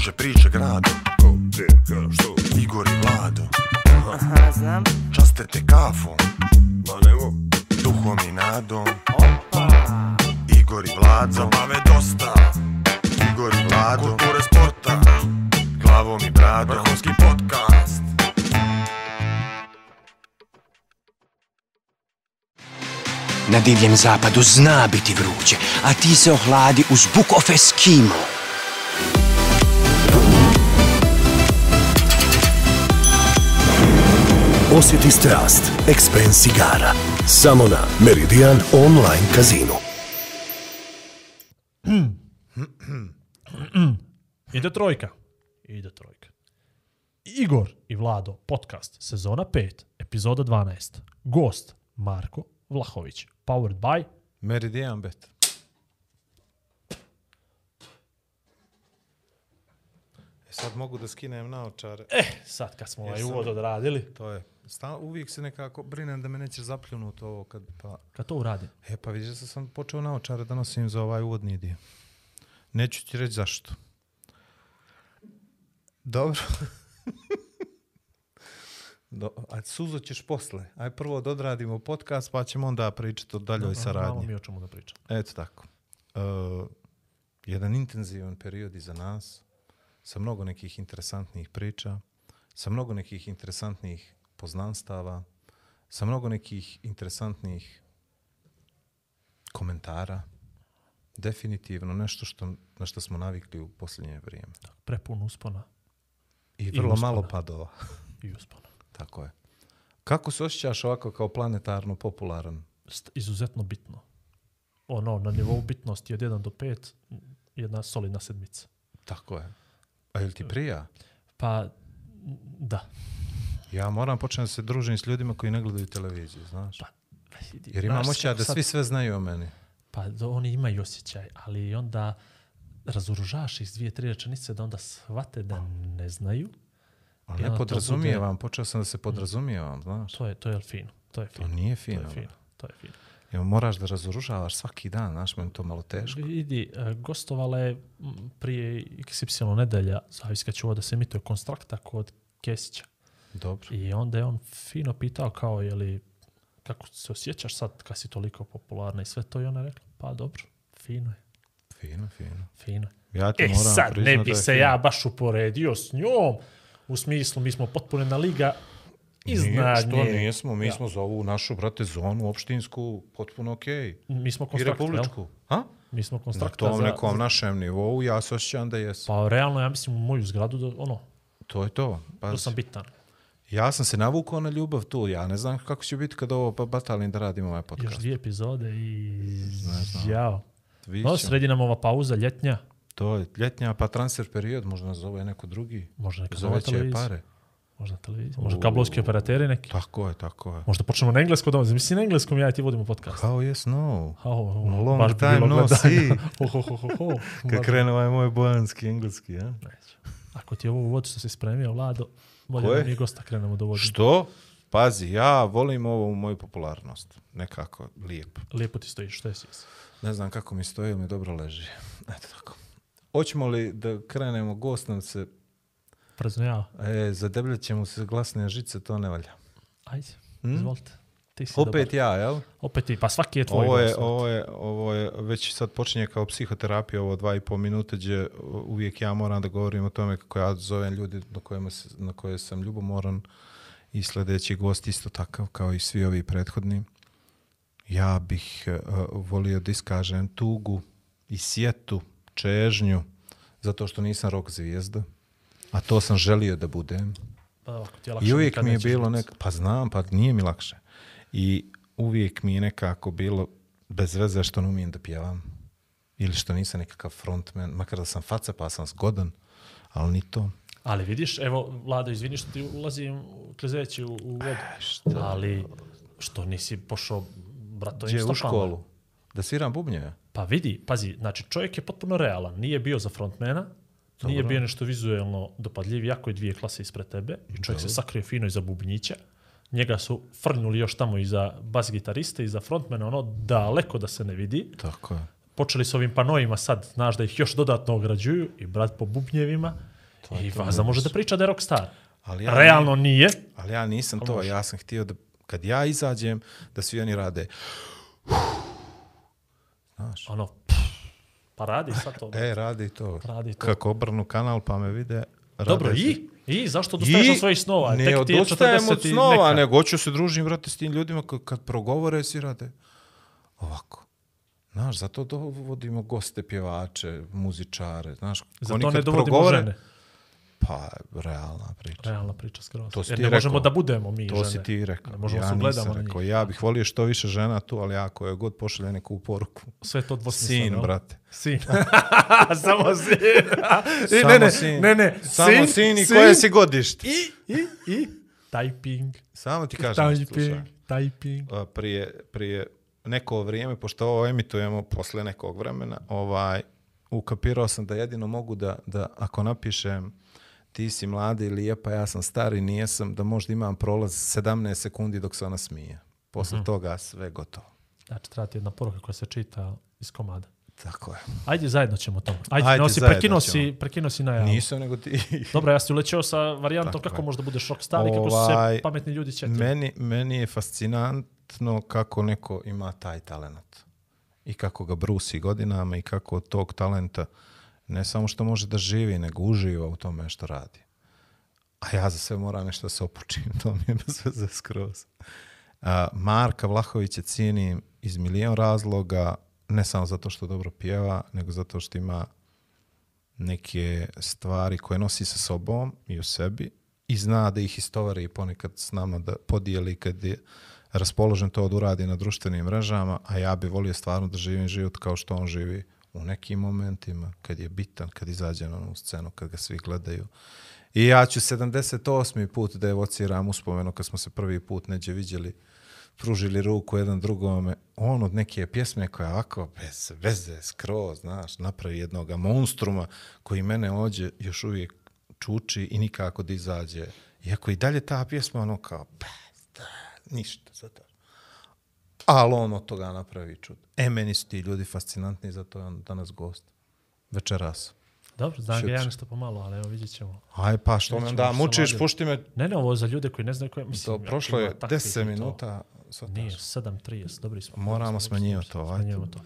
Kruže priče grado Ko, gdje, ka, što? Igor i Vlado Aha, znam. Časte te kafom Ma nemo. Duhom i nadom Opa. Igor i Vlado Zabave dosta Igor i Vlado Kulture sporta Glavom i bradom Vrhovski podcast Na divljem zapadu zna biti vruće, a ti se ohladi uz Book of Eskimo. Osjeti strast Expense igara. Samo na Meridian Online Casino. Ide trojka. Ide trojka. Igor i Vlado, podcast, sezona 5, epizoda 12. Gost, Marko Vlahović. Powered by... Meridian Bet. E sad mogu da skinem naočare. Eh, sad kad smo ovaj uvod odradili, To je. Sta, uvijek se nekako brinem da me nećeš zapljunut ovo kad pa... kad to uradim, E pa vidiš da sam počeo naočare da nosim za ovaj uvodni dio. Neću ti reći zašto. Dobro. Do, a suzo ćeš posle. Aj prvo da odradimo podcast pa ćemo onda pričati o daljoj malo saradnji. mi o čemu da pričam. Eto tako. Uh, jedan intenzivan period iza nas, sa mnogo nekih interesantnih priča, sa mnogo nekih interesantnih poznanstava, sa mnogo nekih interesantnih komentara. Definitivno nešto što, na što smo navikli u posljednje vrijeme. Prepun uspona I I vrlo uspona. malo padova. i uspona. Tako je. Kako se osjećaš ovako kao planetarno popularan? St- izuzetno bitno. Ono, na nivou bitnosti od 1 do 5, jedna solidna sedmica. Tako je. A jel ti prija? Pa, da. Ja moram početi da se družim s ljudima koji ne gledaju televiziju, znaš? Pa, vidi, Jer imam osjećaj da sad- svi sve znaju o meni. Pa do, oni imaju osjećaj, ali onda razoružaš iz dvije, tri rečenice da onda shvate da ne znaju. I ne to podrazumijevam, počeo sam da se podrazumijevam, znaš. To je, to je fino. To je fino. nije To fino, je fino. To je fino. Evo, moraš da razoružavaš svaki dan, znaš, meni to malo teško. Vidi, e, gostovala je prije XY nedelja, zavisi kad će ovo da se emituje konstrakta kod Kesića. Dobro. I onda je on fino pitao kao, je li, kako se osjećaš sad kad si toliko popularna i sve to i ona rekla, pa dobro, fino je, Fino, fino. fino. Ja ti E moram sad, ne bi se fino. ja baš uporedio s njom, u smislu mi smo potpunena liga iznad Nije, što nje. nismo, mi Ja. smo za ovu našu, brate, zonu opštinsku potpuno okej. Mi smo I konstrakta, jel? republičku. Ha? Mi smo Na konstrakta tom za, nekom za- našem nivou ja se osjećam da jes. Pa realno, ja mislim, u moju zgradu, da, ono, To je to. da Pa, sam bitan. Ja sam se navukao na ljubav tu. Ja ne znam kako će biti kada ovo pa batalim da radimo ovaj Još podcast. dvije epizode i... znam. Jao. No, sredi nam ova pauza ljetnja. To je ljetnja, pa transfer period, možda nas zove neko drugi. Možda neka veće televizija. pare. Možda televizija. Možda kablovski operateri neki. Tako je, tako je. Možda počnemo na engleskom doma. Mislim na engleskom ja i ti vodimo podcast. How yes, no. Oh, oh, Long baš time no gledanja. see. Ho, ho, ho, ho, ho. Kad krene ovaj moj bojanski engleski, ja? Neću. Ako ti je ovo uvod što si spremio, Vlado, bolje da mi gosta krenemo da vodimo. Što? Pazi, ja volim ovu moju popularnost. Nekako lijepo. Lijepo ti stojiš, što je si? Ne znam kako mi stoji, mi dobro leži. Eto tako. Hoćemo li da krenemo, gost nam se, Prezno ja. e, zadebljat ćemo se glasne žice, to ne valja. Ajde, izvolite. Ti si Opet dobar. ja, jel? Opet ti. Pa svaki je tvoj Ovo je, gost. ovo, je, ovo je već sad počinje kao psihoterapija, ovo dva i pol minute, gdje uvijek ja moram da govorim o tome kako ja zovem ljudi na, kojima se, na koje sam ljubomoran i sljedeći gost isto takav kao i svi ovi prethodni. Ja bih uh, volio da iskažem tugu i sjetu, čežnju, zato što nisam rok zvijezda, a to sam želio da budem. Pa ti lakše I uvijek mi je bilo nek... Pa znam, pa nije mi lakše. I uvijek mi je nekako bilo bez veze što ne umijem da pjevam. Ili što nisam nekakav frontman. Makar da sam faca pa sam zgodan. Ali ni to. Ali vidiš, evo, Vlado, izvini što ti ulazim klezeći u, u vodu. Ali što nisi pošao bratovim Gdje u stopama? školu? Da sviram bubnjeve? Pa vidi, pazi, znači čovjek je potpuno realan. Nije bio za frontmena, nije bio nešto vizuelno dopadljiv, jako je dvije klase ispred tebe i čovjek se sakrio fino iza bubnjića. Njega su frnuli još tamo iza bas gitariste, iza frontmena, ono daleko da se ne vidi. Tako je. počeli s ovim panojima sad, znaš da ih još dodatno ograđuju i brat po bubnjevima i Vaza može da priča da je rockstar. Ali ja Realno nije. Ali ja nisam to, može. ja sam htio da kad ja izađem, da svi oni rade. Znaš, Ono, pff, pa radi sad to. e, radi to. Radi to. Kako obrnu kanal pa me vide. Dobro, i? I zašto odustaješ od svojih snova? Ne Tek odustajem 40 od snova, neka. nego hoću se družim, vrati, s tim ljudima kad, kad progovore, svi rade ovako. Znaš, zato dovodimo goste, pjevače, muzičare, znaš. Zato oni ne dovodimo progovore- žene. Pa, realna priča. Realna priča skroz. To si Jer ti ne možemo rekao. da budemo mi To žene. si ti rekao. Ne možemo ja se ugledamo nisam na njih. rekao. Ja bih volio što više žena tu, ali ako je god pošalje neku poruku. Sve to dvosmisleno. Sin, brate. Sin. Samo sin. I, Samo ne, ne, sin. ne, ne. Samo sin, i koje si godište. I, i, i. Typing. Samo ti kažem, slušaj. Typing. Typing. a, prije, prije neko vrijeme, pošto ovo emitujemo posle nekog vremena, ovaj, ukapirao sam da jedino mogu da, da ako napišem ti si mlada i lijepa, ja sam stari, nijesam, da možda imam prolaz 17 sekundi dok se ona smije. Posle Mhm. toga sve gotovo. Znači, treba ti jedna poruka koja se čita iz komada. Tako je. Ajde, zajedno ćemo to. Ajde, Ajde, nosi, ćemo. si, prekinuo si najavu. Nisam nego ti. Dobro, ja ti ulećeo sa varijantom Tako kako je. možda budeš rockstar i kako su Ovaj, se pametni ljudi ćete. Meni, meni je fascinantno kako neko ima taj talent. I kako ga brusi godinama i kako tog talenta ne samo što može da živi, nego uživa u tome što radi. A ja za sve moram nešto da se opučim, to mi je bez veze skroz. A, Marka Vlahovića cijenim iz milijon razloga, ne samo zato što dobro pjeva, nego zato što ima neke stvari koje nosi sa sobom i u sebi i zna da ih istovari ponekad s nama da podijeli kad je raspoložen to da uradi na društvenim mrežama, a ja bi volio stvarno da živim život kao što on živi u nekim momentima, kad je bitan, kad izađe na onu scenu, kad ga svi gledaju. I ja ću 78. put da evociram uspomenu kad smo se prvi put neđe vidjeli, pružili ruku jedan drugome, on od neke pjesme koja ovako bez veze, skroz, znaš, napravi jednog monstruma koji mene ođe još uvijek čuči i nikako da izađe. Iako i dalje ta pjesma ono kao, bez, da, ništa za to. Ali on od toga napravi čud. E, meni su ti ljudi fascinantni, zato je on danas gost. Večeras. Dobro, znam ga ja nešto pomalo, ali evo vidjet ćemo. Aj, pa što me onda se mučiš, pušti me. Ne, ne, ovo za ljude koji ne znaju koje... Mislim, To prošlo je takvih 10 i to. minuta. Nije, 7.30, dobri smo. Moramo smanjivati to, ajde. to.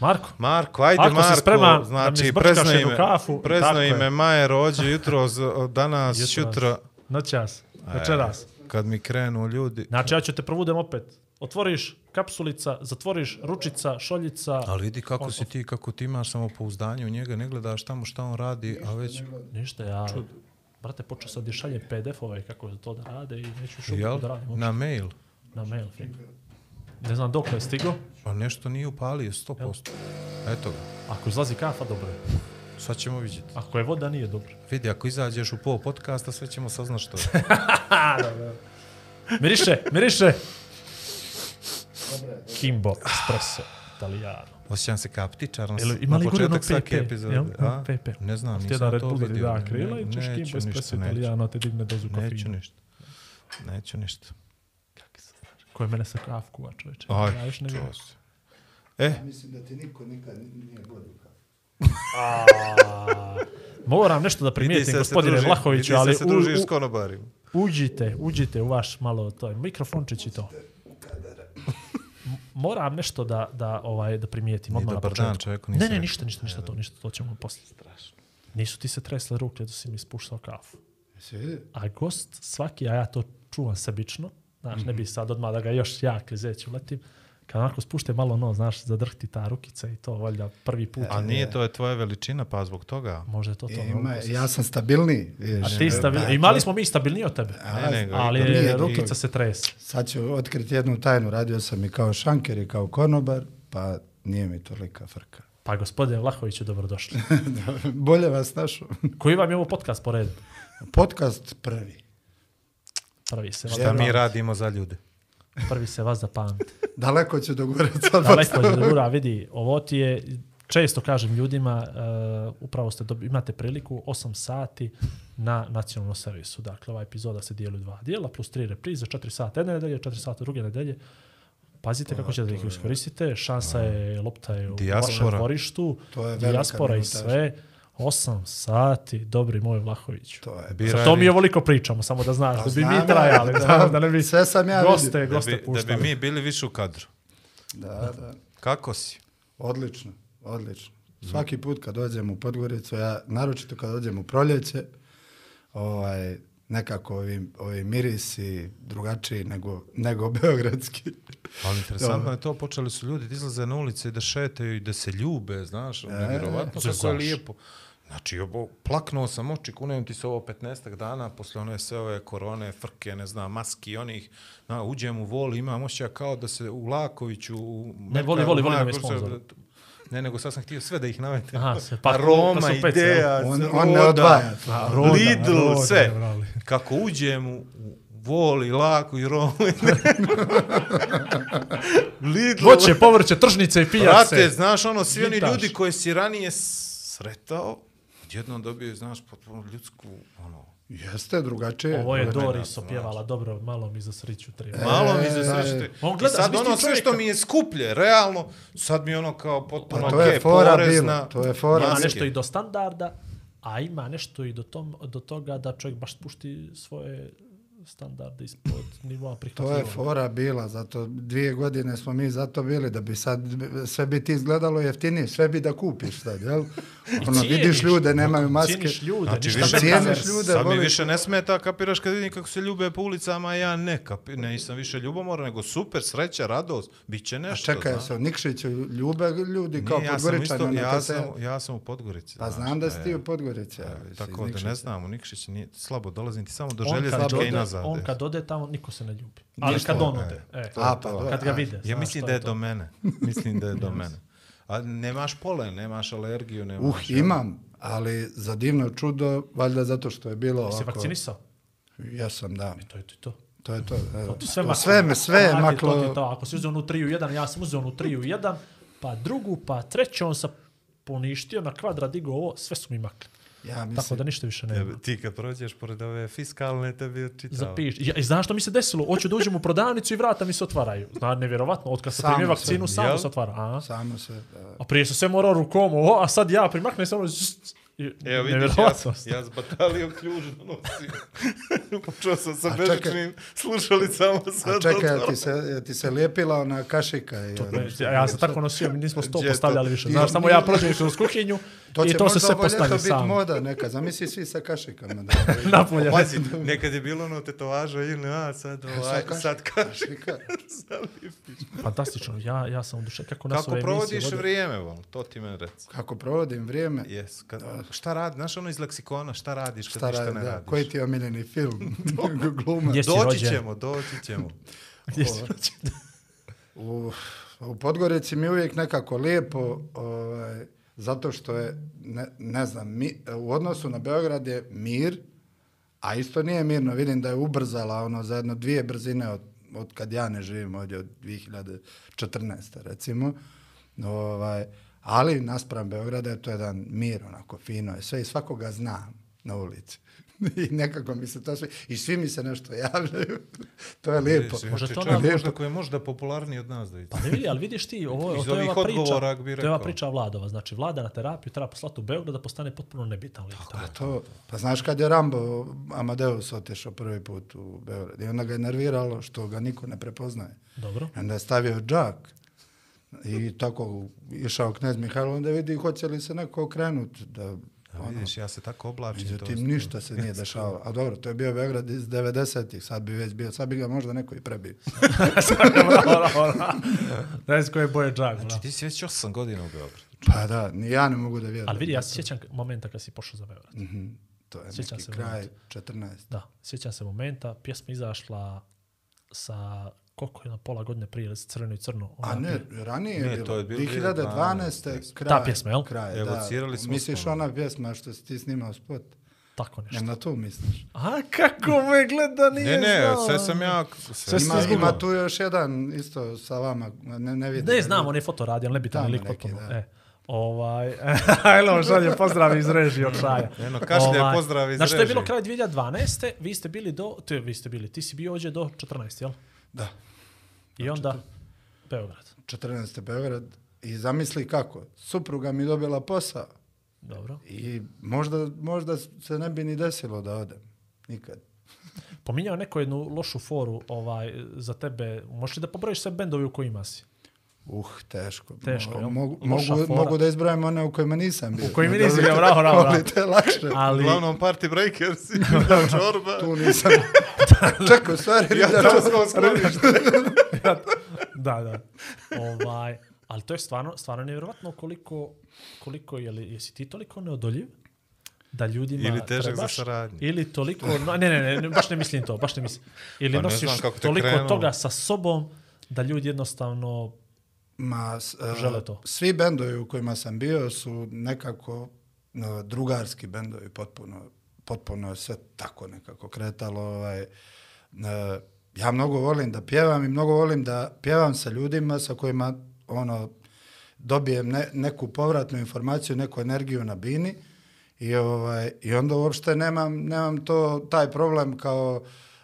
Marko, Marko, ajde Marko, da mi znači prezno ime, kafu, prezno ime Maje rođe jutro, z- danas, Jutros. jutra, noćas, večeras. kad mi krenu ljudi. Znači, ja ću te provudem opet. Otvoriš kapsulica, zatvoriš ručica, šoljica. Ali vidi kako si ti, kako ti imaš samopouzdanje u njega, ne gledaš tamo šta on radi, a već, Ništa, ja... Brate, počeo sam da šaljem PDF-ove kako to da rade i neću šupu jel, da radim. na mail. Na mail, fino. Ne znam dok je stigo. Pa nešto nije upalio, 100%. Eto ga, Ako izlazi kafa, dobro je. sad ćemo vidjeti. Ako je voda, nije dobro. Vidi, ako izađeš u pol podcasta, sve ćemo saznat što je. Miriše, miriše! Kimbo Espresso Italijano. Osjećam se kao na, Jel, na ima li gore početak ono svake epizode. Jel? A? PP. Ne znam, Ti nisam jedan Red to Bull da ti vidio. da Ne, krila i ne, ćeš Kimbo neću Espresso ništa, neću. Italijano, te digne dozu Neću kofeina. ništa. Neću ništa. Ko je mene sa kafu kuva, čoveče. Aj, Ja još ne čuo vidim. se. E, Mislim da ti niko nikad nije vodio kafu. Moram nešto da primijetim, se se gospodine Vlahoviću, vidi se ali da se družiš s konobarima. uđite, uđite u vaš malo to mikrofončić i to. Moram nešto da da ovaj da primijetim Ni odmah na dobar početku. dan, čovjeku, ne, ne, ništa, ništa, ništa to, ništa, to ćemo poslije. Strašno. Nisu ti se tresle ruke da si mi spuštao kafu. Jesi? A gost svaki, a ja to čuvam sebično, znaš, ne bi sad odmah da ga još ja klizeću letim, kad onako spušte malo no, znaš, zadrhti ta rukica i to, valjda, prvi put. A nije to je tvoja veličina, pa zbog toga. Možda je to to. Ima, ne, ja sam stabilniji. A ti stabilni, Da, imali smo mi stabilniji od tebe, Ne, nego, ali nije rukica se trese. Sad ću otkriti jednu tajnu. Radio sam i kao šanker i kao konobar, pa nije mi tolika frka. Pa gospodine Vlahoviću, dobrodošli. Bolje vas našao. Koji vam je ovo podcast po redu? Podcast prvi. Prvi se Šta mi radimo za ljude? Prvi se vas zapamti. Daleko ću dogurati sad. Daleko je ura, vidi, ovo ti je, često kažem ljudima, uh, upravo ste dobi, imate priliku 8 sati na nacionalnom servisu. Dakle, ova epizoda se dijeli u dva dijela, plus tri reprize, 4 sata jedne nedelje, 4 sata druge nedelje. Pazite kako ćete da ih iskoristite. Šansa je, lopta je u Dijaspora. vašem dvorištu. To je velika Dijaspora i sve. 8 sati, dobri moj Vlahović. To je. Birali- To mi je ovoliko pričamo, samo da znaš, da bi znam mi ja. trajali, da, da ne bi Sve sam ja goste, vidio. Da goste bi, da puštali. bi mi bili više u kadru. Da, da. Kako si? Odlično, odlično. Svaki put kad dođem u Podgoricu, ja, naročito kad dođem u proljeće, ovaj, nekako ovi, ovi mirisi drugačiji nego, nego beogradski. Ali interesantno je to, počeli su ljudi da izlaze na ulice i da šetaju i da se ljube, znaš, e, nevjerovatno kako je lijepo. Znači, obo, plaknuo sam oči, kunem ti se ovo 15 dana, posle one sve ove korone, frke, ne znam, maski onih, na, uđem u voli, imam osjećaj kao da se u Lakoviću, u Ne, voli, voli, voli nam je Markoviću, sponzor. Ne, nego sad sam htio sve da ih navedem. Aha, sve, pa- Aroma, pa pet, ideja, On- Roda, on ne odvaja. A, Roda, Lidl, Roda, sve. brali. Kako uđem u, voli, lako i roli. Lidl. Voće, povrće, tržnice i pijace. Brate, znaš ono, svi oni Gitaš. ljudi koje si ranije sretao, jednom dobio, znaš, potpuno ljudsku, ono, Jeste drugačije. Ovo je. Doris opjevala dobro, malo mi za sriću treba. malo mi E, se srešte. E, on I gleda, sad ono sve što mi je skuplje, realno, sad mi je ono kao potpuno Pa to je fora porezna, bilo, to je fora. Ima nešto i do standarda, a ima nešto i do, tom, do toga da čovjek baš spušti svoje standarde ispod nivoa To prihvatljivog. je fora bila, zato dvije godine smo mi zato bili, da bi sad sve bi ti izgledalo jeftinije, sve bi da kupiš sad, jel? Ono, Cijeniš, vidiš ljude, nemaju maske. Cijeniš ljude, Znači, ništa više cijeniš ljude, Sad mi više ne smeta, kapiraš kad vidim kako se ljube po ulicama, a ja ne, kapi, ne, nisam više ljubomoran, nego super, sreća, radost, bit će A nešto. čekaj, znaš. se Nikšiću ljube ljudi kao Nije, ja sam, Podgoričani. isto, ja, sam, ja sam u Podgorici. Pa znam da si e, ti u Podgorici. ali si Tako da ne znam, u Nikšić nije slabo dolazim ti samo do željezničke i ode, nazad. on e. kad ode tamo, niko se ne ljubi. Ali Ništa, kad on e, ode, e, A, pa kad ga a, vide. Ja znaš mislim da je to. do mene. Mislim da je do mene. A nemaš polen, nemaš alergiju, nemaš... Uh, imam, ali za divno čudo, valjda zato što je bilo ovako... vakcinisao? Jesam, da. To je to. to. To je to. Evo. To sve, To maklo. sve, me, sve je maklo. To je to. Ako si uzeo onu 3 u 1, ja sam uzeo onu 3 u 1, pa drugu, pa treću, on sa poništio na kvadrat, digo ovo, sve su mi makli. Ja Tako mislim, da ništa više nema. Tebe, ti kad prođeš pored ove fiskalne, tebi je čitao. Zapiš. Ja, i znaš što mi se desilo? Hoću da uđem u prodavnicu i vrata mi se otvaraju. Zna, nevjerovatno, od kad sam primio vakcinu, samo jel? se otvara. A? samo se... da. a prije sam sve morao rukom, ovo, a sad ja primaknem samo... zzz, i- Evo vidiš, ja, ja s batalijom ključ donosim. Počeo sam sa A čekaj. bežičnim slušalicama. A sad čekaj, do jel ti se, ti se lijepila ona kašika? I ono, Ja, ja sam tako nosio, mi nismo sto to? postavljali više. Znaš, samo ja prođem kroz kuhinju To i će to se možda sve ovo postavlja ljeto biti sam. moda neka. Zamisli svi sa kašikama. Da, Napolje. Pazi, nekad je bilo ono tetovaža ili a sad ovaj, kaš- sad kaš. kašika. Fantastično, ja, ja sam u duše. Kako nas Kako provodiš vrijeme, vol, to ti meni reci. Kako provodim vrijeme? Yes, kad, šta radi, znaš ono iz leksikona, šta radiš kad Šta ništa radi, ne da, radiš? koji ti je omiljeni film? Gluma. Doći rođen? ćemo, doći ćemo. Gdje si rođen? U, u Podgorici mi je uvijek nekako lijepo, ovaj, zato što je, ne, ne znam, mi, u odnosu na Beograd je mir, a isto nije mirno, vidim da je ubrzala ono za jedno dvije brzine od, od kad ja ne živim ovdje od 2014. recimo. Ovaj, ali naspram Beograda je to jedan mir, onako fino je sve i svakoga znam na ulici. I nekako mi se to sve, i svi mi se nešto javljaju. to je lijepo. Možda Možda to nam- možda koji je možda popularniji od nas da vidi. Pa ne vidi, ali vidiš ti, ovo, Iz to je ova priča, to je ova priča Vladova. Znači, Vlada na terapiju treba poslati u Beograd da postane potpuno nebitan lik. tamo. To, pa znaš kad je Rambo Amadeus otišao prvi put u Beograd i onda ga je nerviralo što ga niko ne prepoznaje. Dobro. I onda je stavio džak i tako išao knez Mihajlo, onda vidi hoće li se neko okrenuti. Da, A ono, vidiš, ja se tako oblačim. to međutim, ništa se nije dešavalo. A dobro, to je bio Beograd iz 90-ih, sad bi već bio, sad bi ga možda neko i prebio. ne znam koje boje džak. Znači, ti si već 8 godina u Beogradu. Pa da, ni ja ne mogu da vjerujem. Ali vidi, ja se sjećam momenta kad si pošao za Beograd. Mhm, To je Sjećam neki kraj 14. Da, sjećam se momenta, pjesma izašla sa koliko je na pola godine prije, crveno i crno. A ne, ranije Ne, je bilo. to je bilo 2012. 2012. kraj. Ta pjesma, jel? Kraj, Evocirali da. smo Misliš spomenu. ona pjesma što si ti snimao spot? Tako nešto. Jel na tu misliš? A kako me gleda, nije Ne, ne, znao. sve sam ja... Sve Sve Ima, izgubio. ima tu još jedan isto sa vama, ne, ne vidim. Ne znam, on je foto radi, ali nebitan je Tamo lik potpuno. da. E, ovaj, ajlo, šalje pozdrav iz režije od Šaja. Eno, kašlje, pozdrav iz Znači, to je bilo režije. kraj 2012. Vi ste bili do, te, vi ste bili, ti si bio ovdje do 14, jel? Da. I onda, Beograd. 14. Beograd i zamisli kako, supruga mi dobila posao Dobro. i možda, možda se ne bi ni desilo da odem, nikad. Pominjao neko jednu lošu foru ovaj, za tebe. Možeš li da pobrojiš sve bendovi u kojima si? Uh, teško. Teško, jel? mogu, mogu, mogu da izbrojim one u kojima nisam bio. U kojima Da li bio, bravo, bravo, da bravo. te lakše? Ali, Uglavnom Party Breakers i Čorba. Tu nisam. Čekaj, stvari, Ja da smo sklonište. Da, da. Ovaj, ali to je stvarno, stvarno nevjerovatno koliko, koliko je li, jesi ti toliko neodoljiv da ljudima Ili težak za trebaš, saradnju. Ili toliko, no, ne, ne, ne, ne, baš ne mislim to, baš ne mislim. Ili Pa ne nosiš toliko krenulo. toga sa sobom da ljudi jednostavno Ma, s- e, Žele to. Svi bendovi u kojima sam bio su nekako e, drugarski bendovi, potpuno, potpuno je sve tako nekako kretalo. Ovaj, e, ja mnogo volim da pjevam i mnogo volim da pjevam sa ljudima sa kojima ono, dobijem ne, neku povratnu informaciju, neku energiju na bini i, ovaj, i onda uopšte nemam, nemam to, taj problem kao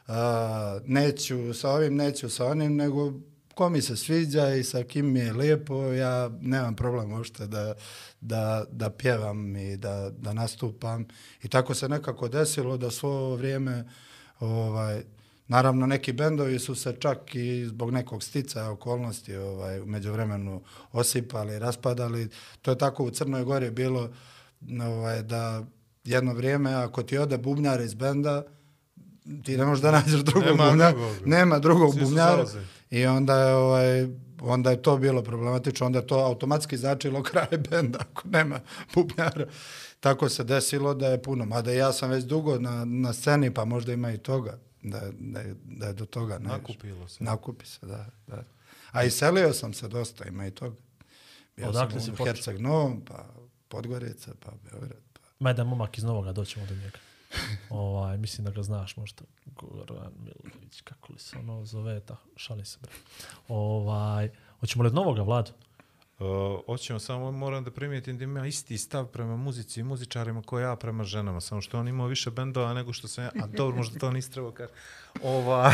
a, neću sa ovim, neću sa onim, nego ko mi se sviđa i sa kim mi je lijepo, ja nemam problem uopšte da, da, da pjevam i da, da nastupam. I tako se nekako desilo da svo ovo vrijeme, ovaj, naravno neki bendovi su se čak i zbog nekog sticaja okolnosti ovaj, umeđu vremenu osipali, raspadali. To je tako u Crnoj Gori bilo ovaj, da jedno vrijeme ako ti ode bubnjar iz benda, ti ne možeš da nađeš drugog Nema bubnjara. drugog. Nema drugog Svi bubnjara. I onda je, ovaj, onda je to bilo problematično, onda je to automatski značilo kraj benda ako nema bubnjara. Tako se desilo da je puno, mada ja sam već dugo na, na sceni, pa možda ima i toga, da, da, je, da je do toga naišlo. Nakupilo se. Nakupi se, da. da. A iselio sam se dosta, ima i toga. Bio Odakle sam si u? Herceg Novom, pa Podgorica, pa Beograd. Pa. Ma jedan momak iz Novoga, doćemo do njega. ovaj, mislim da ga znaš možda. Goran Milović, kako li se ono zove, ta, šalim se bre. Ovaj, hoćemo li od Novoga, Vladu? Uh, hoćemo, samo moram da primijetim da ima isti stav prema muzici i muzičarima koji ja prema ženama, samo što on imao više bendova nego što sam ja, a dobro, možda to nisi trebao kaži. Ovaj,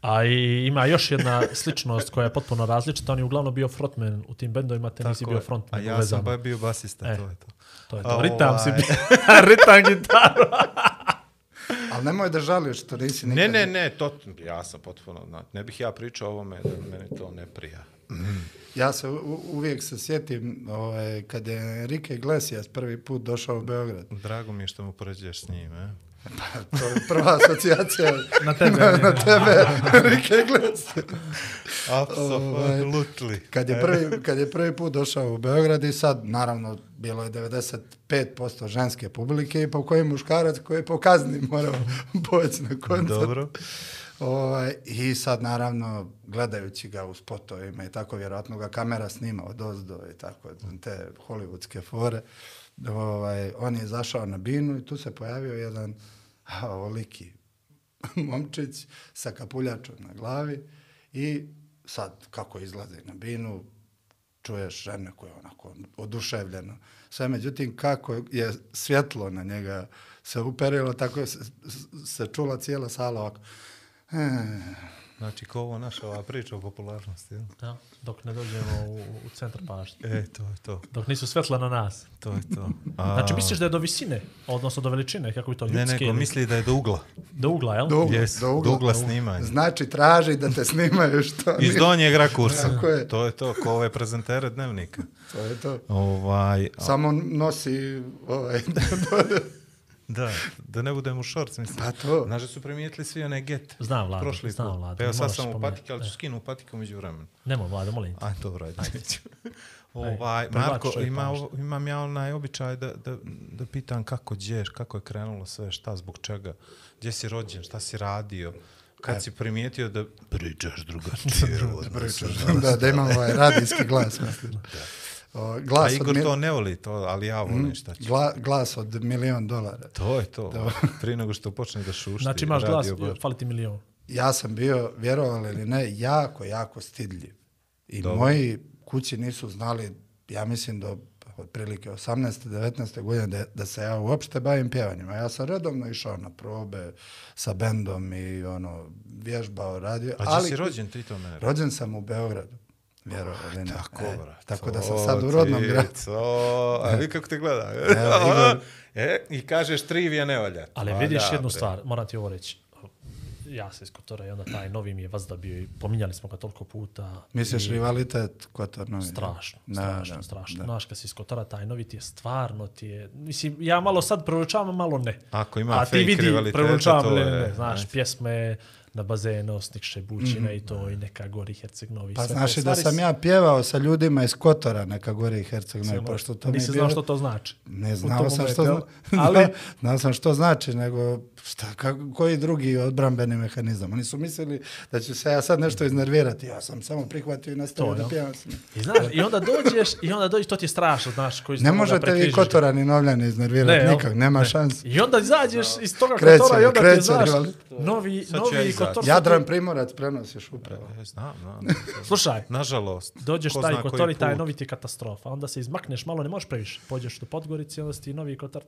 A i ima još jedna sličnost koja je potpuno različita. On je uglavnom bio frontman u tim bendovima, te nisi bio frontman A ja sam vezama. ba bio basista, E. to je to. To je to. Ovaj. Ritam si bio. Ritam gitaru. Ali nemoj da žališ što nisi Ne, nikad... ne, ne, to, ja sam potpuno, ne bih ja pričao o ovome, da meni to ne prija. Ja se u, uvijek se sjetim ovaj, kad je Enrique Iglesias prvi put došao u Beograd. Drago mi je što mu poređuješ s njim, e? To je prva asocijacija Na tebe. na, na tebe, Enrique Iglesias. Apsolutely. Kad je, prvi, kad je prvi put došao u Beograd i sad, naravno, bilo je 95% ženske publike i po koji muškarac koji je po kazni morao poći na koncert. Dobro. Ovaj, I sad, naravno, gledajući ga u spotovima i tako, vjerojatno ga kamera snima od ozdo i tako, te hollywoodske fore, ovaj, on je zašao na binu i tu se pojavio jedan a, ovoliki momčić sa kapuljačom na glavi i sad, kako izlaze na binu, čuješ žene koje je onako oduševljeno. Sve, međutim, kako je svjetlo na njega se uperilo, tako je se, se čula cijela sala ovako. Eh, Znači, ko ovo naša ova priča o popularnosti, jel? Da, dok ne dođemo u, u centar pažnje. E, to je to, Dok nisu svetla na nas. to je to. A, Znači, misliš da je do visine, odnosno do veličine, kako bi to ljudske? Ne, nego ili- misli da je do ugla. Do ugla, jel? Do ugla, Jes, do ugla. do ugla snimanja. Znači, traži da te snimaju što Iz donjeg rakursa. Tako je. To je to, ko ove prezentere dnevnika. To je to. Ovaj, Samo nosi ovaj, da, da ne budem u šorc, mislim. Pa to. Znaš da su primijetili svi one gete. Znam, Vlado, Prošli znam, put. Vlado, Pa evo sad sam u patike, ali ću skinu patike umeđu vremenu. Nemo, Vlado, molim te. Aj, dobro, ajde. neću. ovaj, Marko, ima, ovo- imam ja onaj običaj da, da, da pitam kako đeš, kako je krenulo sve, šta, zbog čega, gdje si rođen, šta si radio, kad si primijetio da pričaš drugačije od nas. da, da imam ovaj radijski glas. Mislim. O, A glas, od Igor mil- to ne voli, to, ali ja volim šta ću. gla, glas od milion dolara. To je to. Prije nego što počne da šušti. Znači, imaš glas, bar. fali ti milion. Ja sam bio, vjerovali ili ne, jako, jako stidljiv. I Dobro. moji kući nisu znali, ja mislim do, pa, otprilike 18. 19. godine da, da se ja uopšte bavim pjevanjima. Ja sam redovno išao na probe sa bendom i ono vježbao, radio. A gdje si rođen ti to mene? Rođen sam u Beogradu. Vjerovali ne. Tako, E, brate. Tako da sam sad u rodnom gradu. gradu. A vi kako te gleda? Evo, Igor. e, I kažeš trivija ne valja. Ali vidiš jednu stvar, moram ti ovo reći. Ja se iz Kotora i onda taj novi mi je vazda bio i pominjali smo ga toliko puta. Misliš i rivalitet Kotor Novi? Strašno, Da, strašno, da, strašno. da. Znaš, kad si iz Kotora, taj novi ti je stvarno ti je... Mislim, ja malo sad proučavam, malo ne. Ako ima A ti fake vidi, rivaliteta, to ne, ne, je- ne, znaš, ajde. pjesme na bazenu, Snikše Bućina i to, i neka Gori Herceg Novi. Pa znaš da sam ja pjevao sa ljudima iz Kotora, neka gore i Herceg Novi, pošto to mi je Nisi bilo... znao što to znači. Ne znao sam što zna... Ali... znao sam što znači, nego šta, kako, koji drugi odbrambeni mehanizam. Oni su mislili da ću se ja sad nešto iznervirati. Ja sam samo prihvatio i nastavio To, da njim. i, znaš, I onda dođeš, i onda dođeš, to ti je strašno, znaš, koji Ne možete vi Kotora ni Novljane iznervirati jel? nikak, nema šanse. I onda izađeš iz toga Kreće, Kotora i onda ti je, kreće znaš, rivalit. novi, Sad ja novi izaći. Kotor. Jadran Primorac prenosiš upravo. E, Znam, znam. Slušaj, Nažalost. dođeš taj Kotor i taj novi ti katastrofa. Onda se izmakneš malo, ne možeš previše. Pođeš do Podgorice, onda si ti novi Kotor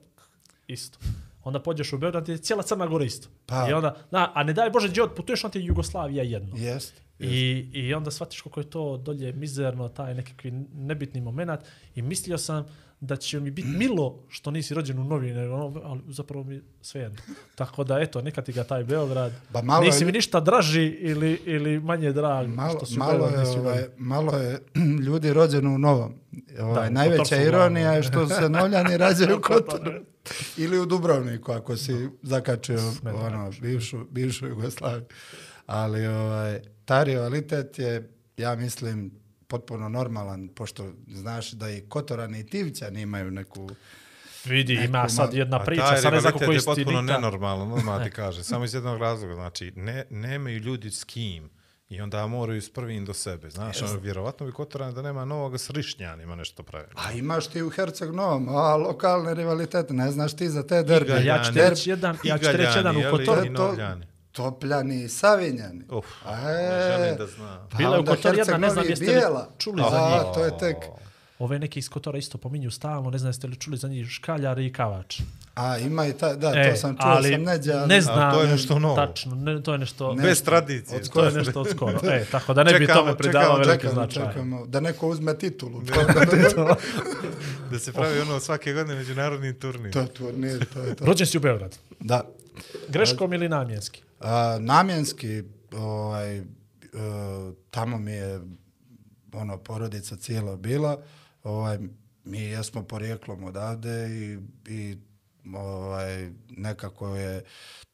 isto. Onda pođeš u Beograd, ti je cijela Crna Gora isto. Pa. I onda, na, a ne daj Bože, gdje otputuješ, onda ti je Jugoslavija jedno. Jest. I, I onda shvatiš koliko je to dolje mizerno, taj nekakvi nebitni moment. I mislio sam da će mi biti milo što nisi rođen u novi, nego ono, ali zapravo mi sve jedno. Tako da, eto, neka ti ga taj Beograd. Ba malo nisi je- mi ništa draži ili, ili manje drag. Malo, što si u malo, Beogradu, je, ovaj, malo je ljudi rođeno u Novom. Ovaj, u najveća ironija je što se Novljani rađaju u Kotoru. Ili u Dubrovniku, ako si zakačio ono, bivšu, bivšu Jugoslaviju. Ali ovaj, taj rivalitet je, ja mislim, potpuno normalan, pošto znaš da i Kotorani i Tivćani imaju neku... Vidi, ima Neku sad ma- jedna priča, sad ne znam koji je potpuno nenormalno, odmah ti kaže. Samo iz jednog razloga, znači, ne, nemaju ljudi s kim. I onda moraju s prvim do sebe. Znaš, ono, vjerovatno bi Kotorani da nema novoga s Rišnjanima nešto pravi. A imaš ti u Herceg Novom, a lokalne rivalitete, ne znaš ti za te derbi. Galjani. Ja ću reći jedan, ja ću reći jedan u Galjani, Topljani i Savinjani. Uf, E, želim da znam. pa Bila je u Kotor jedna, ne znam jeste li čuli za A, njih. to je tek. Ove neki iz Kotora isto pominju stalno, ne znam jeste li čuli za njih Škaljar i Kavač. A, ima i ta, da, E, to sam čuo ali sam neđe, ali... ne znam, to je nešto novo. Tačno, ne, to je nešto... Ne. Bez tradicije. Od To je nešto od skoro. E, tako da ne bi Čekamo, tome pridavao čekamo, veliki Čekamo, značaj. čekamo, da neko uzme titulu. Da se pravi ono svake godine međunarodni turnir. to, to, nije, to je to. Rođen si u Beograd. Da. Greškom ili namjenski? A, namjenski, ovaj, e, tamo mi je ono, porodica cijela bila, ovaj, mi jesmo porijeklom odavde i, i ovaj, nekako je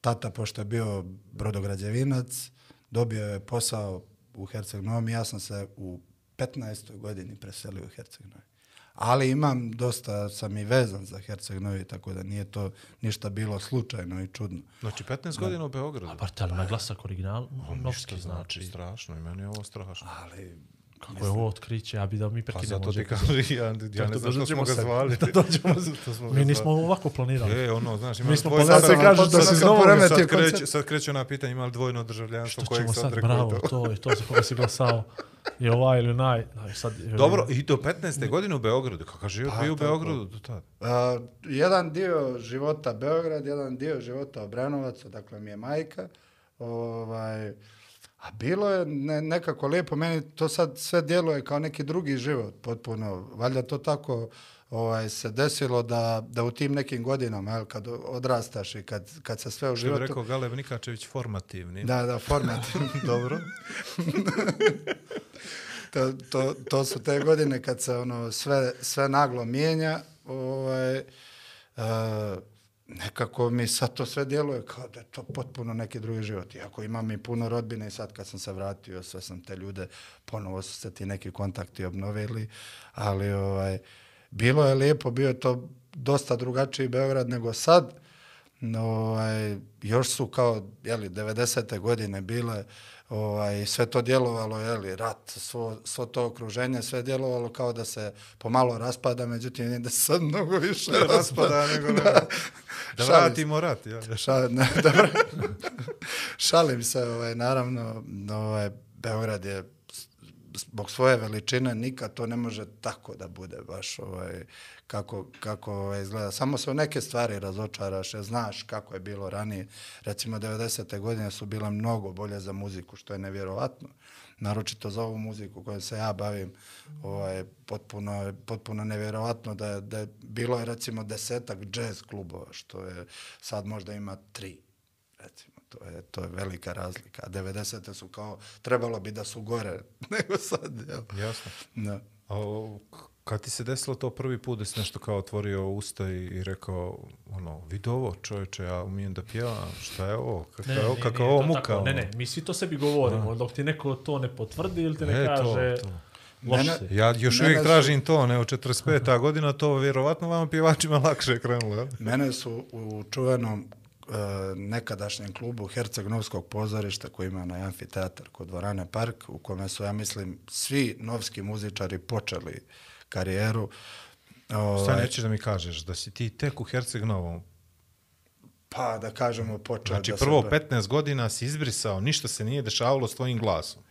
tata, pošto je bio brodograđevinac, dobio je posao u Herceg Novom i ja sam se u 15. godini preselio u Herceg Novi. Ali imam dosta, sam i vezan za Herceg Novi, tako da nije to ništa bilo slučajno i čudno. Znači, 15 godina u Beogradu. Bar te li na glasak original? Ništa Novski znači. strašno i meni je ovo strašno. Ali Kako je ovo otkriće, ja bi da mi Pa prekinemo. zato ti kažem, ja, ja ne znam što smo ga zvali. Da dođemo se. To smo ga Mi nismo ovako planirali. E, ono, znaš, ima Mi smo dvojno- sad se kaže da novo sad remetio kreće- koncept. Sad kreću na pitanje ima li dvojno državljanstvo Što kojeg ćemo sad bravo, to je to za koga si glasao. Je ovaj ili onaj. Aj, sad, Dobro, i do 15. godine u Beogradu. Kakav život bio u. Beogradu do tada? Jedan dio života Beograd, jedan dio života Obrenovac, dakle mi je majka. Ovaj, a bilo je ne, nekako lijepo, meni to sad sve djeluje kao neki drugi život, potpuno. Valjda to tako ovaj, se desilo da, da u tim nekim godinama, jel, kad odrastaš i kad, kad se sve u Što bi životu... rekao Galeb Nikačević, formativni. Da, da, format. Dobro. to, to, to su te godine kad se ono sve, sve naglo mijenja. Ovaj, e, nekako mi sad to sve djeluje kao da je to potpuno neki drugi život. Iako imam i puno rodbine i sad kad sam se vratio, sve sam te ljude, ponovo su se ti neki kontakti obnovili, ali ovaj, bilo je lijepo, bio je to dosta drugačiji Beograd nego sad. No, ovaj, još su kao, jeli, 90. godine bile, ovaj, sve to djelovalo, jeli, rat, svo, svo to okruženje, sve djelovalo kao da se pomalo raspada, međutim, vidim da se sad mnogo više raspada. raspada nego ne. Da Šalim vratimo rat, ja. Ša, ne, dobro. Šalim se, ovaj, naravno, ovaj, Beograd je zbog svoje veličine nikad to ne može tako da bude baš ovaj, kako, kako ovaj, izgleda. Samo se u neke stvari razočaraš, jer znaš kako je bilo ranije. Recimo, 90. godine su bile mnogo bolje za muziku, što je nevjerovatno. Naročito za ovu muziku kojom se ja bavim, ovaj, potpuno, potpuno nevjerovatno da je, da je bilo je recimo desetak jazz klubova, što je sad možda ima tri, recimo. To je, to je velika razlika. A 90. su kao, trebalo bi da su gore nego sad. Jel? Jasno. Da. A kad ti se desilo to prvi put da si nešto kao otvorio usta i, i rekao, ono, vidi ovo čovječe, ja umijem da pjevam, šta je ovo, kakva je ovo, kakva je ovo to muka, tako. Ne, ono. ne, mi svi to sebi govorimo, dok ti neko to ne potvrdi ili ti ne E, to, kaže... to. Loše Mene- si. Ja još uvijek su- tražim to, ne, u 45. godina to vjerovatno vama pjevačima lakše krenulo? Mene su u čuvenom nekadašnjem klubu Herceg-Novskog pozorišta koji ima na amfiteatar kod dvorane Park, u kome su, ja mislim, svi novski muzičari počeli karijeru. Šta Ovaj, nećeš da mi kažeš, da si ti tek u Herceg Novom, pa da kažemo počeo znači da prvo se... 15 godina si izbrisao, ništa se nije dešavalo s tvojim glasom.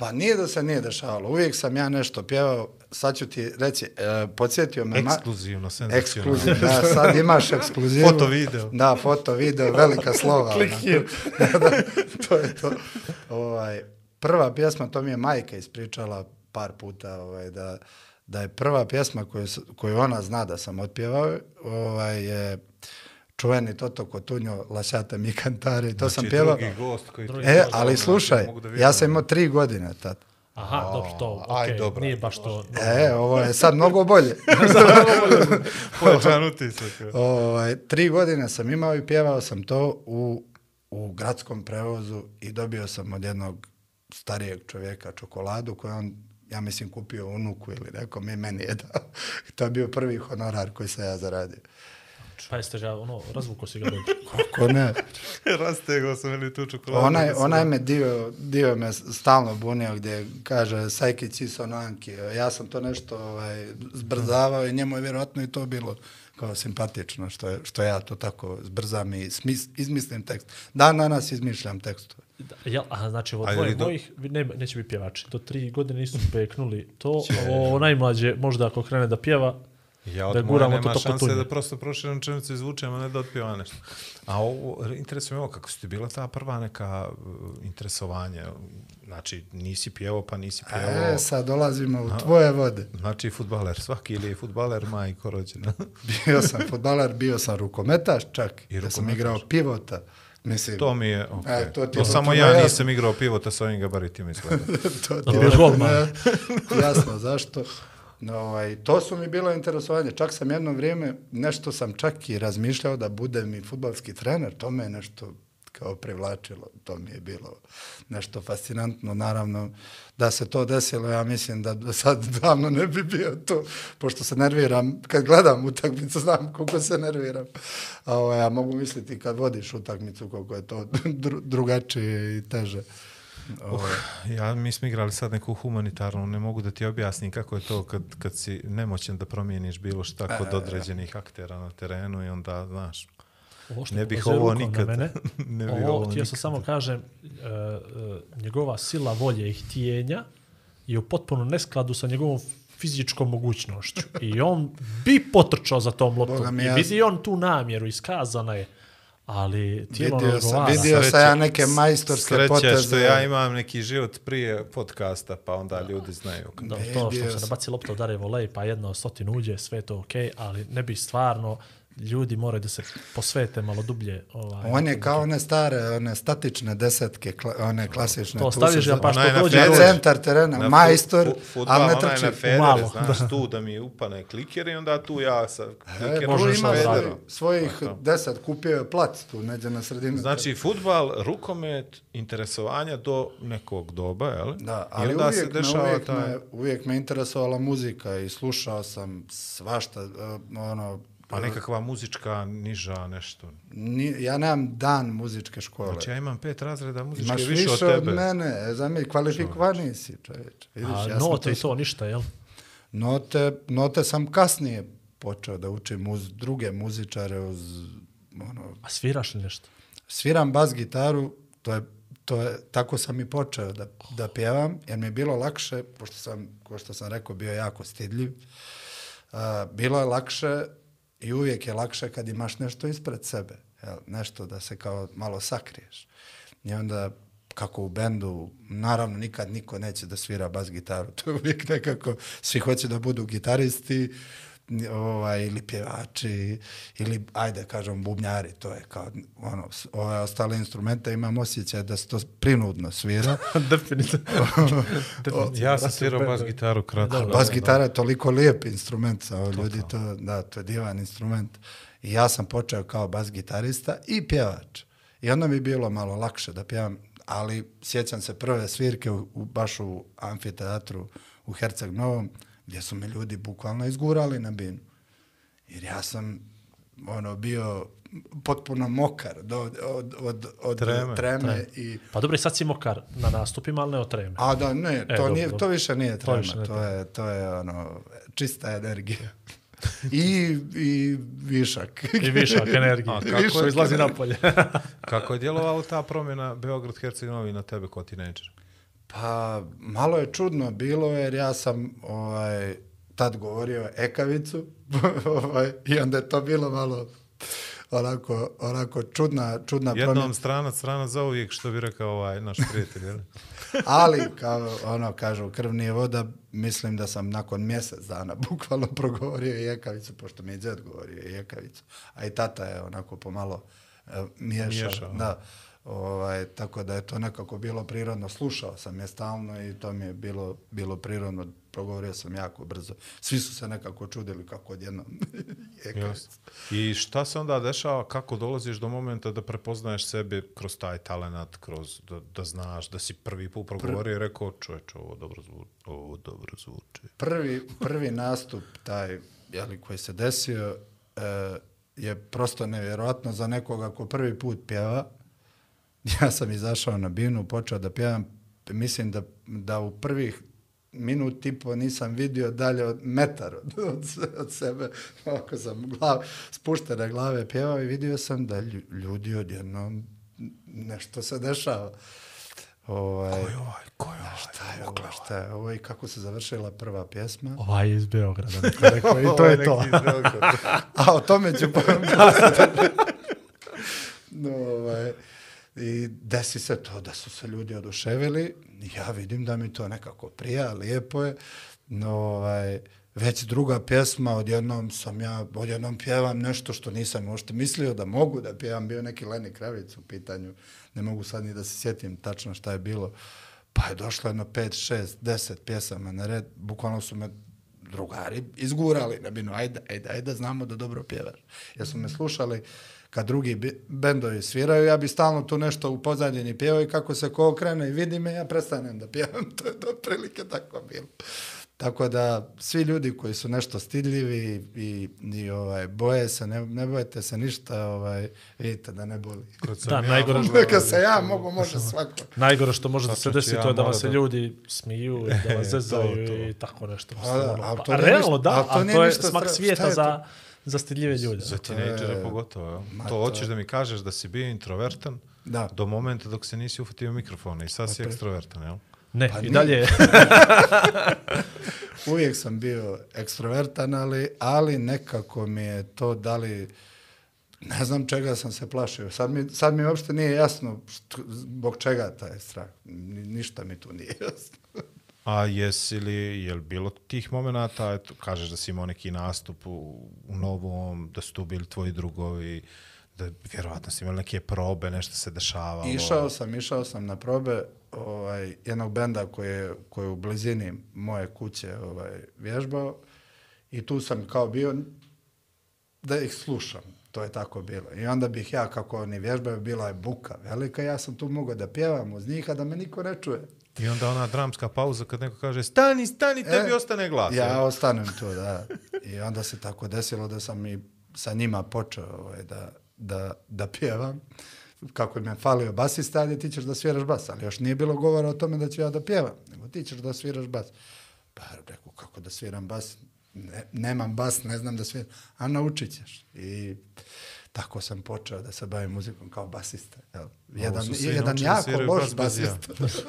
Pa nije da se nije dešavalo. Uvijek sam ja nešto pjevao. Sad ću ti reći, e, podsjetio me... Ekskluzivno, senzacionalno. Ekskluzivno, da, sad imaš ekskluzivu. Foto, video. Da, foto, video, velika slova. Ono. here. da, da, to je to. Ovaj, prva pjesma, to mi je majka ispričala par puta, ovaj, da, da je prva pjesma koju, koju ona zna da sam otpjevao, ovaj, je čuveni Toto Kotunjo, Lasciata mi cantare, to sam Znači, pjevao. drugi gost koji... Drugi E, gost, ali Znači, slušaj, ja sam imao tri godine tad. Aha, dobro, to, aj, okej, dobro. nije baš to... E, ovo je sad mnogo bolje. Pojačan utisak. ovaj, tri godine sam imao i pjevao sam to u, u gradskom prevozu i dobio sam od jednog starijeg čovjeka čokoladu koju on, ja mislim, kupio unuku ili nekom i meni je dao. To je bio prvi honorar koji sam ja zaradio. Pa jeste ga, ono, razvuko si ga dobro. Ko ne? Rastegao sam meni tu čokoladu. Onaj, sam- onaj me dio, dio me stalno bunio gdje kaže Sajki Cisonanki. Ja sam to nešto ovaj, zbrzavao i njemu je vjerojatno i to bilo kao simpatično što, je, što ja to tako zbrzam i smis, izmislim tekst. Dan danas izmišljam tekstove. Da, Jel, a znači je dvoje do- mojih, ne, neće biti pjevači. Do tri godine nisu peknuli to. Ovo najmlađe, možda ako krene da pjeva, Ja od da moje guramo nema to šanse kotunje. da prosto proširam rečenicu izvučem, a ne da otpjeva nešto. A ovo, interesuje me ovo, kako su ti bila ta prva neka uh, interesovanja? Znači, nisi pjevao, pa nisi pjevao. E, sad dolazimo u tvoje vode. Znači, futbaler, svaki ili je futbaler, majko rođena. Bio sam futbaler, bio sam rukometaš čak. I I sam rukometaš. igrao pivota. Mislim, to mi je, okej. E, to to, ti samo ja jasno. nisam igrao pivota sa ovim gabaritima izgleda. to ti je jasno, zašto? No, ovaj, to su mi bilo interesovanje. Čak sam jedno vrijeme, nešto sam čak i razmišljao da budem i futbalski trener. To me je nešto kao privlačilo. To mi je bilo nešto fascinantno. Naravno, da se to desilo, ja mislim da sad davno ne bi bio to, pošto se nerviram. Kad gledam utakmicu, znam koliko se nerviram. A ovaj, ja mogu misliti kad vodiš utakmicu, koliko je to drugačije i teže. Ovaj, Ja, mi smo igrali sad neku humanitarnu, ne mogu da ti objasnim kako je to kad, kad si nemoćan da promijeniš bilo šta E, kod određenih aktera na terenu i onda, znaš, ovo što Ne bih ovo nikad. Mene, Ne bih ovo, ovo htio sam nikad. samo kažem, uh, uh, njegova sila volje i htjenja je u potpuno neskladu sa njegovom fizičkom mogućnošću. I on bi potrčao za tom loptom. I ja- vidi on tu namjeru, iskazana je. Ali tijelo ne Vidio sam, odgovara. vidio sam ja neke majstorske Sreća poteze. što ja imam neki život prije podcasta, pa onda ljudi znaju. Da, to što se nabaci lopta udare volej, pa jedna stotin uđe, sve je to okej, okay, ali ne bi stvarno ljudi moraju da se posvete malo dublje. Ovaj, On je kao one stare, one statične desetke, kla, one klasične. To tu staviš ga pa što na dođe centar terena, Na majstor, ali ne trči. na Federer, Malo, znaš, tu da mi upane kliker i onda tu ja sa E, klikerom možeš ima svojih deset, kupio je plac tu, neđe na sredinu. Znači, futbal, rukomet, interesovanja do nekog doba, jel? Da, I ali onda uvijek, se me, dešava uvijek, taj... me, uvijek me interesovala muzika i slušao sam svašta, uh, ono, Pa nekakva muzička niža, nešto. ni, ja nemam dan muzičke škole. Znači, ja imam pet razreda muzičke Imaš više, više od od tebe. mene, e, zamir, kvalifikovaniji si, čovječe. Vidiš, A ja note i to to ništa, jel? Note, note sam kasnije počeo da učim uz druge muzičare, uz ono, A sviraš li nešto? sviram bas gitaru, to je to je, tako sam i počeo da, da pjevam, jer mi je bilo lakše, pošto sam, ko što sam rekao, bio jako stidljiv, uh, bilo je lakše i uvijek je lakše kad imaš nešto ispred sebe, jel? nešto da se kao malo sakriješ. I onda kako u bendu, naravno nikad niko neće da svira bas gitaru, to je uvijek nekako, svi hoće da budu gitaristi, ovaj, ili pjevači, ili, ajde, kažem, bubnjari, to je kao, ono, ove ostale instrumente imam osjećaj da se to prinudno svira. Definitivno. Ja sam svirao bas gitaru kratko. Dobro. Bas gitara je toliko lijep instrument, sa ljudi to, da, to je divan instrument. I ja sam počeo kao bas gitarista i pjevač. I onda mi je bilo malo lakše da pjevam, ali sjećam se prve svirke u, u, baš u amfiteatru u Herceg Novom, gdje su me ljudi bukvalno izgurali na binu. Jer ja sam ono bio potpuno mokar do, od, od, od, od Treme, treme, i Pa dobro, i sad si mokar na nastupima, ali ne od treme. A da, ne, to, E, dobro, nije, dobro. to više nije To trema, više ne to, je, to je ono, čista energija. I, I višak. I višak energije. A, kako je- izlazi napolje. Kako je djelovala ta promjena Beograd Herceg Novi na tebe kao tinejdžer? Pa, malo je čudno bilo, jer ja sam ovaj, tad govorio ekavicu, ovaj, i onda je to bilo malo onako, onako čudna, čudna Jednom promjena. stranac, stranac za uvijek, što bi rekao ovaj naš prijatelj. jel? Ali, kao ono kažu, krv nije voda, mislim da sam nakon mjesec dana bukvalno progovorio i jekavicu, pošto mi je džed govorio i jekavicu. A i tata je onako pomalo miješao. Miješao. Da. Ovaj, tako da je to nekako bilo prirodno. Slušao sam je stalno i to mi je bilo, bilo prirodno. Progovorio sam jako brzo. Svi su se nekako čudili kako odjednom jekavica. Jasno. I šta se onda dešava, kako dolaziš do momenta da prepoznaješ sebe kroz taj talenat, kroz da, da znaš, da si prvi put progovorio i rekao, čovječ, ovo dobro zvuči, ovo dobro zvuči. prvi, prvi nastup taj jeli, koji se desio e, je prosto nevjerojatno za nekoga ko prvi put pjeva. Ja sam izašao na binu, počeo da pjevam, mislim da, da u prvih minut i po nisam vidio dalje od metar od, od, od sebe. Ako sam glav, spuštene glave pjevao i vidio sam da lju- ljudi odjednom nešto se dešava. Ovaj, ko je ovaj, ko je ovaj? Šta je ovo, šta je ovo i kako se završila prva pjesma? Ovaj je iz Beograda. neko rekao, I to je to. A o tome ću pa... no, ovaj, I desi se to da su se ljudi oduševili. Ja vidim da mi to nekako prija, lijepo je. No, ovaj, već druga pjesma, odjednom sam ja, odjednom pjevam nešto što nisam uopšte mislio da mogu da pjevam. Bio neki Leni Kravic u pitanju. Ne mogu sad ni da se sjetim tačno šta je bilo. Pa je došlo jedno 5, 6, 10 pjesama na red. Bukvalno su me drugari izgurali na binu, ajde, ajde, ajde, znamo da dobro pjevaš. Jer su me slušali kad drugi bendovi sviraju, ja bi stalno tu nešto u pozadini pjevao i kako se ko okrene i vidi me, ja prestanem da pjevam. To je do prilike tako bilo. Tako da svi ljudi koji su nešto stidljivi i, i ovaj, boje se, ne, ne bojete se ništa, ovaj, vidite da ne boli. Kad sam Da, ja najgore mogao- Neka se ja mogu, može svako. Najgore što može da se desi, ja to je da vam morat se da- ljudi smiju i da vas To, zezaju to. i tako nešto. A da, Ono, ali pa, to nije realno da, ali to nije to je smak svijeta je to? Za, stidljive ljude. Za tinejdžere pogotovo. Ja. Ma To to hoćeš da mi kažeš da si bio introvertan Da. do momenta dok se nisi ufatio mikrofona i sad si ekstrovertan, jel? Ne, Pa i nije. dalje. Uvijek sam bio ekstrovertan, ali, ali nekako mi je to dali, ne znam čega sam se plašio. Sad mi, sad mi uopšte nije jasno što, zbog čega taj strah. Ni- Ništa mi tu nije jasno. A jesi li, je li bilo tih momenata, eto, kažeš da si imao neki nastup u, u novom, da su tu bili tvoji drugovi, da vjerovatno si imali neke probe, nešto se dešavalo. Išao sam, išao sam na probe ovaj, jednog benda koji je, koji je u blizini moje kuće ovaj, vježbao i tu sam kao bio da ih slušam. To je tako bilo. I onda bih ja, kako oni vježbaju, bila je buka velika, ja sam tu mogao da pjevam uz njih, a da me niko ne čuje. I onda ona dramska pauza kad neko kaže stani, stani, tebi E, ostane glas. Ja ostanem tu, da. I onda se tako desilo da sam i sa njima počeo ovaj, da, da, da pjevam. Kako je falio basista, ali ti ćeš da sviraš bas. Ali još nije bilo govora o tome da ću ja da pjevam, nego ti ćeš da sviraš bas. Pa rekao, kako da sviram bas? Ne, nemam bas, ne znam da sviram. A naučit ćeš. I tako sam počeo da se bavim muzikom kao basista. Jel? Jedan, jedan jako loš bas bez ja. basista.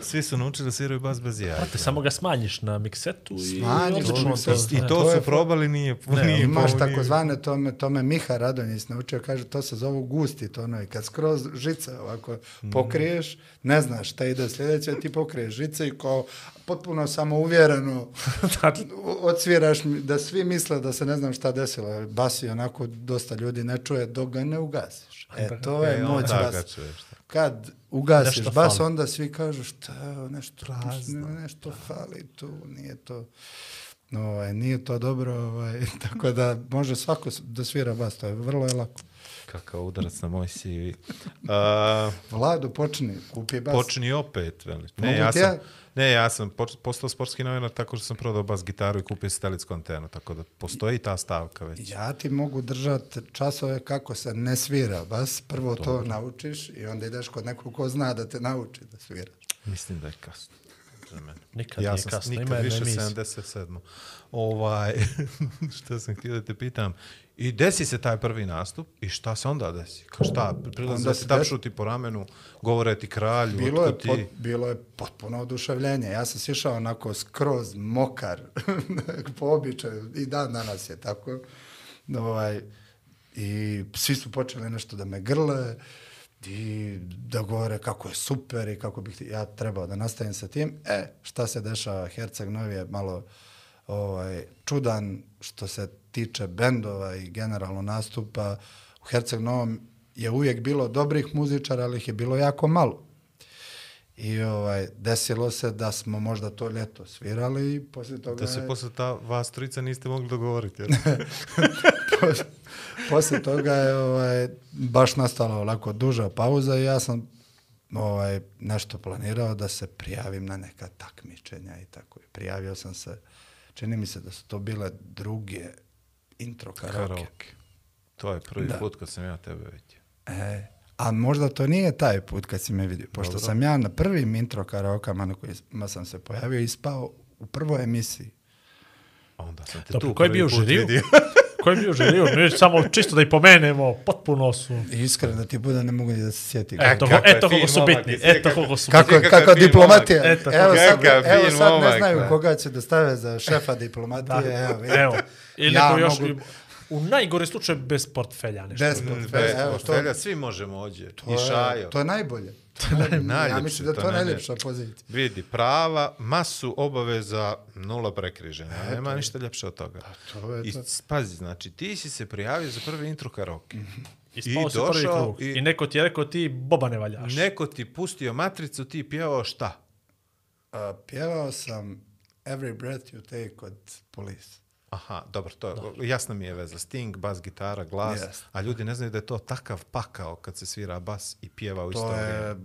Svi su naučili da sviraju bas bez jaja. Te samo ga smanjiš na miksetu i Smanjiš odlično to. miksetu. I ne. to, to su probali, nije, nije Imaš takozvane, to me, to me Miha Radonjić naučio, kaže, to se zovu gusti tonovi. Kad skroz žice ovako Mhm. pokriješ, ne znaš šta ide sljedeće, ti pokriješ žice i kao potpuno samouvjereno odsviraš mi- da svi misle da se ne znam šta desilo. Bas je onako dosta ljudi ne čuje dok ga ne ugasiš. E, to je E, moć čuješ. Kad ugasiš Nešto bas, fali. onda svi kažu šta nešto, nešto, nešto fali tu, nije to... Ovaj, nije to dobro, ovaj, tako da može svako da svira bas, to je vrlo je lako. Kakav udarac na moj CV. Uh, Vlado, počni, kupi bas. počni opet, veli. Ne, ja sam, ja? ne, ja sam poč- postao sportski novinar tako što sam prodao bas gitaru i kupio satelitsku antenu, tako da postoji ta stavka već. Ja ti mogu držati časove kako se ne svira bas, prvo to naučiš i onda ideš kod nekog ko zna da te nauči da sviraš. Mislim da je kasno. Za mene. Nikad ja nije sam kasno, nikad ima više emisija. 77. Ovaj, što sam htio da te pitam. I desi se taj prvi nastup i šta se onda desi? Kao šta? Prilaze Onda da se tapšu ti po ramenu, govore ti kralju, Bilo je, otkud ti... pot, bilo je potpuno oduševljenje. Ja sam sišao onako skroz mokar po običaju i dan danas je tako. Ovaj, I svi su počeli nešto da me grle i da govore kako je super i kako bih ja trebao da nastavim sa tim. E, šta se dešava? Herceg Novi je malo ovaj, čudan što se tiče bendova i generalno nastupa. U Herceg Novom je uvijek bilo dobrih muzičara, ali ih je bilo jako malo. I ovaj, desilo se da smo možda to ljeto svirali i poslije toga Da se je- posle ta vas trojica niste mogli dogovoriti. Jer... Pos- Poslije toga je ovaj, baš nastala ovako duža pauza i ja sam ovaj, nešto planirao da se prijavim na neka takmičenja i tako. I prijavio sam se, čini mi se da su to bile druge intro karaoke. Karaoke. To je prvi Da. put kad sam ja tebe vidio. E, a možda to nije taj put kad si me vidio, pošto Dobro. sam ja na prvim intro karaokama na kojima sam se pojavio ispao u prvoj emisiji. Onda sam te Dobro, tu ko je prvi bio put žiriju? Ko je bio žiriju? Mi samo čisto da ih pomenemo, potpuno su... Iskreno da ti bude ne mogu ni da se sjetim. Eto, kakav je eto koliko su bitni, eto kako- koliko su Kako, Kakav kako fin diplomatija. Eto, evo sad, evo sad ne momak, znaju koga će da stave za šefa diplomatije. Evo. Evo, ili Ja još, mogu- u najgore slučaju bez portfelja nešto. Bez portfelja, Bez evo, to- portfelja, svi možemo ođe. To I je- šajo. To je najbolje. ja najljepše, mislim da je to to je najljepša pozicija. Vidi, prava, masu obaveza, nula prekriženja. Nema ništa ljepše od toga. to je I to. pazi, znači, ti si se prijavio za prvi intro karaoke. I spao se prvi krug. I... i, neko ti je rekao ti boba ne valjaš. neko ti pustio matricu, ti pjevao šta? A, pjevao sam Every Breath You Take od Police. Aha, dobro, to je, jasna mi je veza. Sting, bas, gitara, glas, Jest. a ljudi ne znaju da je to takav pakao kad se svira bas i pjeva u isto To vrijeme.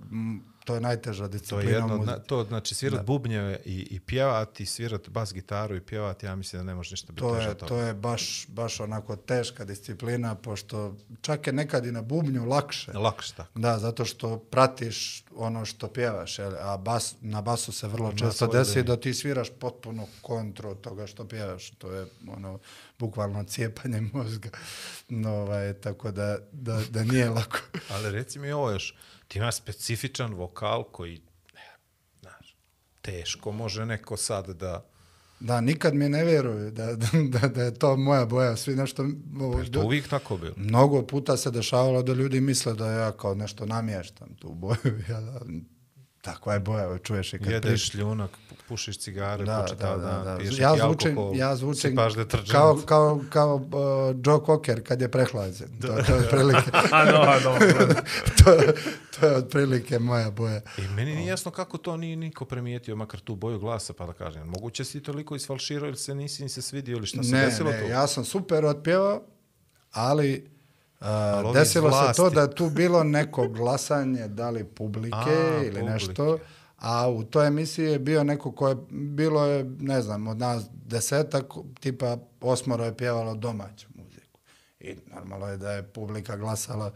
To je najteža To disciplina je jedno, na, to znači svirat bubnjeve i, i pjevati, svirat bas gitaru i pjevati, ja mislim da ne može ništa biti To teže je, toga. to je baš, baš onako teška disciplina, pošto čak je nekad i na bubnju lakše. Lakše tako. Da, zato što pratiš ono što pjevaš, jel? a bas, na basu se vrlo često desi da ti sviraš potpuno kontru od toga što pjevaš. To je ono, bukvalno cijepanje mozga. No, ovaj, tako da, da, da nije lako. Ali reci mi ovo još, ti imaš specifičan vokal koji, ne, znaš, teško može neko sad da... Da, nikad mi ne vjeruju da, da, da je to moja boja. Svi nešto... Ovo, Je to uvijek tako bilo? Mnogo puta se dešavalo da ljudi misle da ja kao nešto namještam tu boju. Ja, da, takva je boja, čuješ i kad Jedeš šljunak, pu- pušiš cigare, Da, po da, da, dan, da. piješ Ja neki zvučim, alkohol, ja zvučim sipaš kao, kao, kao uh, Joe Cocker kad je prehlađen. To, to, je otprilike, A no, no. to, to je otprilike moja boja. I meni nije jasno kako to nije niko primijetio, makar tu boju glasa, pa da kažem. Moguće si toliko isfalširao ili se nisi ni se svidio ili šta se Ne, desilo ne, tu? ja sam super otpjevao, ali, uh, desilo se to da je tu bilo neko glasanje, da li publike A, ili publike. nešto, a u toj emisiji je bio neko ko je, bilo je, ne znam, od nas desetak, tipa osmoro je pjevalo domaću muziku. I normalno je da je publika glasala,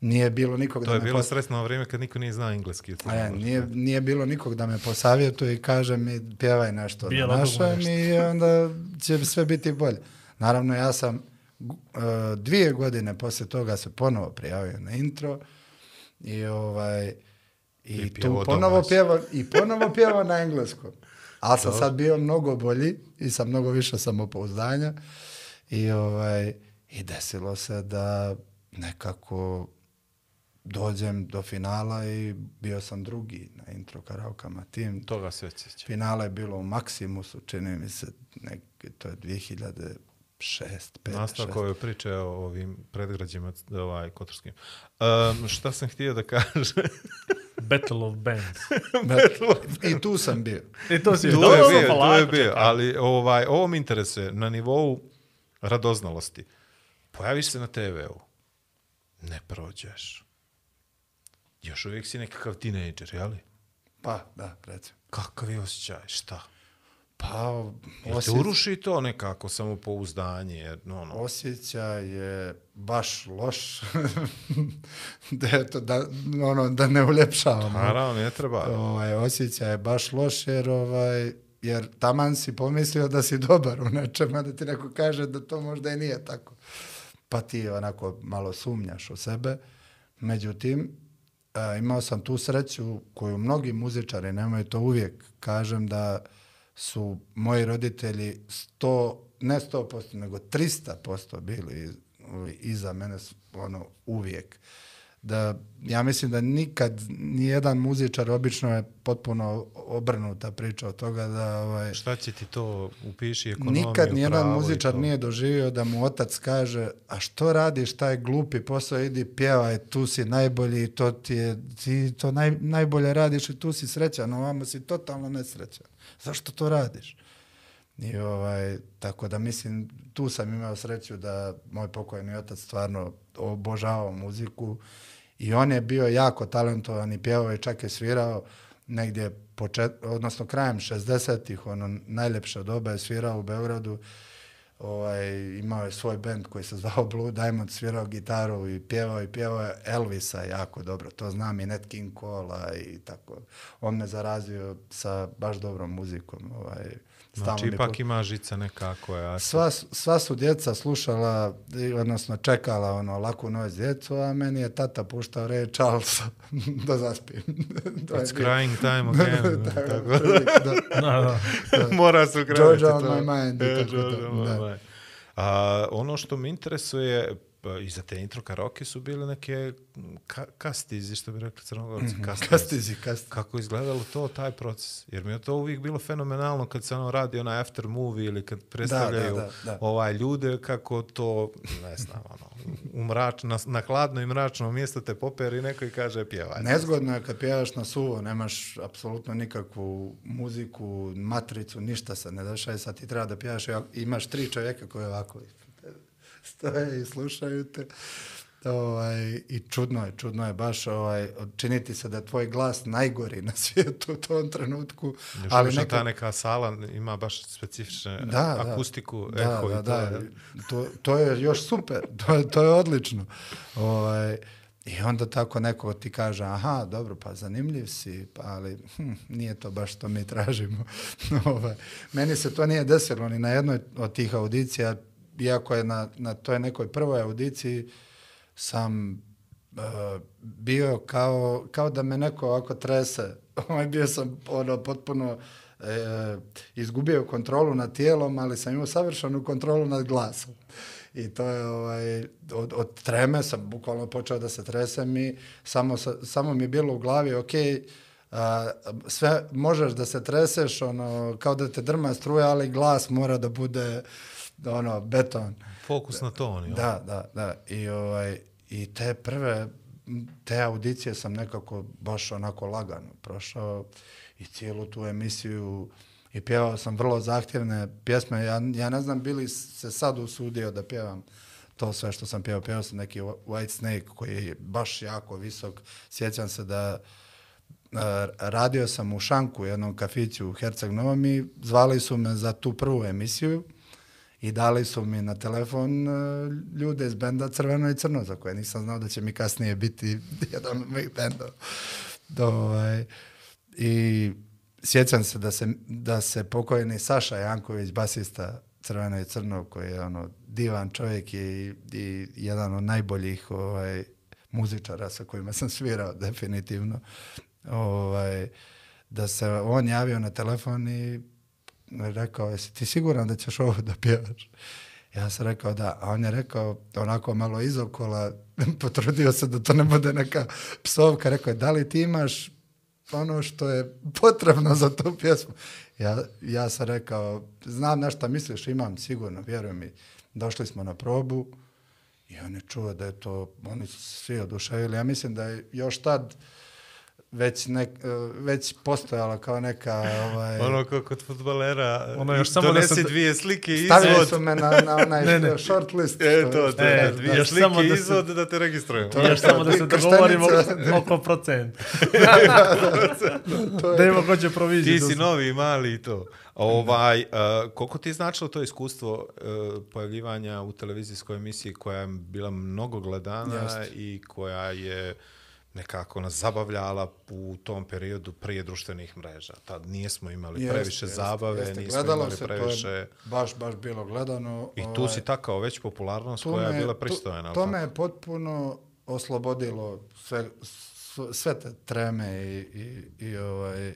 nije bilo nikog To da je me bilo pos- sretno vrijeme kad niko nije znao engleski. to E, može nije, nije bilo nikog da me posavjetuje i kaže mi pjevaj nešto na našem i onda će sve biti bolje. Naravno, ja sam dvije godine poslije toga se ponovo prijavio na intro i ovaj i, I tu ponovo pjevao i ponovo pjevao na engleskom. Ali sam sad bio mnogo bolji i sa mnogo više samopouzdanja i ovaj i desilo se da nekako dođem do finala i bio sam drugi na intro karaokama tim. Toga se sjećam. Finale je bilo u Maximusu, čini mi se, nek, to je 2006, 5, Nastavak 6. ove priče o ovim predgrađima ovaj, kotorskim. Um, šta sam htio da kažem? Battle of Bands. I tu sam bio. I to si tu je bio, tu je bio, ali ovaj, ovo mi interesuje na nivou radoznalosti. Pojaviš se na TV-u, ne prođeš. Još uvijek si nekakav tinejdžer, jeli? Pa, da, recimo. Kakav je osjećaj, šta? Pa, Jel te osje- uruši to nekako samopouzdanje? Jer, no, no. osjećaj je baš loš. da, eto, da, ono, da ne uljepšavam. Naravno, ne treba. ovaj, osjećaj je baš loš jer, ovaj, jer taman si pomislio da si dobar u nečem, a da ti neko kaže da to možda i nije tako. Pa ti onako malo sumnjaš u sebe. Međutim, a, imao sam tu sreću koju mnogi muzičari nemaju, to uvijek kažem da su moji roditelji sto, ne 100%, nego 300% bili iz- iza mene ono, uvijek. Da ja mislim da nikad nijedan muzičar obično je potpuno obrnuta priča od toga da ovaj Šta će ti to upiši ekonomiju, nikad nijedan muzičar nije doživio da mu otac kaže a što radiš taj glupi posao idi pjevaj tu si najbolji to ti je ti to naj, najbolje radiš i tu si srećan ovamo si totalno nesrećan zašto to radiš I ovaj, tako da mislim, tu sam imao sreću da moj pokojni otac stvarno obožavao muziku i on je bio jako talentovan i pjevao i čak je svirao negdje počet, odnosno krajem 60-ih, ono najljepša doba je svirao u Beogradu. Ovaj, imao je svoj bend koji se zvao Blue Diamond, svirao gitaru i pjevao i pjevao Elvisa jako dobro. To znam i Nat King Cole i tako. On me zarazio sa baš dobrom muzikom. Ovaj, Znači, mi ipak ima žica neka koja... je- Sva, su- sva su djeca slušala, odnosno čekala ono laku noć djecu, a meni je tata puštao Ray Charles da zaspim. To je It's crying time again. Tako, tako. da. Da, da. Mora se ukrenuti. Georgia on to. my mind E, tako Georgia da, on my da. mind. A, ono što me interesuje, i za te intro karaoke su bile neke ka kastizi, što bi rekli crnogorci, kastizi. Kastizi, kastizi. Kako je izgledalo to, taj proces? Jer mi je to uvijek bilo fenomenalno kad se ono radi onaj after movie ili kad predstavljaju da, da. ovaj ljude, kako to, ne znam, ono, u mrač, na, na hladno i mračno mjesto te poperi neko i kaže pjevaj. Nezgodno je kad pjevaš na suvo, nemaš apsolutno nikakvu muziku, matricu, ništa se ne dešava, sad ti treba da pjevaš i imaš tri čovjeka koji ovako stoje i slušaju te. Ovaj, I čudno je, čudno je baš ovaj, činiti se da tvoj glas najgori na svijetu u tom trenutku. Još ali neka- ta neka sala ima baš specifične da, akustiku, da, eho da, i to. da, je. to, to je još super, to je, to je odlično. Ovaj, I onda tako neko ti kaže, aha, dobro, pa zanimljiv si, pa ali hm, nije to baš što mi tražimo. ovaj, meni se to nije desilo ni na jednoj od tih audicija, iako je na, na toj nekoj prvoj audiciji sam uh, bio kao, kao da me neko ovako trese. Ovaj bio sam ono, potpuno e, izgubio kontrolu nad tijelom, ali sam imao savršenu kontrolu nad glasom. I to je, ovaj, od, od treme sam bukvalno počeo da se tresem i samo, samo mi je bilo u glavi, ok, a, sve možeš da se treseš, ono, kao da te drma struja, ali glas mora da bude ono, beton. Fokus na to oni. Da, da, da. I, ovaj, I te prve, te audicije sam nekako baš onako lagano prošao i cijelu tu emisiju i pjevao sam vrlo zahtjevne pjesme. Ja, ja ne znam bili se sad usudio da pjevam to sve što sam pjevao. Pjevao sam neki White Snake koji je baš jako visok. Sjećam se da Uh, radio sam u Šanku, jednom kafiću u Herceg Novom i zvali su me za tu prvu emisiju i dali su mi na telefon e, ljude iz benda Crveno i Crno, za koje nisam znao da će mi kasnije biti jedan od mojih bendova. Ovaj, I sjećam se da se, da se pokojni Saša Janković, basista, Crveno i Crno, koji je ono divan čovjek i, i jedan od najboljih ovaj, muzičara sa kojima sam svirao, definitivno. Ovaj, da se on javio na telefon i rekao, jesi ti siguran da ćeš ovo da pjevaš? Ja sam rekao da, a on je rekao onako malo izokola, potrudio se da to ne bude neka psovka, rekao je, da li ti imaš ono što je potrebno za tu pjesmu? Ja, ja sam rekao, znam na šta misliš, imam sigurno, vjeruj mi. Došli smo na probu i on je čuo da je to, oni su svi oduševili. Ja mislim da je još tad već, nek, već postojala kao neka... Ovaj, Ono kao kod futbolera, Ono još samo da se- dvije slike i Stavili izvod. su me na, na onaj Ne, ne. short list. E, to, to, da. dvije Još slike samo da se- izvod da te registrujemo. To je Još samo da se dogovorimo oko procent. Da ima ko će proviziju. Ti si novi, mali i to. Ovaj, uh, koliko ti je značilo to iskustvo uh, pojavljivanja u televizijskoj emisiji koja je bila mnogo gledana Jeste. i koja je nekako nas zabavljala u tom periodu prije društvenih mreža. Tad nijesmo imali Jeste, previše jeste, zabave, jeste. nismo Gledalo imali se, previše... To je baš, baš bilo gledano. I tu si takao već popularnost koja me- je bila to- pristojna. To, me je potpuno oslobodilo sve, sve, sve te treme i, i, i, ovaj,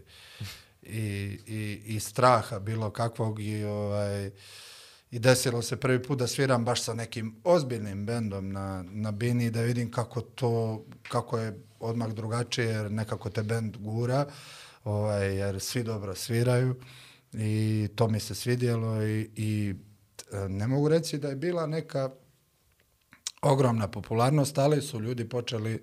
i, i, i straha bilo kakvog i ovaj, i desilo se prvi put da sviram baš sa nekim ozbiljnim bendom na, na bini da vidim kako to, kako je odmah drugačije jer nekako te bend gura ovaj, jer svi dobro sviraju i to mi se svidjelo i, i e, ne mogu reći da je bila neka ogromna popularnost, ali su ljudi počeli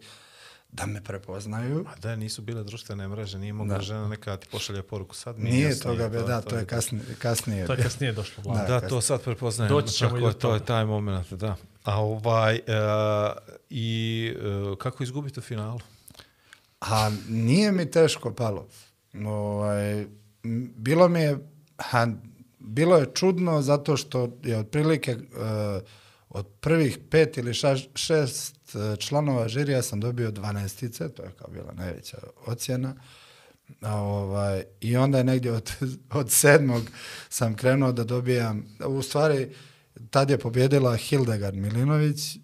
da me prepoznaju. A da, nisu bile društvene mreže, nije mogla Da. žena neka ti pošalje poruku sad. mi Nije jasnije, toga, be, da, to je to. kasnije. kasnije To je kasnije došlo. Da. Da, to sad prepoznajem. Doći ćemo i do je, to je taj moment, da. A ovaj, uh, i uh, kako izgubiti u finalu? A nije mi teško palo. Ovaj, bilo mi je, ha, bilo je čudno zato što je otprilike uh, od prvih pet ili šaš, šest članova žirija sam dobio dvanestice, to je kao bila najveća ocjena. A, ovaj, I onda je negdje od, od sedmog sam krenuo da dobijam, u stvari tad je pobjedila Hildegard Milinović,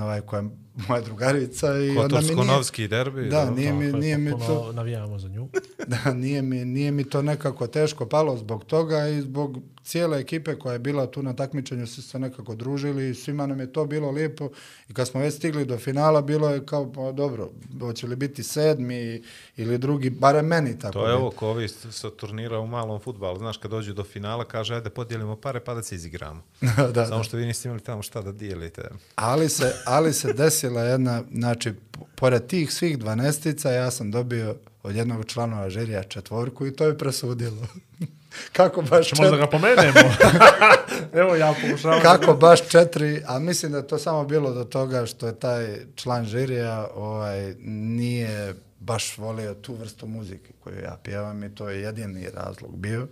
ovaj, koja je moja drugarica. i onda mi nije- derbi. Da, nije mi, nije mi to... Navijamo za nju. Da, nije mi, nije mi to nekako teško palo zbog toga i zbog cijele ekipe koja je bila tu na takmičenju su se nekako družili i svima nam je to bilo lijepo i kad smo već stigli do finala bilo je kao, pa dobro, hoće li biti sedmi ili drugi, barem meni tako. To je ovo ko ovi sa turnira u malom futbalu. Znaš, kad dođu do finala, kaže, ajde, podijelimo pare pa da se izigramo. da, da. Samo što vi niste imali tamo šta da dijelite. Ali se, ali se desila jedna, znači, pored tih svih dvanestica, ja sam dobio od jednog članova žirija četvorku i to je presudilo. Kako baš možda četiri, ga pomenemo. Evo ja pokušavam. kako baš četiri, a mislim da to samo bilo do toga što je taj član žirija ovaj, nije baš volio tu vrstu muzike koju ja pjevam i to je jedini razlog bio.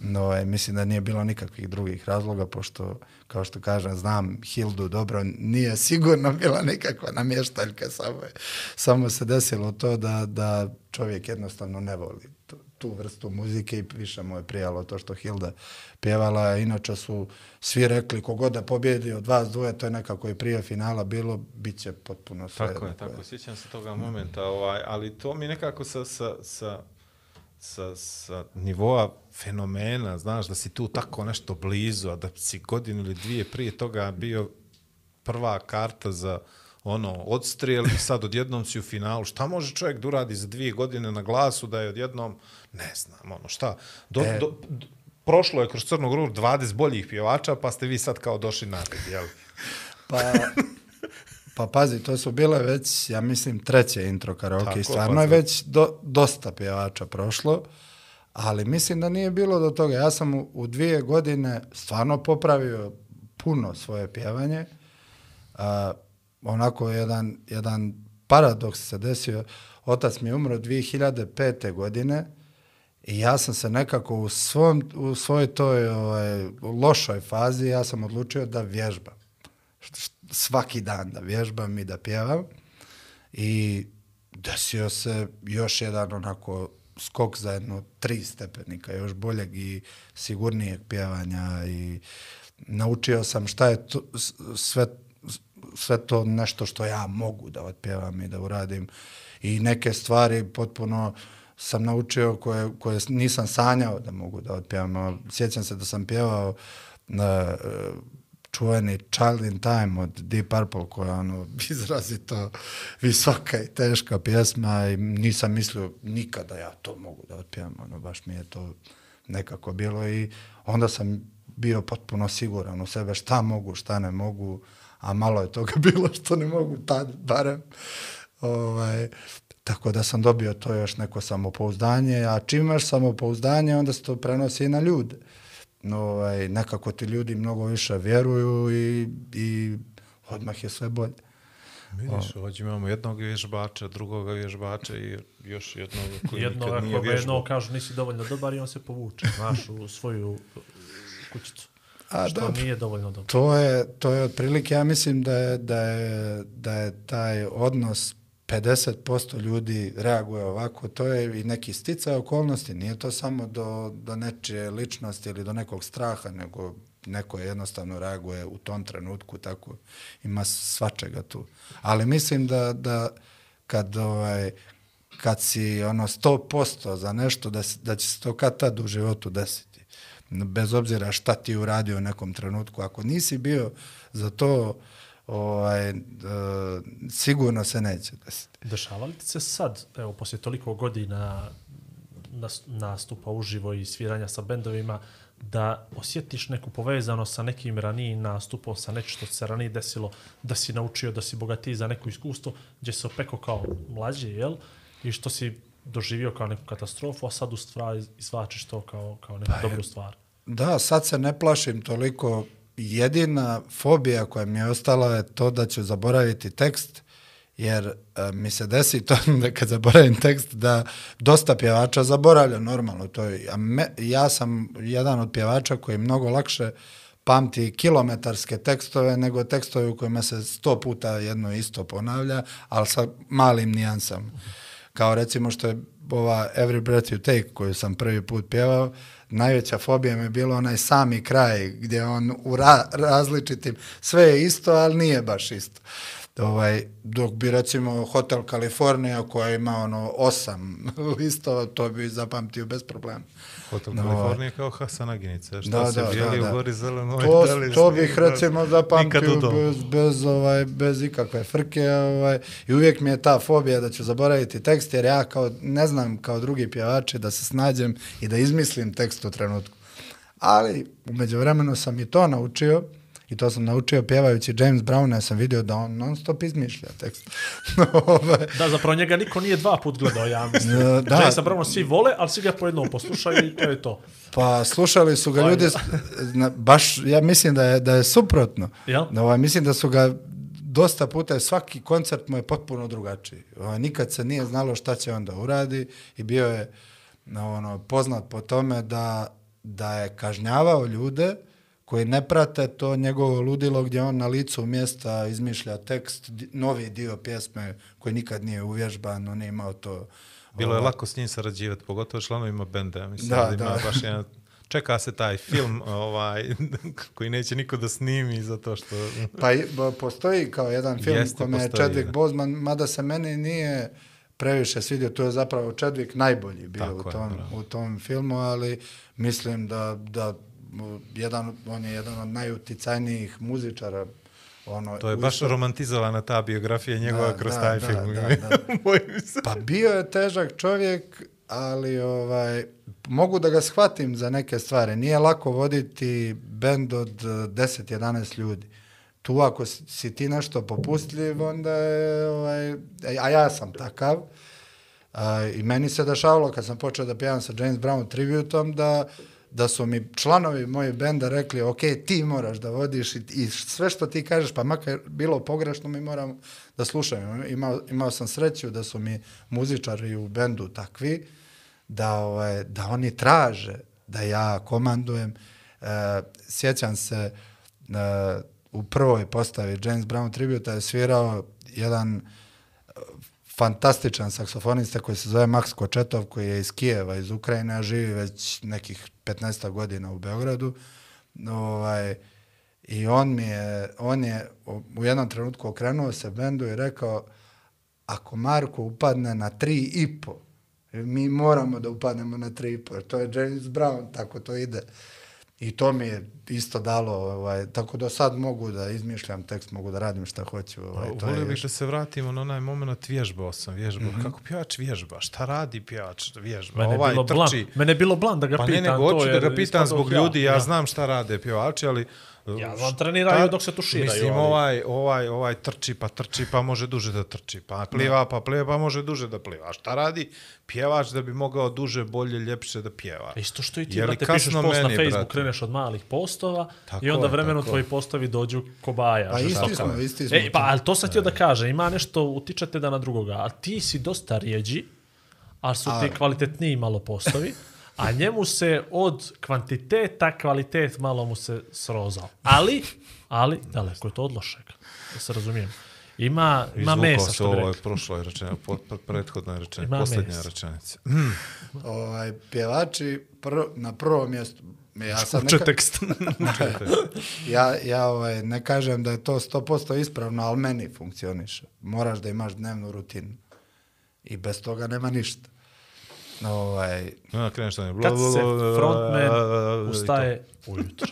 No, ovaj, mislim da nije bilo nikakvih drugih razloga, pošto, kao što kažem, znam Hildu dobro, nije sigurno bila nikakva namještaljka, samo, je, samo se desilo to da, da čovjek jednostavno ne voli tu, tu vrstu muzike i više mu je prijalo to što Hilda pjevala. Inače su svi rekli kogod da pobjedi od vas dvoje, to je nekako i prije finala bilo, bit će potpuno sve. Tako je, tako, sjećam se toga momenta, ovaj, ali to mi nekako sa, sa, sa, sa, sa nivoa fenomena, znaš, da si tu tako nešto blizu, a da si godinu ili dvije prije toga bio prva karta za ono, odstrijel i sad odjednom si u finalu. Šta može čovjek da uradi za dvije godine na glasu da je odjednom, ne znam, ono, šta, do, E. do, do, prošlo je kroz Crnu Goru 20 boljih pjevača, pa ste vi sad kao došli napred, jel? Pa, pa pazi, to su bile već, ja mislim, treće intro Tako, karaoke. i pa Stvarno je već do, dosta pjevača prošlo, ali mislim da nije bilo do toga. Ja sam u, u dvije godine stvarno popravio puno svoje pjevanje. A, onako jedan, jedan paradoks se desio. Otac mi je umro 2005. godine i ja sam se nekako u, svom, u svojoj toj ovaj, lošoj fazi, ja sam odlučio da vježbam. Št- št- Svaki dan da vježbam i da pjevam. I desio se još jedan onako skok za jedno tri stepenika, još boljeg i sigurnijeg pjevanja i naučio sam šta je to, sve, sve to nešto što ja mogu da otpjevam i da uradim i neke stvari potpuno sam naučio koje, koje nisam sanjao da mogu da otpjevam. Sjećam se da sam pjevao na čuveni Child in Time od Deep Purple koja je ono izrazito visoka i teška pjesma i nisam mislio nikada ja to mogu da otpijam, ono baš mi je to nekako bilo i onda sam bio potpuno siguran u sebe šta mogu, šta ne mogu, a malo je toga bilo što ne mogu tad barem. Ovaj, tako da sam dobio to još neko samopouzdanje, a čim imaš samopouzdanje, onda se to prenosi i na ljude. Uh, ovaj, nekako ti ljudi mnogo više vjeruju i, i odmah je sve bolje. Vidiš, ovdje imamo jednog vježbača, drugog vježbača i još jednog koji Jedno, nikad nije ako ga jedno vježbao. kažu nisi dovoljno dobar i on se povuče, znaš, u svoju kućicu. A, što dobro. nije dovoljno dobro. To je, to je otprilike, ja mislim da je, da je, da je taj odnos 50% ljudi reaguje ovako, to je i neki sticaj okolnosti, nije to samo do, do nečije ličnosti ili do nekog straha, nego neko jednostavno reaguje u tom trenutku, tako ima svačega tu. Ali mislim da, da kad, ovaj, kad si ono 100% za nešto, da, da će se to kad tad u životu desiti. Bez obzira šta ti uradio u nekom trenutku. Ako nisi bio za to, ovaj, e, sigurno se neće desiti. Dešava li ti se sad, evo, poslije toliko godina nas- nastupa uživo i sviranja sa bendovima, da osjetiš neku povezanost sa nekim ranijim nastupom, sa nešto što se ranije desilo, da si naučio, da si bogatiji za neko iskustvo, gdje se opeko kao mlađi, jel? I što si doživio kao neku katastrofu, a sad u stvari izvačiš to kao, kao neku dobru stvar. Da, sad se ne plašim toliko. Jedina fobija koja mi je ostala je to da ću zaboraviti tekst, jer e, mi se desi to da kad zaboravim tekst da dosta pjevača zaboravlja normalno. To je, a me, ja sam jedan od pjevača koji mnogo lakše pamti kilometarske tekstove nego tekstove u kojima se sto puta jedno isto ponavlja, ali sa malim nijansama. Kao recimo što je ova Every Breath You Take koju sam prvi put pjevao, najveća fobija mi je bilo onaj sami kraj gdje on u ra različitim, sve je isto, ali nije baš isto. Ovaj, dok bi recimo Hotel California koja ima ono osam listova, to bi zapamtio bez problema. Hotel No, Kalifornija kao Hasanaginica. Šta Da, se da, bijeli da, da. u gori zeleno? To, da li to bih recimo zapamtio bez, bez, ovaj, bez ikakve frke. Ovaj, I uvijek mi je ta fobija da ću zaboraviti tekst, jer ja kao, ne znam kao drugi pjevači da se snađem i da izmislim tekst u trenutku. Ali umeđu vremenu sam i to naučio i to sam naučio pjevajući James Brown, ja sam vidio da on non stop izmišlja tekst. Da, zapravo njega niko nije dva put gledao, ja mislim. Da. Da. Jason Brown svi vole, ali svi ga po jednom poslušaju i to je to. Pa slušali su ga ljudi, na, baš ja mislim da je, da je suprotno. Jel? Da, ovaj, mislim da su ga dosta puta, svaki koncert mu je potpuno drugačiji. Ovaj, nikad se nije znalo šta će onda uradi i bio je no, ono, poznat po tome da, da je kažnjavao ljude koji ne prate to njegovo ludilo gdje on na licu mjesta izmišlja tekst, novi dio pjesme koji nikad nije uvježban, on je imao to Bilo je ovaj, lako s njim sarađivati, pogotovo članovima benda. Mislim Da, da, ima da. baš jedan čeka se taj film ovaj koji neće niko da snimi zato što Pa postoji kao jedan film Jeste, kome je Chadwick da. Boseman, mada se meni nije previše svidio, to je zapravo Chadwick najbolji bio Tako u je, tom, bravo. u tom filmu, ali mislim da, da jedan, on je jedan od najuticajnijih muzičara. Ono, to je baš isto- romantizovana ta biografija njegova Da, kroz da, taj da, film. da, da. Se. Pa bio je težak čovjek, ali ovaj, mogu da ga shvatim za neke stvari. Nije lako voditi bend od eh, 10-11 ljudi. Tu ako si, ti nešto popustljiv, onda je, ovaj, a ja sam takav, a, i meni se dešavalo kad sam počeo da pjevam sa James Brown tributom, da, da su mi članovi moje benda rekli, ok, ti moraš da vodiš i, i sve što ti kažeš, pa makar bilo pogrešno, mi moramo da slušamo. Imao, imao sam sreću da su mi muzičari u bendu takvi, da, ovaj, da oni traže da ja komandujem. E, sjećam se e, u prvoj postavi James Brown tributa je svirao jedan fantastičan saksofonista koji se zove Max Kočetov, koji je iz Kijeva, iz Ukrajine, a živi već nekih 15 godina u Beogradu. Ovaj, I on mi je, on je u jednom trenutku okrenuo se bendu i rekao, ako Marko upadne na tri i po, mi moramo da upadnemo na tri i po, jer to je James Brown, tako to ide. I to mi je isto dalo, ovaj, tako da sad mogu da izmišljam tekst, mogu da radim šta hoću. Ovaj, to Volio je bih da se vratimo na onaj moment vježbao sam, vježbao. Mm -hmm. Kako pjevač vježba? Šta radi pjevač vježba? Mene je ovaj bilo blan, trči. mene je bilo blan da ga Pa pitam ne, nego to, hoću da ga pitam ispadao zbog ja. ljudi, ja, znam šta rade pjevači, ali... Ja znam, treniraju dok se tuširaju, Mislim, ali- ovaj, ovaj, ovaj trči pa trči pa može duže da trči, pa pliva pa pliva pa može duže da pliva. A šta radi pjevač da bi mogao duže, bolje, ljepše da pjeva? Isto što i ti, Je li brate, pišeš post na meni, Facebook, brate? kreneš od malih postova Tako i onda vremenom tako tvoji postovi dođu ko baja. Pa isti smo, isti smo. E, pa, ali to sam htio da kaže, ima nešto, utičate da na drugoga, a ti si dosta rijeđi, ali su ti kvalitetniji malo postovi, a njemu se od kvantiteta kvalitet malo mu se srozao. Ali, ali, daleko je to od lošeg, da se razumijem. Ima, ima mesa, što bi ovo je rekli. prošloj rečenja, po, po, prethodnoj rečenja, Ima posljednja mesa. rečenica. Ovaj, pjevači pr, na prvom mjestu. Ja sad Uče neka, tekst. ja, ja ovaj, ne kažem da je to 100% ispravno, ali meni funkcioniše. Moraš da imaš dnevnu rutinu. I bez toga nema ništa. Ovaj, Onda kreneš da ne... Kad se frontman ustaje ujutro.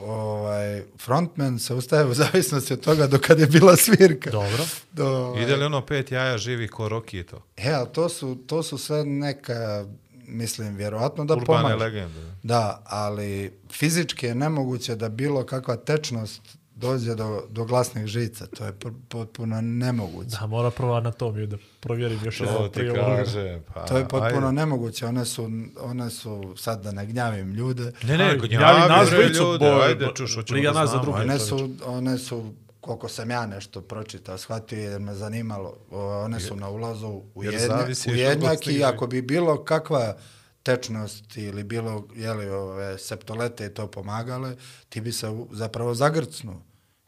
ovaj, frontman se ustaje u zavisnosti od toga do kad je bila svirka. Dobro. Do, ovaj, Ide li ono pet jaja živi ko Roki je to? E, ali to su, to su sve neka, mislim, vjerovatno da Urbane pomaže. legende. Da, ali fizički je nemoguće da bilo kakva tečnost dođe do, do glasnih žica. To je potpuno nemoguće. Da, mora prvo anatomiju da provjerim još ti prije ovoga. kaže. Pa, To je potpuno ajde. nemoguće. One su, one su, sad da ne gnjavim ljude, Ne, ne, Aj, gnjavi, javi nas dvojicu, ajde, čuš, hoćemo da nas za znamo, druge. ajde. one su, one su, koliko sam ja nešto pročitao, shvatio jer me zanimalo, one su na ulazu u, zavisi u glasnih i ako bi bilo kakva tečnost ili bilo jeli, ove septolete i to pomagale, ti bi se zapravo zagrcnuo.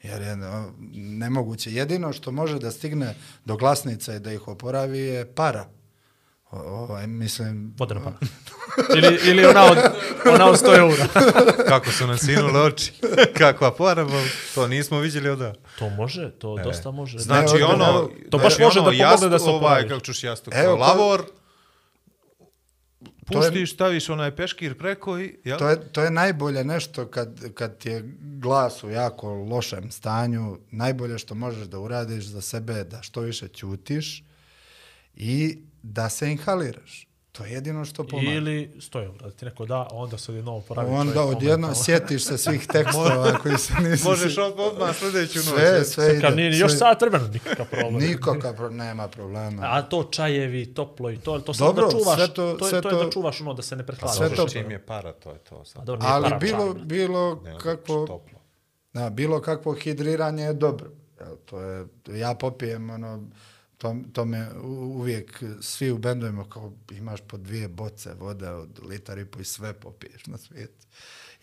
Jer je nemoguće. Jedino što može da stigne do glasnica i da ih oporavi je para. O, ovaj, mislim... Vodena para. ili, ili ona od, ona od 100 eura. Kako su nam sinule oči. Kakva poraba, to nismo vidjeli od da. To može, to dosta može. Znači Ne, ono, evo, to baš znači može ono, da pomogne da se ovaj, oporaviš. kako čuš jastu, Evo, Evo, ko- To je- puštiš, staviš onaj peškir preko i... Jel? To je, to je najbolje nešto kad, kad ti je glas u jako lošem stanju, najbolje što možeš da uradiš za sebe da što više ćutiš i da se inhaliraš. To je jedino što pomaže. Ili 100 eura, da ti neko da, onda se odjednom oporavi Onda odjedno sjetiš se svih tekstova koji se nisi... Možeš od- odmah sljedeću noć. sve, sve ide. Kad nije ni još sve- sat vremena, nikakav problem. Nikakav pro, nema problema. A to čajevi, toplo i to, to sam Dobro, da čuvaš, sve to- to, je, sve to je to- da čuvaš ono da se ne prehlada. sve to- Čim je para, to je to A sad. dobro, Ali para bilo, bilo Ne, kakvo... Toplo. Da, bilo kakvo hidriranje je dobro. Evo, to je, ja popijem, ono, to, to me uvijek svi u bendovima kao imaš po dvije boce vode od litar i po i sve popiješ na svijetu.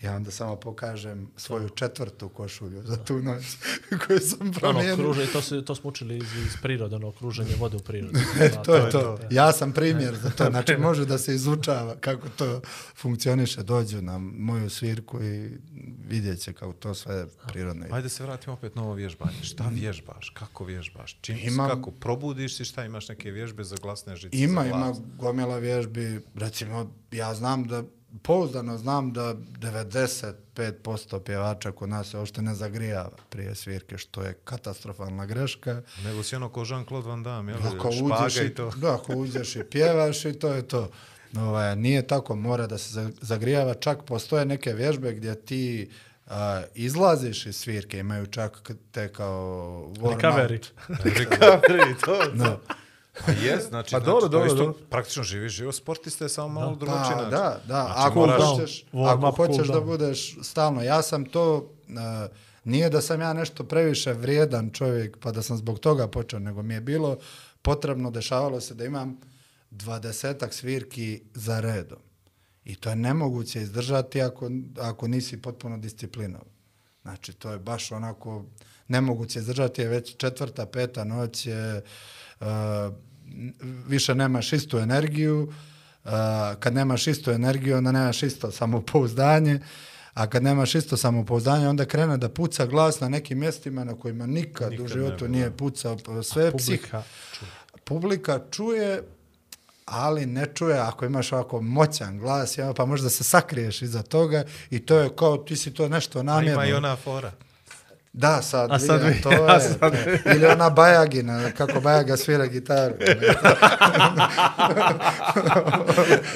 Ja onda samo pokažem svoju četvrtu košulju za tu noć koju sam Ono, promijenio. kruže, to, se, to smo učili iz, iz prirode, ono, kruženje vode u prirodi. Da, to je to. Ja sam primjer za to. Znači, može da se izučava kako to funkcioniše. Dođu na moju svirku i vidjet će kako to sve prirodno ide. Ajde se vratimo opet na ovo vježbanje. Šta vježbaš? Kako vježbaš? Čim Imam- kako probudiš se, šta imaš neke vježbe za glasne žice? Ima, ima gomila vježbi. Recimo, ja znam da, pouzdano znam da 95% pjevača kod nas se uopšte ne zagrijava prije svirke, što je katastrofalna greška. Nego si ono ko Jean-Claude Van Damme, jel? Ako uđeš, i, to. da, ako uđeš i pjevaš i to je to. Ovaj, nije tako, mora da se za- zagrijava. Čak postoje neke vježbe gdje ti a, izlaziš iz svirke, imaju čak te kao Recovery. Recovery, to. No. Pa jes, znači, Pa znači dobro, to dobro, isto dobro. praktično živiš život sportiste samo malo drugačiji Da, način. da, da. Znači, ako moraš- hoćeš, Warm ako hoćeš da down. budeš stalno, ja sam to, uh, nije da sam ja nešto previše vrijedan čovjek, pa da sam zbog toga počeo, nego mi je bilo potrebno, dešavalo se da imam dvadesetak svirki za redom. I to je nemoguće izdržati ako, ako nisi potpuno disciplinovan. Znači, to je baš onako nemoguće izdržati, je već četvrta, peta noć je, uh, više nemaš istu energiju, uh, kad nemaš istu energiju, onda nemaš isto samopouzdanje, a kad nemaš isto samopouzdanje, onda krene da puca glas na nekim mjestima na kojima nikad, Nikad u životu nije pucao. Sve psih, Publika čuje. publika čuje, ali ne čuje ako imaš ovako moćan glas, pa možda se sakriješ iza toga i to je kao ti si to nešto A namjerno. ima i ona fora. Da, sad, A sad vi, vi- to a je. sad Ili ona Bajagina, kako Bajaga svira gitaru.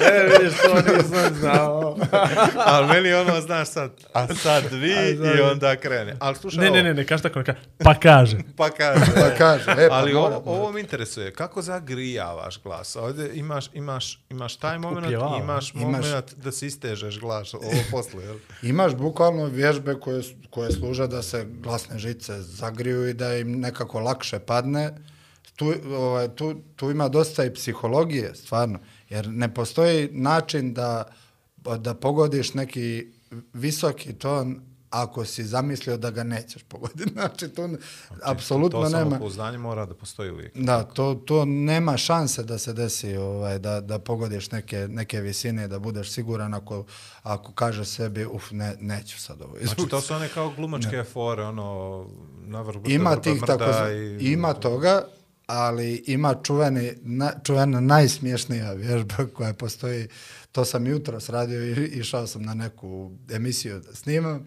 E, vidiš, to nisam znao. Ali meni ono, znaš sad, a sad vi A sad i onda krene. Ali slušaj Ne, ovo, ne, ne, ne, kaži tako, neka, pa kaže. Pa kaže. Pa kaže, e, pa Ali mora, ovo, ovo me interesuje, kako zagrijavaš glas? Ovdje imaš, imaš, imaš taj moment, Upjevava. imaš Imaš- moment da si istežeš glas, ovo posle, jel? Imaš bukvalno vježbe koje, koje služe da se glasne žice zagriju i da im nekako lakše padne. Tu, ovaj, tu, tu ima dosta i psihologije, stvarno. Jer ne postoji način da, da pogodiš neki visoki ton ako si zamislio da ga nećeš pogoditi. Znači, to ne- apsolutno to nema... samopouzdanje mora da postoji uvijek. Da, to, to nema šanse da se desi ovaj, da, da pogodiš neke, neke visine, da budeš siguran ako, ako kaže sebi, uf, ne, neću sad ovo izvući. Znači, to su one kao glumačke fore, ono, na vrhu ima tih tako, i... ima toga, ali ima čuveni, na, čuvena najsmiješnija vježba koja postoji. To sam jutros radio i išao sam na neku emisiju da snimam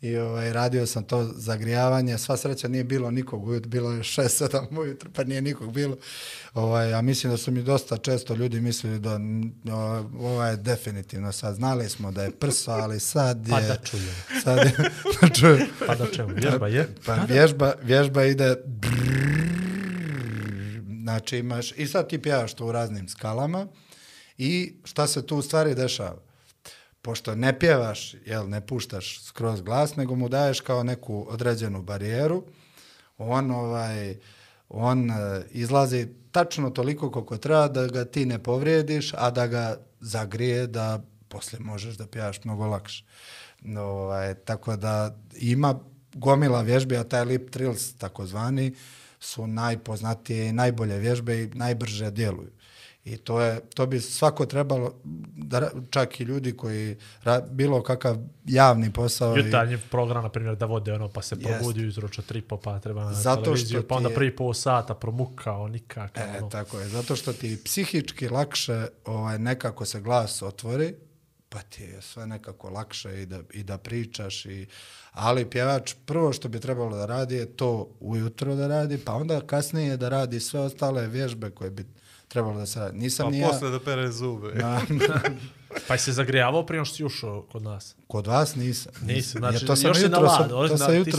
i ovaj, radio sam to zagrijavanje. Sva sreća nije bilo nikog ujutro, bilo je 6-7 ujutro, pa nije nikog bilo. Ovaj, a mislim da su mi dosta često ljudi mislili da ovo je definitivno sad. Znali smo da je prso, ali sad je... Pa da čujem. Sad je, da čujem. Pa da čemu, vježba je. Pa vježba, vježba ide znači imaš i sad ti pjevaš to u raznim skalama i šta se tu u stvari dešava? Pošto ne pjevaš, jel, ne puštaš skroz glas, nego mu daješ kao neku određenu barijeru, on ovaj on e, izlazi tačno toliko koliko treba da ga ti ne povrijediš, a da ga zagrije da poslije možeš da pjevaš mnogo lakše. Ovaj, tako da ima gomila vježbi, a taj lip trills takozvani su najpoznatije i najbolje vježbe i najbrže djeluju. I to je to bi svako trebalo da čak i ljudi koji ra, bilo kakav javni posao i- Jutarnji program, na primjer, da vode ono, pa se Jest. probudi ujutro četiri po pa treba na Zato što televiziju, pa onda je- prvi pol sata promukao, nikak. E, ono. tako je, zato što ti psihički lakše ovaj, nekako se glas otvori, pa ti je sve nekako lakše i da, i da pričaš. I, ali pjevač prvo što bi trebalo da radi je to ujutro da radi, pa onda kasnije da radi sve ostale vježbe koje bi trebalo da se radi. Nisam Pa ni ja... posle da pere zube. Na, Pa si se zagrijavao prije nego što si ušao kod nas. kod vas nisam. Nisi, Jer znači, to sam još si na jutros, lad. ob- to ozna- sam ti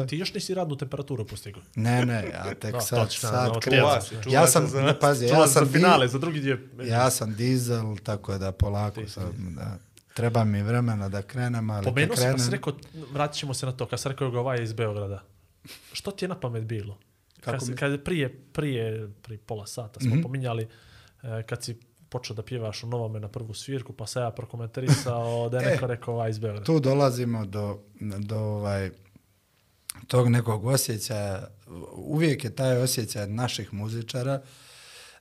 ti, ti, još nisi radnu temperaturu postigao. Ne, ne, ja tek Da, sad, točno, sad krećem. čuva Ja se sam, za- ne, pazi, Ja ja za sam, finale, di- za drugi dio. ja sam dizel, tako da polako sam, da, treba mi vremena da krenem, ali kad Pomenuo si pa si krenem, rekao, vratit ćemo se na to, kad sam rekao ga ovaj je iz Beograda. Što ti je na pamet bilo? Kako Kad, mi- kad je prije, prije, prije pola sata smo Mhm. pominjali, e, kad si počeo da pjevaš u novome na prvu svirku, pa sam ja prokomentarisao da je neko rekao ovaj iz Beograda. E, tu dolazimo do, do ovaj, tog nekog osjećaja, uvijek je taj osjećaj naših muzičara,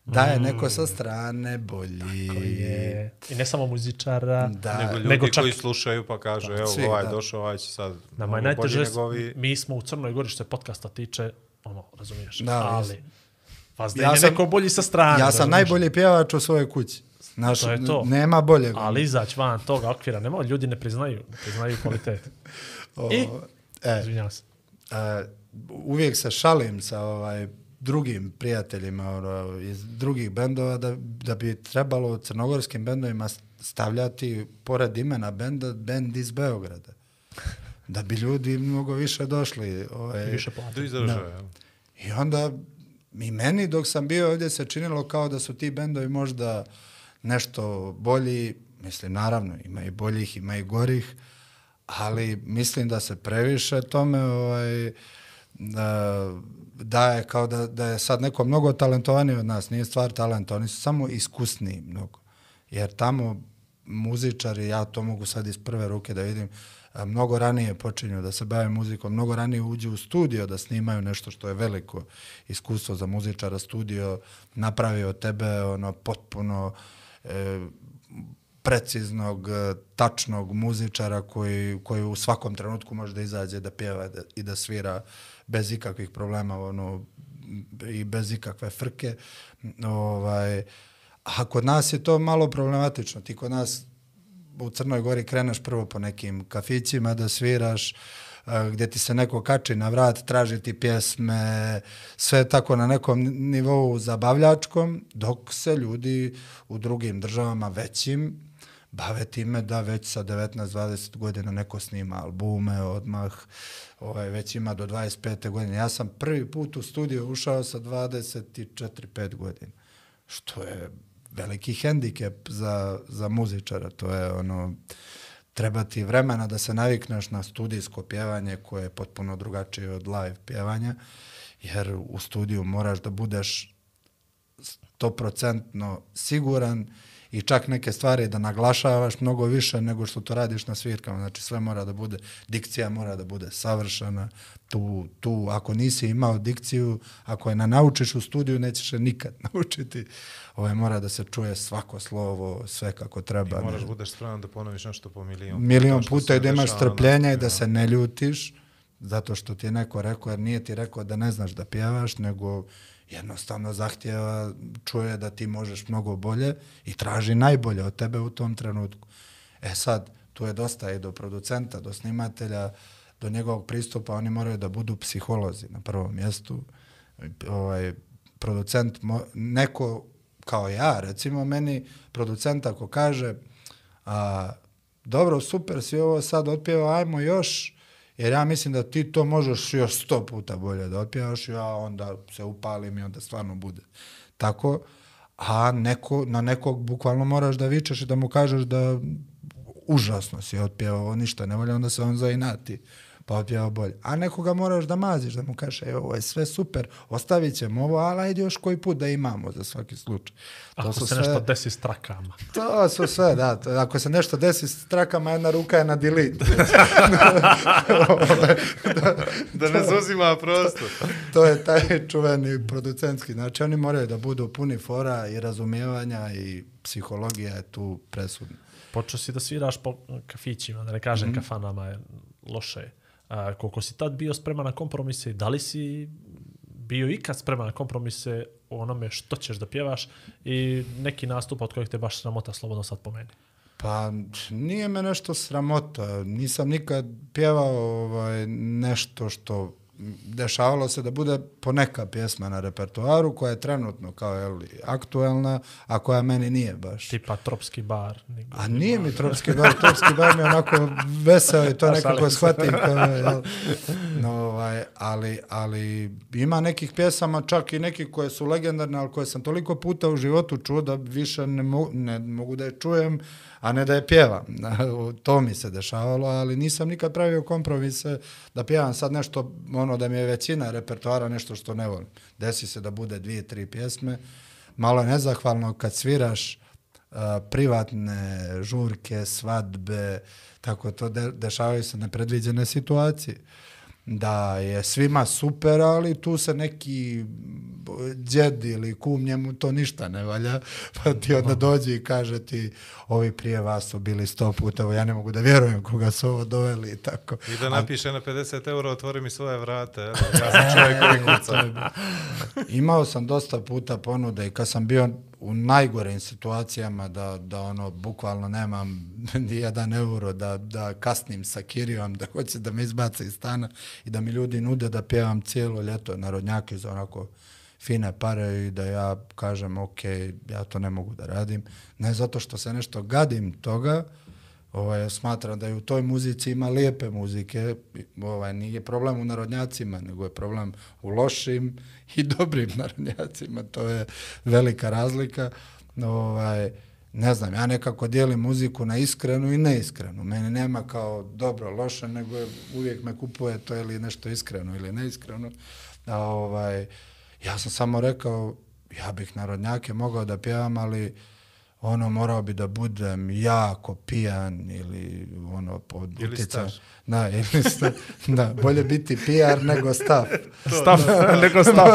da je neko sa strane bolji. Ko je. I ne samo muzičara, Da, nego ljudi nego čak- koji slušaju pa kažu, evo Svi, ovaj da. došao, ovaj će sad Nama je najteže, ovi- mi smo u Crnoj Gori što se podcasta tiče, ono, razumiješ, Da, ali vas da Ja je sam- neko bolji sa strane. ja sam razumiješ? najbolji pjevač u svojoj kući. Znaš, To je to. nema boljeg. Ali izać van toga okvira, nema, ljudi ne priznaju, ne priznaju kvalitet. O, I? e, Izvinjavam se. a, uvijek se šalim sa ovaj drugim prijateljima ono, iz drugih bendova da, da bi trebalo crnogorskim bendovima stavljati pored imena benda bend iz Beograda. Da bi ljudi mnogo više došli. Ovaj, Više plati. Do izdržava, jel? I onda i meni dok sam bio ovdje se činilo kao da su ti bendovi možda nešto bolji, mislim naravno ima i boljih, ima i gorih, ali mislim da se previše tome ovaj, da, daje kao da, da je sad neko mnogo talentovaniji od nas, nije stvar talenta, oni su samo iskusniji mnogo. Jer tamo muzičari, ja to mogu sad iz prve ruke da vidim, a, mnogo ranije počinju da se bave muzikom, mnogo ranije uđu u studio da snimaju nešto što je veliko iskustvo za muzičara. Studio napravi od tebe ono potpuno e, preciznog, e, tačnog muzičara koji, koji u svakom trenutku može da izađe, da pjeva da, i da svira bez ikakvih problema ono, i bez ikakve frke. Ovaj, a kod nas je to malo problematično. Ti kod nas u Crnoj Gori kreneš prvo po nekim kafićima da sviraš, e, gdje ti se neko kači na vrat, traži ti pjesme, sve tako na nekom nivou zabavljačkom, dok se ljudi u drugim državama većim bave time da već sa 19-20 godina neko snima albume odmah, ovaj, već ima do 25. godine. Ja sam prvi put u studiju ušao sa 24-5 godina, što je veliki hendikep za, za muzičara. To je ono, treba ti vremena da se navikneš na studijsko pjevanje koje je potpuno drugačije od live pjevanja, jer u studiju moraš da budeš 100% siguran i čak neke stvari da naglašavaš mnogo više nego što to radiš na svirkama. Znači sve mora da bude, dikcija mora da bude savršena. Tu, tu ako nisi imao dikciju, ako je ne naučiš u studiju, nećeš je nikad naučiti. Ovo mora da se čuje svako slovo, sve kako treba. I moraš budeš spreman da ponoviš nešto po milion. Milion što puta i da imaš strpljenja i na- da se ne ljutiš zato što ti je neko rekao, jer nije ti rekao da ne znaš da pjevaš, nego jednostavno zahtjeva, čuje da ti možeš mnogo bolje i traži najbolje od tebe u tom trenutku. E sad, tu je dosta i do producenta, do snimatelja, do njegovog pristupa, oni moraju da budu psiholozi na prvom mjestu. Ovaj, producent, mo, neko kao ja, recimo meni, producent ako kaže, a, dobro, super, si ovo sad otpjeva, ajmo još, jer ja mislim da ti to možeš još sto puta bolje da otpjevaš, ja onda se upalim i onda stvarno bude. Tako, a neko, na nekog bukvalno moraš da vičeš i da mu kažeš da užasno si otpjevao, ništa ne volja, onda se on zainati pa otpjevao bolje. A nekoga moraš da maziš, da mu kažeš, evo, ovo je sve super, ostavit ćemo ovo, ali ajde još koji put da imamo za svaki slučaj. Ako se nešto desi s trakama. To su sve, da. To, ako se nešto desi s trakama, jedna ruka je na delete. Da ne zauzima prostor. to je taj čuveni producentski. Znači, oni moraju da budu puni fora i razumijevanja i psihologija je tu presudna. Počeo si da sviraš po kafićima, da ne kažem mm. -hmm. kafanama je loše. A, koliko si tad bio spreman na kompromise, da li si bio ikad spreman na kompromise o onome što ćeš da pjevaš i neki nastup od kojeg te baš sramota slobodno sad pomeni? Pa nije me nešto sramota. Nisam nikad pjevao ovaj, nešto što dešavalo se da bude poneka pjesma na repertoaru koja je trenutno kao je li, aktuelna, a koja meni nije baš. Tipa Tropski bar. A nije mi tropski bar, tropski bar mi je onako veseo i to nekako shvatim. Kao, jel, no, ovaj, ali, ali ima nekih pjesama, čak i nekih koje su legendarne, ali koje sam toliko puta u životu čuo da više ne, mo, ne mogu da je čujem, a ne da je pjevam. to mi se dešavalo, ali nisam nikad pravio kompromise da pjevam sad nešto, ono da mi je većina repertoara nešto što ne volim. Desi se da bude dvije, tri pjesme, malo je nezahvalno kad sviraš uh, privatne žurke, svadbe, tako to de, dešavaju se nepredviđene situacije. Da je svima super, ali tu se neki djed ili kum njemu to ništa ne valja, pa ti onda dođe i kaže ti ovi prije vas su bili sto puta, evo ja ne mogu da vjerujem koga su ovo doveli i tako. I da napiše na 50 euro, otvori mi svoje vrate. evo, Ja sam čovjek koji kuca. Imao sam dosta puta ponude i kad sam bio u najgorim situacijama da, da ono, bukvalno nemam ni jedan euro, da, da kasnim sa Kirijom, da hoće da me izbace iz stana i da mi ljudi nude da pjevam cijelo ljeto narodnjake za onako fine pare i da ja kažem ok, ja to ne mogu da radim. Ne zato što se nešto gadim toga, ovaj, smatram da i u toj muzici ima lijepe muzike, ovaj, nije problem u narodnjacima, nego je problem u lošim i dobrim narodnjacima, to je velika razlika. Ovaj, ne znam, ja nekako dijelim muziku na iskrenu i neiskrenu. Mene nema kao dobro, loše, nego je, uvijek me kupuje to ili nešto iskreno ili neiskreno. A, ovaj, ja sam samo rekao, ja bih narodnjake mogao da pjevam, ali ono morao bi da budem jako pijan ili ono pod Ili utjecajem. Da, ili sta, da, bolje biti PR nego stav. Stav, nego stav.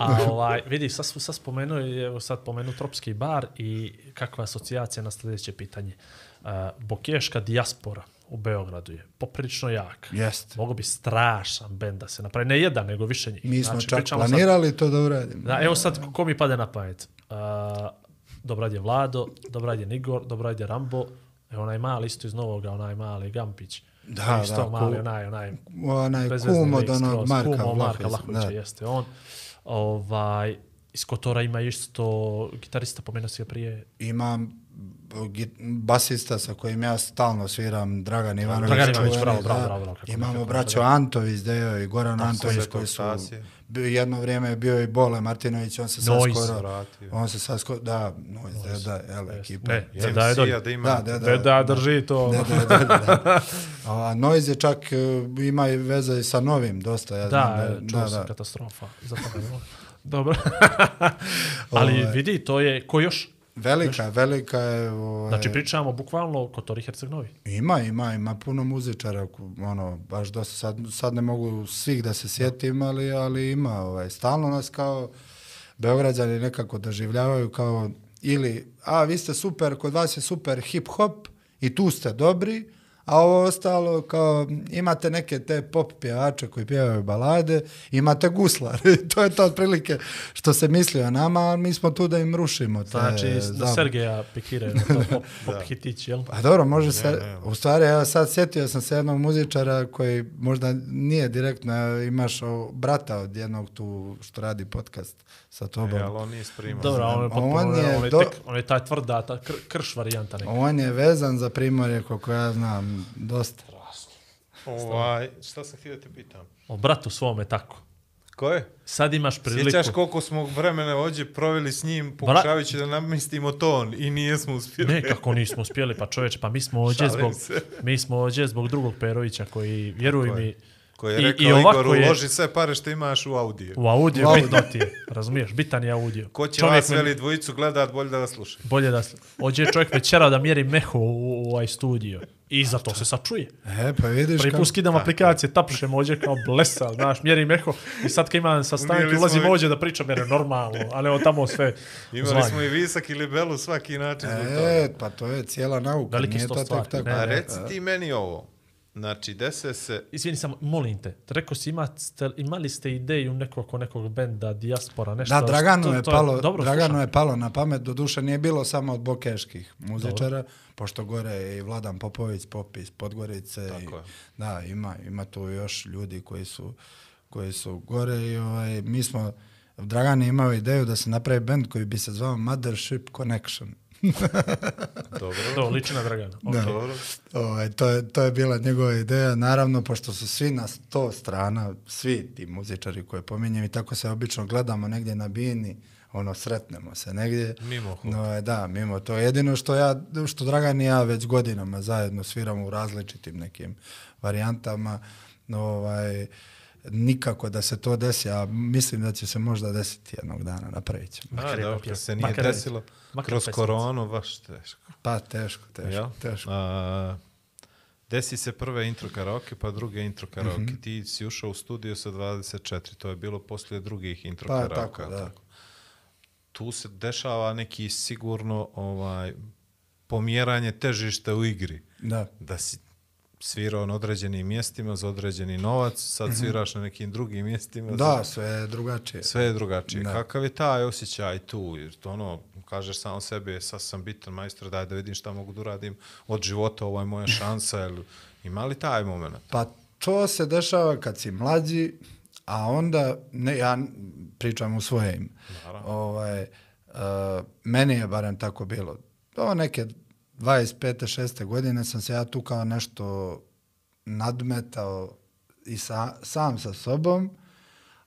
A ovaj, vidi, sad, sad spomenuo, je, evo sad pomenu Tropski bar i kakva je asocijacija na sljedeće pitanje. Uh, Bokeška dijaspora u Beogradu je poprilično jaka. Jest. Mogu bi strašan bend da se napravi. Ne jedan, nego više njih. Mi smo čak pričamo sad- planirali to da uradimo. Da, evo sad, ko mi pade na pamet? Uh, Dobrad je Vlado, Dobrad je Nigor, Dobrad je Rambo, evo onaj mali isto iz Novoga, onaj mali Gampić. Da, isto da, mali, ku- onaj, onaj Onaj kum od onog Marka kum od Marka Vlahovića, jeste on. Ovaj, iz Kotora ima isto gitarista, pomenuo si ga prije. Imam basista sa kojim ja stalno sviram, Dragan Ivanović. Dragan Ivanović, bravo, bravo, bravo, bravo, kako Imamo braćo. Antović, Dejo i Goran Antović koji su... Stasija. Jedno vrijeme je bio i Bole Martinović, on se sad Noise. skoro... Vratio. On se sad skoro... Da, Noise, da, da, jel, ekipa. Ne, da je dolje. da ima. Da, da, Da, da, drži to. Da, da, da, da. A Noise je čak e, ima i veze i sa novim dosta. Ja znam Da, čuo da, sam da. katastrofa. Zato. Dobro. Ali Ovaj. vidi, to je, ko još? Velika, velika je... Ovaj, Znači, pričamo bukvalno o Kotori Herceg-Novi. Ima, ima, ima puno muzičara, ono, baš dosta, sad, sad ne mogu svih da se sjetim, ali, ali ima, ovaj, stalno nas kao Beograđani nekako doživljavaju kao, ili, a vi ste super, kod vas je super hip-hop i tu ste dobri, a ovo ostalo kao imate neke te pop pjevače koji pjevaju balade, imate guslar. to je to otprilike što se misli o nama, a mi smo tu da im rušimo te Znači, da. Sergeja pikiraju na to pop, pop hitić, jel? Pa dobro, može se, u stvari, evo sad sjetio sam se jednog muzičara koji možda nije direktno, imaš o, brata od jednog tu što radi podcast sa tobom. E, ali on nije spremao. Dobro, on je, On potpuno, je on je, do- tek, on je taj tvrda, ta kr, krš varijanta neka. On je vezan za primorje, koliko ja znam, dosta. Ovaj, šta sam htio da te pitam? O bratu svome tako. Ko je? Sad imaš priliku. Sjećaš koliko smo vremena ovdje proveli s njim, pokušavajući da namistimo ton i nijesmo uspjeli. Ne, kako nismo uspjeli, pa čovječe, pa mi smo Šalim zbog, se. mi smo ovdje zbog drugog Perovića koji, vjeruj Tako je. mi, Koji je i- rekao i ovako Igor, je- uloži sve pare što imaš u audio. u audio U bitno ti je, razumiješ, bitan je audio. Ko će Čovjek vas me- veli dvojicu gledat, bolje da vas sluša. Bolje da. Ovdje je čovjek večera da mjeri meho u, u ovaj studio. I za to se sad čuje. E, pa vidiš Prvi kako... put skidam aplikacije, tapšem ovdje kao blesa, znaš, mjeri meho. I sad kad imam sastanke, Unijeli ulazim i- ovdje da pričam jer je normalno, ali evo tamo sve Imali zvanje. smo i visak i libelu svaki način. E, pa to je cijela nauka, Veliki sto to stvari, tek tako. ne, A ne. reci ti meni ovo. Znači, dese se... Izvini samo, molim te, rekao si imate, imali ste ideju nekog nekog benda, dijaspora, nešto. Da, Draganu to- je, to palo, dobro, Draganu slušam. je palo na pamet, do duše nije bilo samo od bokeških muzičara, pošto gore je i Vladan Popović, Pop iz Podgorice. i, Tako je. Da, ima, ima tu još ljudi koji su, koji su gore i ovaj, mi smo, Dragan je imao ideju da se napravi band koji bi se zvao Mothership Connection. Dobro. To, liči na Dragana. Da. Okay. Dobro. Ovaj, to, je, to je bila njegova ideja, naravno, pošto su svi na sto strana, svi ti muzičari koje pominjem i tako se obično gledamo negdje na bini, ono, sretnemo se negdje. Mimo hod. No, da, mimo to. Jedino što ja, što Dragan i ja već godinama zajedno sviramo u različitim nekim varijantama, no, ovaj, nikako da se to desi, a mislim da će se možda desiti jednog dana, napravit ćemo. A, dobro, kad se nije Makar desilo makar kroz pesmica. koronu, baš teško. Pa, teško, teško, Jel? teško. A, desi se prve intro karaoke, pa druge intro karaoke. Mhm. Ti si ušao u studio sa 24, to je bilo poslije drugih intro Pa, karaoke. tako, da. tako? Tu se dešava neki sigurno ovaj pomjeranje težišta u igri. Da. Da si svirao na određenim mjestima za određeni novac, sad sviraš na nekim drugim mjestima. za- Mhm. Da, sve je drugačije. Sve je drugačije. Da. Kakav je taj osjećaj tu? Jer to ono, kažeš sam sebi, sad sam bitan majstor, daj da vidim šta mogu da uradim od života, ovo je moja šansa. Jel, ima li taj moment? Pa to se dešava kad si mlađi, a onda, ne, ja pričam u svoje ime, ovaj, uh, meni je barem tako bilo. Do neke 25. 6. godine sam se ja tu kao nešto nadmetao i sa, sam sa sobom,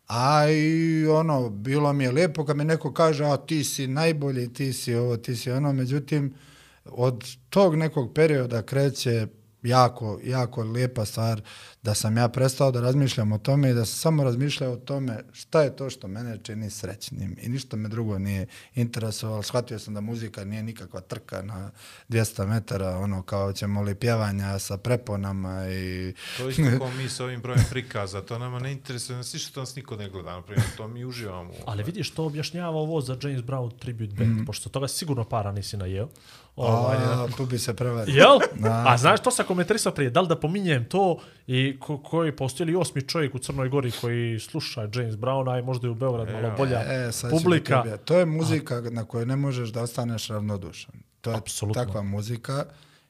a i ono, bilo mi je lijepo kad mi neko kaže, a ti si najbolji, ti si ovo, ti si ono, međutim, od tog nekog perioda kreće jako, jako lijepa stvar da sam ja prestao da razmišljam o tome i da sam samo razmišljao o tome šta je to što mene čini srećnim i ništa me drugo nije interesovalo. Shvatio sam da muzika nije nikakva trka na 200 metara, ono kao ćemo li pjevanja sa preponama i... To je isto kao mi s ovim brojem prikaza, to nama ne interesuje, nas ništa nas niko ne gleda, naprimjer, to mi uživamo. u- Ali vidiš, to objašnjava ovo za James Brown Tribute Band, pošto toga sigurno para nisi najeo. Ovaj, A, tu bi se prevario. Jel? A znaš, to sam komentarisao prije, da li da pominjem to i ko, koji postoji li osmi čovjek u Crnoj Gori koji sluša James Brown, a možda i u Beograd malo bolja E, ću publika. To je muzika na kojoj ne možeš da ostaneš ravnodušan. To je Apsolutno. takva muzika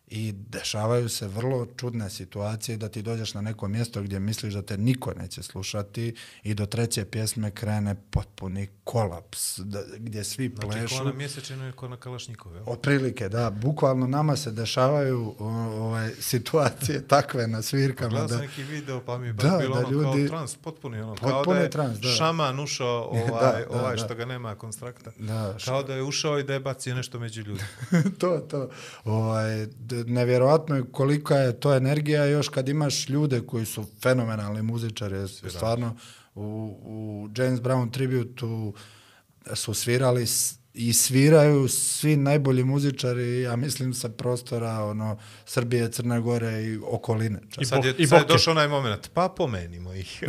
i dešavaju se vrlo čudne situacije da ti dođeš na neko mjesto gdje misliš da te niko neće slušati i do treće pjesme krene potpuni kolaps da, gdje svi Znači, plešu. ko na mjesečinu i ko na Kalašnikov, jel? Otprilike, da. Bukvalno nama se dešavaju ovaj, situacije takve na svirkama. Gledao Da, sam neki video, pa mi je Da, bilo da ono ljudi- kao trans, potpuni ono, kao Potpuni da je trans, da. šaman ušao ovaj, Da, da, ovaj da. što ga nema konstrakta. Da, kao da je ušao i da je bacio nešto među ljudi. to, to. Ovaj, d- nevjerojatno je kolika je to energija još kad imaš ljude koji su fenomenalni muzičari, stvarno u, u James Brown tributu su svirali i sviraju svi najbolji muzičari, ja mislim sa prostora ono Srbije, Crne Gore i okoline. čak. I Sad je, i sad je došao onaj moment, pa pomenimo ih.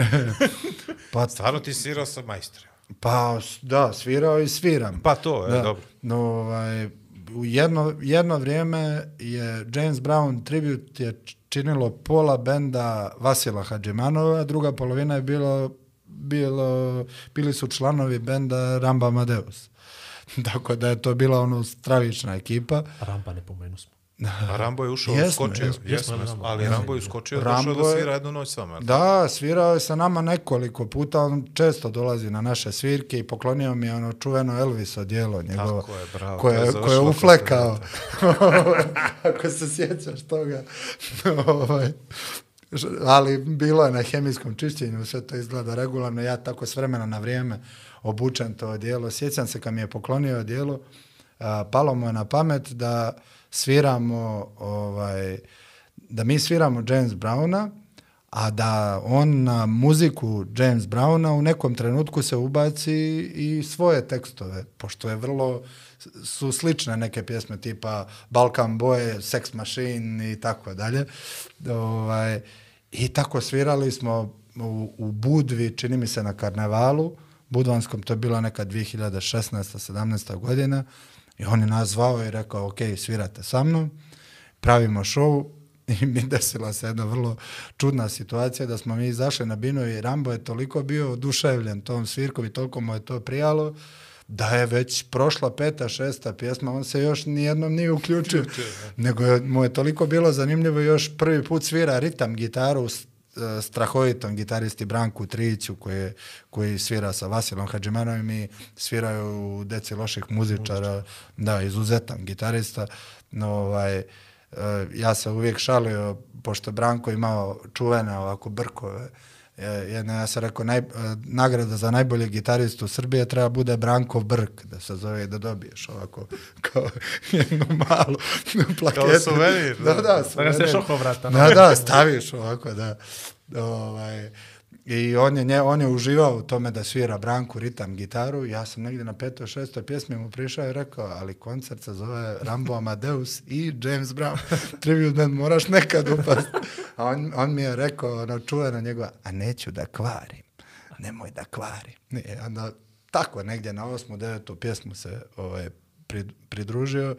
Pa, Stvarno ti svirao sa majstorima. pa da, svirao i sviram. Pa to, je, Da. dobro. No, ovaj, u jedno, jedno vrijeme je James Brown tribute je činilo pola benda Vasila Hadžimanova, druga polovina je bilo, bilo, bili su članovi benda Ramba Amadeus. Tako da je to bila ono stravična ekipa. Ramba ne pomenu smo. A Rambo je ušao, Jesmo, skočio. jesmo, Jesmo, jesmo, jesmo, ali Rambo je uskočio, Rambo došao da je- svira jednu noć s vama. Da, svirao je sa nama nekoliko puta, on često dolazi na naše svirke i poklonio mi je ono čuveno Elviso dijelo njegovo, Tako je, bravo, koje, je koje je uflekao. Ako se sjećaš toga. Ovaj, Ali bilo je na hemijskom čišćenju, sve to izgleda regularno, ja tako s vremena na vrijeme obučem to dijelo. Sjećam se kad mi je poklonio dijelo, a, palo mu je na pamet da sviramo ovaj, da mi sviramo James Browna, a da on na muziku James Browna u nekom trenutku se ubaci i svoje tekstove, pošto je vrlo su slične neke pjesme tipa Balkan Boy, Sex Machine i tako dalje. Ovaj, I tako svirali smo u, u Budvi, čini mi se na karnevalu, Budvanskom, to je bila neka 2016. 17. godina i on je nas zvao i rekao, ok, svirate sa mnom, pravimo show i mi desila se jedna vrlo čudna situacija da smo mi izašli na binu i Rambo je toliko bio oduševljen tom svirkom i toliko mu je to prijalo da je već prošla peta, šesta pjesma, on se još nijednom nije uključio, nego je, mu je toliko bilo zanimljivo još prvi put svira ritam gitaru E, strahovitom gitaristi Branku Triću koji, koji svira sa Vasilom Hadžimanovim i sviraju u deci loših muzičara, da, izuzetan gitarista. No, ovaj, e, ja se uvijek šalio, pošto Branko imao čuvene ovako brkove, jedna, ja sam rekao, naj, e, nagrada za najbolje gitaristu Srbije treba bude Brankov brk, da se zove da dobiješ ovako kao jednu malu plaketu. suvenir, Da, da. da, Da ga se suvenir. šoko vrata. Da, da, staviš ovako, da. Ovaj, I on je, nje, on je uživao u tome da svira Branku ritam gitaru. Ja sam negdje na petoj, šestoj pjesmi mu prišao i rekao, ali koncert se zove Rambo Amadeus i James Brown. Tribute band, moraš nekad upast. A on, on mi je rekao, ono čuveno njegova, a neću da kvarim. Nemoj da kvarim. I onda tako negdje na osmu, devetu pjesmu se ovaj, pridružio.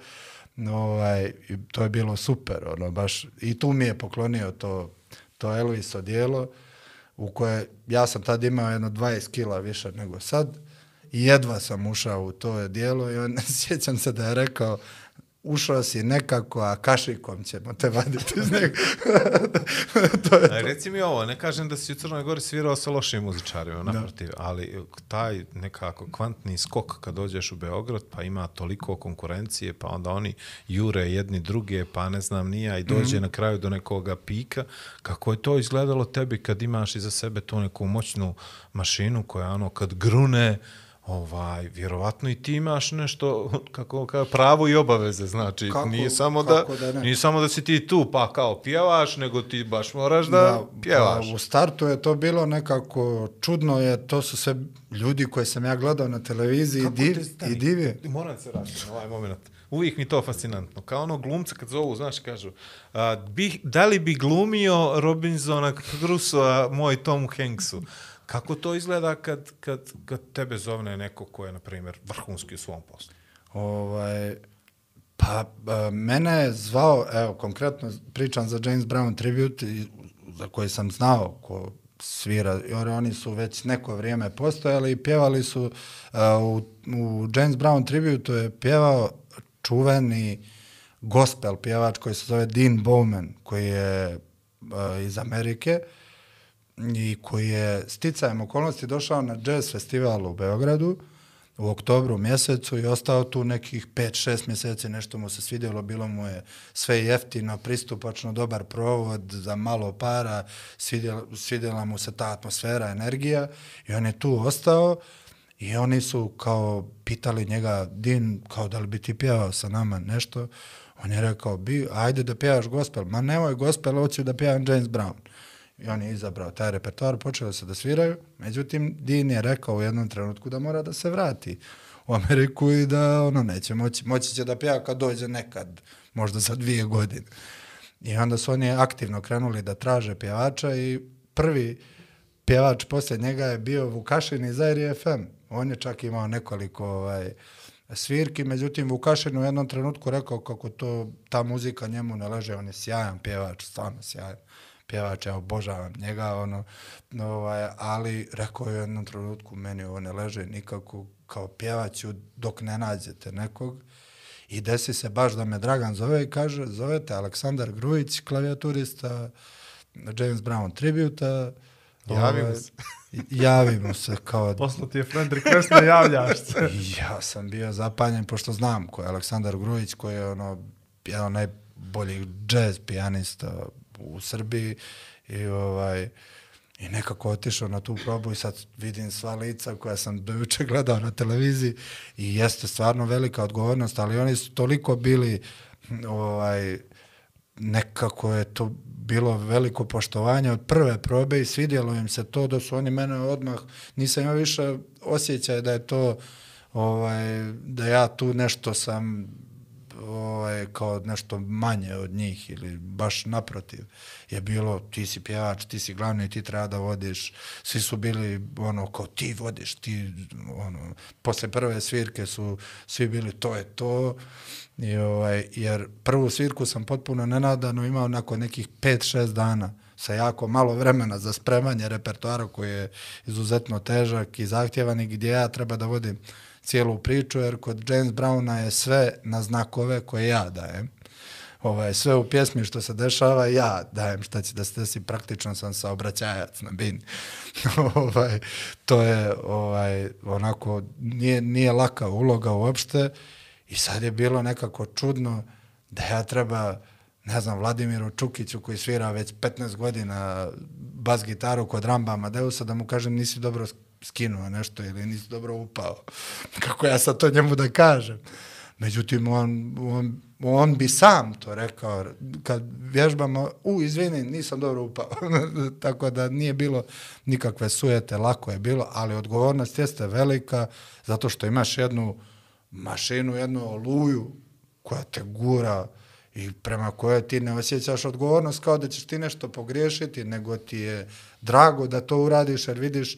No, ovaj, to je bilo super, ono, baš, i tu mi je poklonio to, to Elviso dijelo, u koje, ja sam tad imao jedno 20 kila više nego sad, i jedva sam ušao u to dijelo i on, sjećam se da je rekao, ušao si nekako, a kašikom ćemo te vaditi iz njega. to je A reci mi ovo, ne kažem da si u Crnoj Gori svirao sa lošim muzičarima, naprotiv, ali taj nekako kvantni skok kad dođeš u Beograd, pa ima toliko konkurencije, pa onda oni jure jedni druge, pa ne znam nija i dođe Mhm. na kraju do nekoga pika. Kako je to izgledalo tebi kad imaš iza sebe tu neku moćnu mašinu koja ono kad grune, ovaj, vjerovatno i ti imaš nešto, kako kao pravo i obaveze, znači, Kako- nije samo da, kako da ne? nije samo da si ti tu, pa kao pjevaš, nego ti baš moraš da, pjevaš. Pa, u startu je to bilo nekako čudno, je, to su sve ljudi koje sam ja gledao na televiziji i, div, i divije. Moram se vratiti na ovaj moment. Uvijek mi to fascinantno. Kao ono glumca kad zovu, znaš, kažu, a, bi, da li bi glumio Robinsona Crusoe moj Tom Hanksu? Kako to izgleda kad, kad, kad tebe zovne neko ko je, na primjer, vrhunski u svom poslu? Ovaj, pa, a, mene je zvao, evo, konkretno pričam za James Brown Tribute, i- za koji sam znao ko svira, jer oni su već neko vrijeme postojali i pjevali su, a, u, u James Brown Tribute je pjevao čuveni gospel pjevač koji se zove Dean Bowman, koji je a, iz Amerike, i koji je sticajem okolnosti došao na jazz festival u Beogradu u oktobru mjesecu i ostao tu nekih 5-6 mjeseci, nešto mu se svidjelo, bilo mu je sve jeftino, pristupačno, dobar provod za malo para, svidjela, svidjela mu se ta atmosfera, energija i on je tu ostao i oni su kao pitali njega, Din, kao da li bi ti pjevao sa nama nešto, on je rekao, bi, ajde da pjevaš gospel, ma nemoj gospel, hoću da pjevam James Brown. I on je izabrao taj repertoar, počelo se da sviraju, međutim, Dean je rekao u jednom trenutku da mora da se vrati u Ameriku i da ono neće moći, moći će da pjeva kad dođe nekad, možda za dvije godine. I onda su oni aktivno krenuli da traže pjevača i prvi pjevač poslije njega je bio Vukašin iz Airi FM. On je čak imao nekoliko ovaj, svirki, međutim Vukašin u jednom trenutku rekao kako to ta muzika njemu ne leže, on je sjajan pjevač, stvarno sjajan pjevač, ja obožavam njega, ono, ovaj, ali rekao je u jednom trenutku, meni ovo ne leže nikako, kao pjevaću dok ne nađete nekog. I desi se baš da me Dragan zove i kaže, zovete Aleksandar Grujić, klavijaturista, James Brown tributa. Javi mu ovaj, se. Javi mu se kao... Poslo ti je friend request, ne javljaš se. Ja sam bio zapanjen, pošto znam ko je Aleksandar Grujić, koji je ono, jedan najboljih jazz pijanista u Srbiji i ovaj i nekako otišao na tu probu i sad vidim sva lica koja sam dojuče gledao na televiziji i jeste stvarno velika odgovornost, ali oni su toliko bili ovaj nekako je to bilo veliko poštovanje od prve probe i svidjelo im se to da su oni mene odmah, nisam imao više osjećaj da je to ovaj, da ja tu nešto sam ovaj, kao nešto manje od njih ili baš naprotiv je bilo ti si pjevač, ti si glavni, ti treba da vodiš, svi su bili ono kao ti vodiš, ti ono, posle prve svirke su svi bili to je to. I ovaj, jer prvu svirku sam potpuno nenadano imao nakon nekih 5-6 dana sa jako malo vremena za spremanje repertoara koji je izuzetno težak i zahtjevan i gdje ja treba da vodim cijelu priču, jer kod James Browna je sve na znakove koje ja dajem. Ovaj, sve u pjesmi što se dešava, ja dajem šta će da se desi, praktično sam saobraćajac na bin. ovaj, to je ovaj, onako, nije, nije laka uloga uopšte i sad je bilo nekako čudno da ja treba ne znam, Vladimiru Čukiću koji svira već 15 godina bas gitaru kod Ramba Amadeusa da mu kažem nisi dobro skinuo nešto ili nisi dobro upao. Kako ja sad to njemu da kažem? Međutim, on, on, on bi sam to rekao kad vježbamo, u, izvini, nisam dobro upao. Tako da nije bilo nikakve sujete, lako je bilo, ali odgovornost jeste velika zato što imaš jednu mašinu, jednu oluju koja te gura i prema kojoj ti ne osjećaš odgovornost kao da ćeš ti nešto pogriješiti, nego ti je drago da to uradiš jer vidiš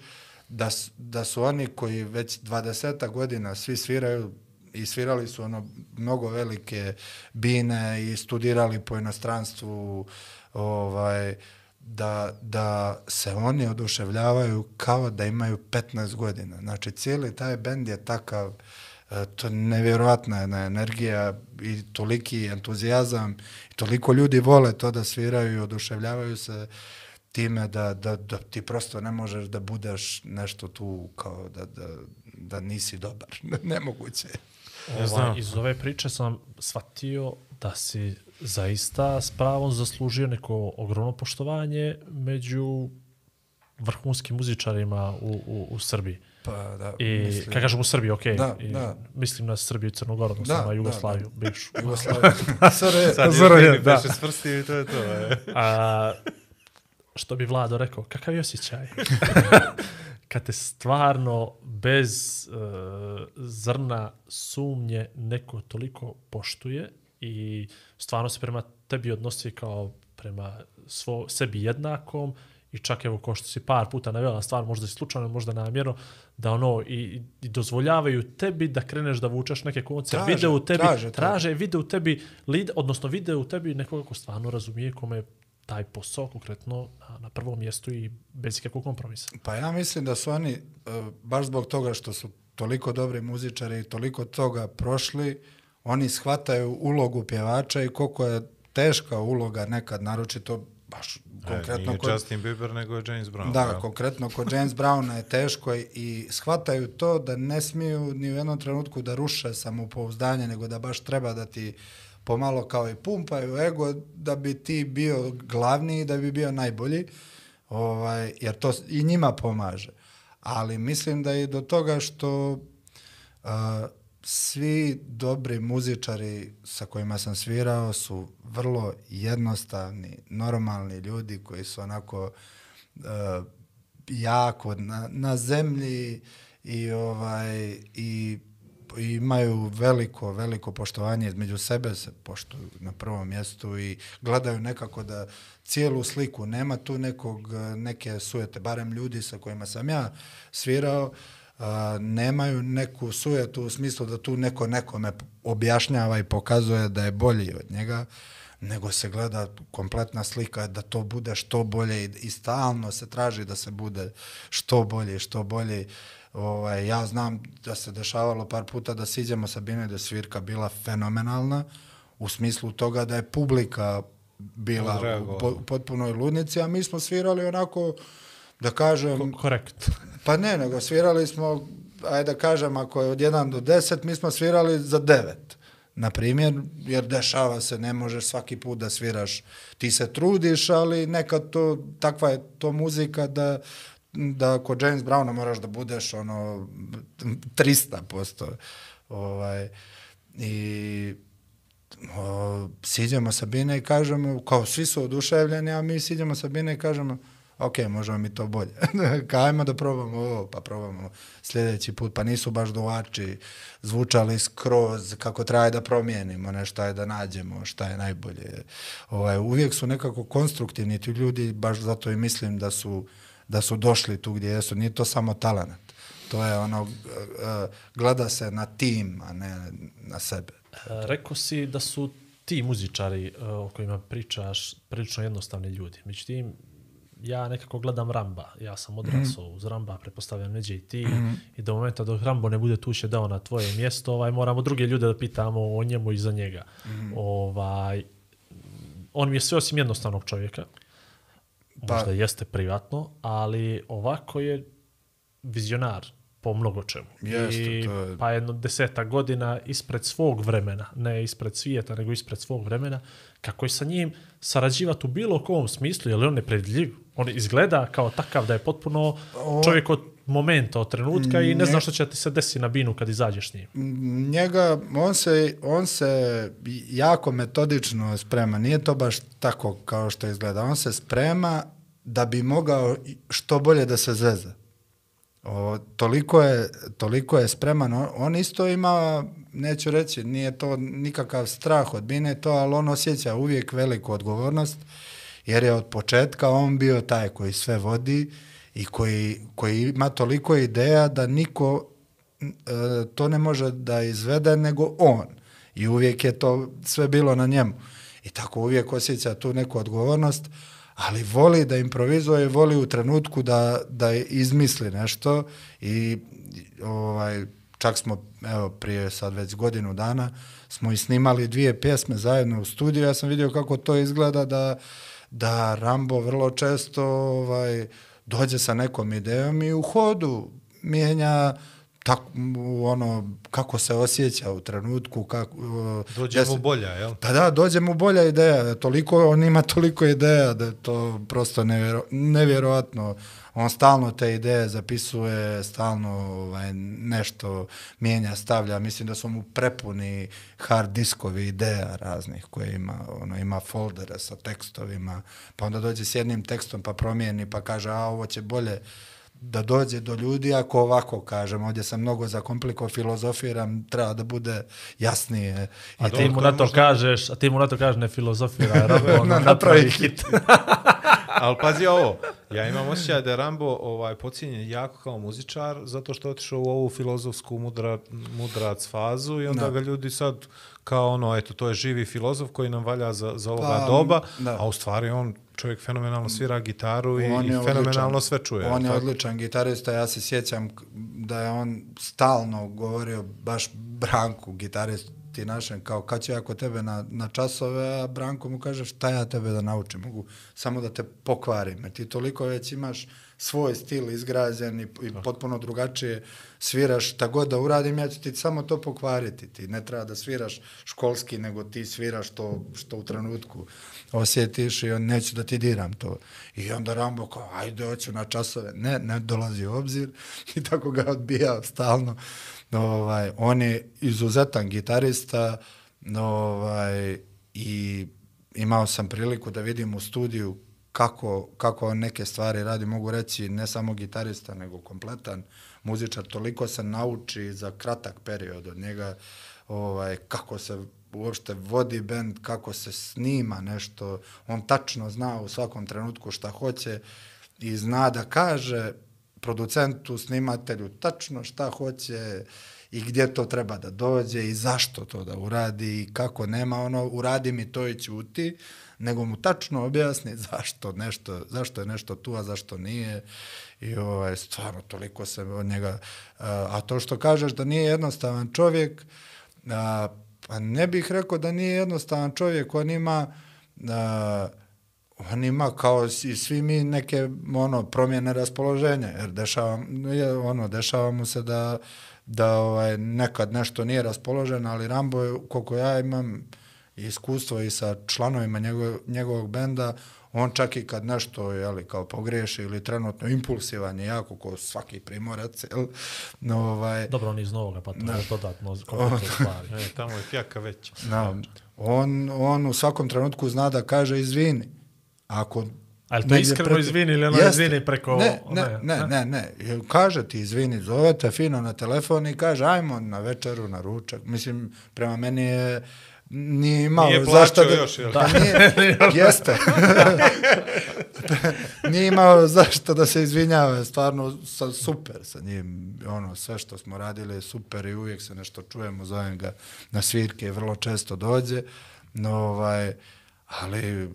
da, da su oni koji već 20 godina svi sviraju i svirali su ono mnogo velike bine i studirali po inostranstvu ovaj da, da se oni oduševljavaju kao da imaju 15 godina. Znači, cijeli taj bend je takav, e, to je nevjerojatna jedna energija i toliki entuzijazam, i toliko ljudi vole to da sviraju i oduševljavaju se time da, da, da ti prosto ne možeš da budeš nešto tu kao da, da, da nisi dobar. Nemoguće je. Ja znam. Iz ove priče sam shvatio da si zaista s pravom zaslužio neko ogromno poštovanje među vrhunskim muzičarima u, u, u Srbiji. Pa da, I mislim- kad kažem u Srbiji, okej, Da, i da. mislim na Srbiju i Crnogoru, odnosno Da, na da, Jugoslaviju, bivšu. Jugoslavija. SR, Sad je, je da. da. i to je to. E. A, što bi Vlado rekao, kakav je osjećaj? Kad te stvarno bez uh, zrna sumnje neko toliko poštuje i stvarno se prema tebi odnosi kao prema svo, sebi jednakom i čak evo ko što si par puta navela stvar, možda si slučajno, možda namjerno, da ono i, i dozvoljavaju tebi da kreneš da vučeš neke konce, Traže, vide u tebi, traže, traže, vide u tebi, lid, odnosno vide u tebi nekoga ko stvarno razumije kome je taj posao konkretno na, na prvom mjestu i bez ikakvog kompromisa. Pa ja mislim da su oni, e, baš zbog toga što su toliko dobri muzičari i toliko toga prošli, oni shvataju ulogu pjevača i koliko je teška uloga nekad, naročito baš konkretno E, Nije kod, Justin Bieber, nego je James Brown. Da, jel? konkretno kod James Browna je teško i- i shvataju to da ne smiju ni u jednom trenutku da ruše samopouzdanje, nego da baš treba da ti pomalo kao i pumpaju ego da bi ti bio glavni i da bi bio najbolji, ovaj, jer to i njima pomaže. Ali mislim da i do toga što uh, svi dobri muzičari sa kojima sam svirao su vrlo jednostavni, normalni ljudi koji su onako uh, jako na, na zemlji i ovaj i imaju veliko, veliko poštovanje između sebe, se poštuju na prvom mjestu i gledaju nekako da cijelu sliku, nema tu nekog, neke sujete, barem ljudi sa kojima sam ja svirao, a, nemaju neku sujetu u smislu da tu neko nekome objašnjava i pokazuje da je bolji od njega, nego se gleda kompletna slika da to bude što bolje i, i stalno se traži da se bude što bolje, što bolje. Ovaj, ja znam da se dešavalo par puta da siđemo sa Bine da svirka bila fenomenalna u smislu toga da je publika bila u po, potpunoj ludnici, a mi smo svirali onako, da kažem, Korekt. Pa ne, nego svirali smo, ajde da kažem, ako je od 1 do 10, mi smo svirali za 9. Na primjer, jer dešava se, ne možeš svaki put da sviraš. Ti se trudiš, ali nekad to, takva je to muzika da da kod James Browna moraš da budeš ono 300%. Ovaj, I o, siđemo sa Bine i kažemo, kao svi su oduševljeni, a mi siđemo sa Bine i kažemo, ok, možemo mi to bolje. Kajmo da probamo ovo, pa probamo sljedeći put, pa nisu baš duvači zvučali skroz kako traje da promijenimo nešto, je da nađemo šta je najbolje. Ovaj, uvijek su nekako konstruktivni ti ljudi, baš zato i mislim da su, da su došli tu gdje jesu. Nije to samo talent. To je ono, eh, gleda se na tim, a ne na sebe. E, Rekao si da su ti muzičari e, o kojima pričaš prilično jednostavni ljudi. Međutim, ja nekako gledam Ramba. Ja sam odrasao uz Ramba, pretpostavljam neđe i ti. I do momenta dok Rambo ne bude tu će dao na tvoje mjesto, ovaj, moramo druge ljude da pitamo o njemu i za njega. Ovaj, on mi je sve osim jednostavnog čovjeka. Pa- Možda jeste privatno, ali ovako je vizionar po mnogo čemu. Jeste, I, to je- Pa jedno deseta godina ispred svog vremena, ne ispred svijeta, nego ispred svog vremena, kako je sa njim sarađivati u bilo kom smislu, je li on nepredljiv? On izgleda kao takav da je potpuno čovjek od momenta, od trenutka i ne zna što će ti se desiti na binu kad izađeš s njim. njega, on se, on se jako metodično sprema. Nije to baš tako kao što izgleda. On se sprema da bi mogao što bolje da se zeze. O, toliko, je, toliko je spreman. On, on isto ima, neću reći, nije to nikakav strah od bine to, ali on osjeća uvijek veliku odgovornost, jer je od početka on bio taj koji sve vodi i koji, koji ima toliko ideja da niko e, to ne može da izvede nego on. I uvijek je to sve bilo na njemu. I tako uvijek osjeća tu neku odgovornost, ali voli da improvizuje, voli u trenutku da, da izmisli nešto i ovaj, čak smo, evo, prije sad već godinu dana, smo i snimali dvije pjesme zajedno u studiju, ja sam vidio kako to izgleda da, da Rambo vrlo često ovaj, dođe sa nekom idejom i u hodu mijenja tako, u ono, kako se osjeća u trenutku, kako... Dođe mu bolja, jel? Pa da, dođe mu bolja ideja. Toliko, on ima toliko ideja da je to prosto nevjero, nevjerovatno. On stalno te ideje zapisuje, stalno ovaj, nešto mijenja, stavlja. Mislim da su mu prepuni hard diskovi ideja raznih koje ima. Ono, ima foldere sa tekstovima, pa onda dođe s jednim tekstom pa promijeni pa kaže, a ovo će bolje da dođe do ljudi ako ovako kažem. Ovdje sam mnogo zakompliko filozofiram, treba da bude jasnije. A I ti mu na to možda- kažeš, a ti mu na to kažeš ne filozofira, ono, Na- napravi hit. Ali pazi ovo, ja imam osjećaj da je Rambo ovaj, pocijenjen jako kao muzičar, zato što je otišao u ovu filozofsku mudra, mudrac fazu i onda Da. ga ljudi sad kao ono, eto, to je živi filozof koji nam valja za, za ovoga Pa, doba, da. a u stvari on čovjek fenomenalno svira gitaru i, On i fenomenalno odličan. sve čuje. On je tako? odličan gitarista, ja se sjećam da je on stalno govorio baš Branku, gitaristi našem, kao kad ću ja kod tebe na, na časove, a Branko mu kaže šta ja tebe da naučim, mogu samo da te pokvarim, jer ti toliko već imaš svoj stil izgrađen i, i potpuno drugačije sviraš, šta god da uradim, ja ću ti samo to pokvariti, ti ne treba da sviraš školski, nego ti sviraš to što u trenutku osjetiš i on neću da ti diram to. I onda Rambo kao, ajde, hoću na časove. Ne, ne dolazi u obzir i tako ga odbijao stalno. Ovaj, on je izuzetan gitarista ovaj, i imao sam priliku da vidim u studiju kako, kako on neke stvari radi, mogu reći ne samo gitarista, nego kompletan muzičar, toliko se nauči za kratak period od njega, ovaj, kako se uopšte vodi bend, kako se snima nešto, on tačno zna u svakom trenutku šta hoće i zna da kaže producentu, snimatelju tačno šta hoće i gdje to treba da dođe i zašto to da uradi i kako nema ono uradi mi to i ćuti, nego mu tačno objasni zašto nešto, zašto je nešto tu, a zašto nije. I ovaj, stvarno toliko se od njega, a, a to što kažeš da nije jednostavan čovjek, a, pa ne bih rekao da nije jednostavan čovjek, on ima a, on ima kao i svi mi neke ono promjene raspoloženja jer dešava, je, ono dešava mu se da da ovaj nekad nešto nije raspoložen, ali Rambo je koliko ja imam iskustvo i sa članovima njegov, njegovog benda, on čak i kad nešto je li kao pogreši ili trenutno impulsivan je jako ko svaki primorac, jel? No, ovaj Dobro, on iz Novoga, pa to je dodatno kompletno stvari. E, tamo je fjaka veća. no, on, on u svakom trenutku zna da kaže izvini. Ako A je to negdje iskreno izvini ili ono Jeste. izvini preko- Ne, ne, one, ne, ne? ne, ne. Jer Kaže ti izvini, zove te fino na telefon i kaže ajmo na večeru, na ručak. Mislim, prema meni je nije imao Nije zašto da... još, jel? Pa nije, jeste. nije imao zašto da se izvinjava, stvarno sa, super sa njim, ono, sve što smo radili je super i uvijek se nešto čujemo, zovem ga na svirke, vrlo često dođe, no, ovaj, ali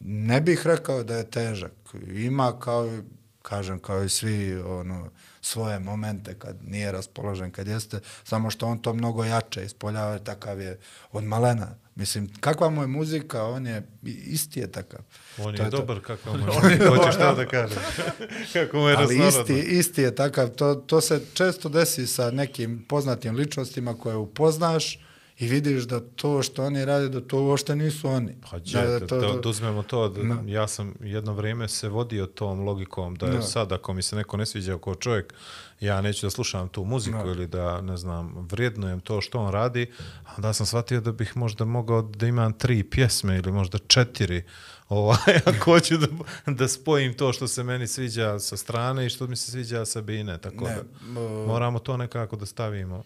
ne bih rekao da je težak. Ima kao, kažem, kao i svi, ono, svoje momente kad nije raspoložen, kad jeste, samo što on to mnogo jače ispoljava, takav je od malena. Mislim, kakva mu je muzika, on je, isti je takav. On To je to. dobar kakav mu je. Hoćeš šta da kažem? Kako mu je Ali isti, isti je takav, to, to se često desi sa nekim poznatim ličnostima koje upoznaš i vidiš da to što oni rade, da to uopšte nisu oni. Pa da, da, to, da, da uzmemo to, da, No. ja sam jedno vrijeme se vodio tom logikom da je No. sad ako mi se neko ne sviđa kao čovjek, ja neću da slušam tu muziku No. ili da, ne znam, vrijednujem to što on radi, a onda sam shvatio da bih možda mogao da imam tri pjesme ili možda četiri, ovaj, ako hoću da, da spojim to što se meni sviđa sa strane i što mi se sviđa sa bine, tako Ne, da moramo to nekako da stavimo.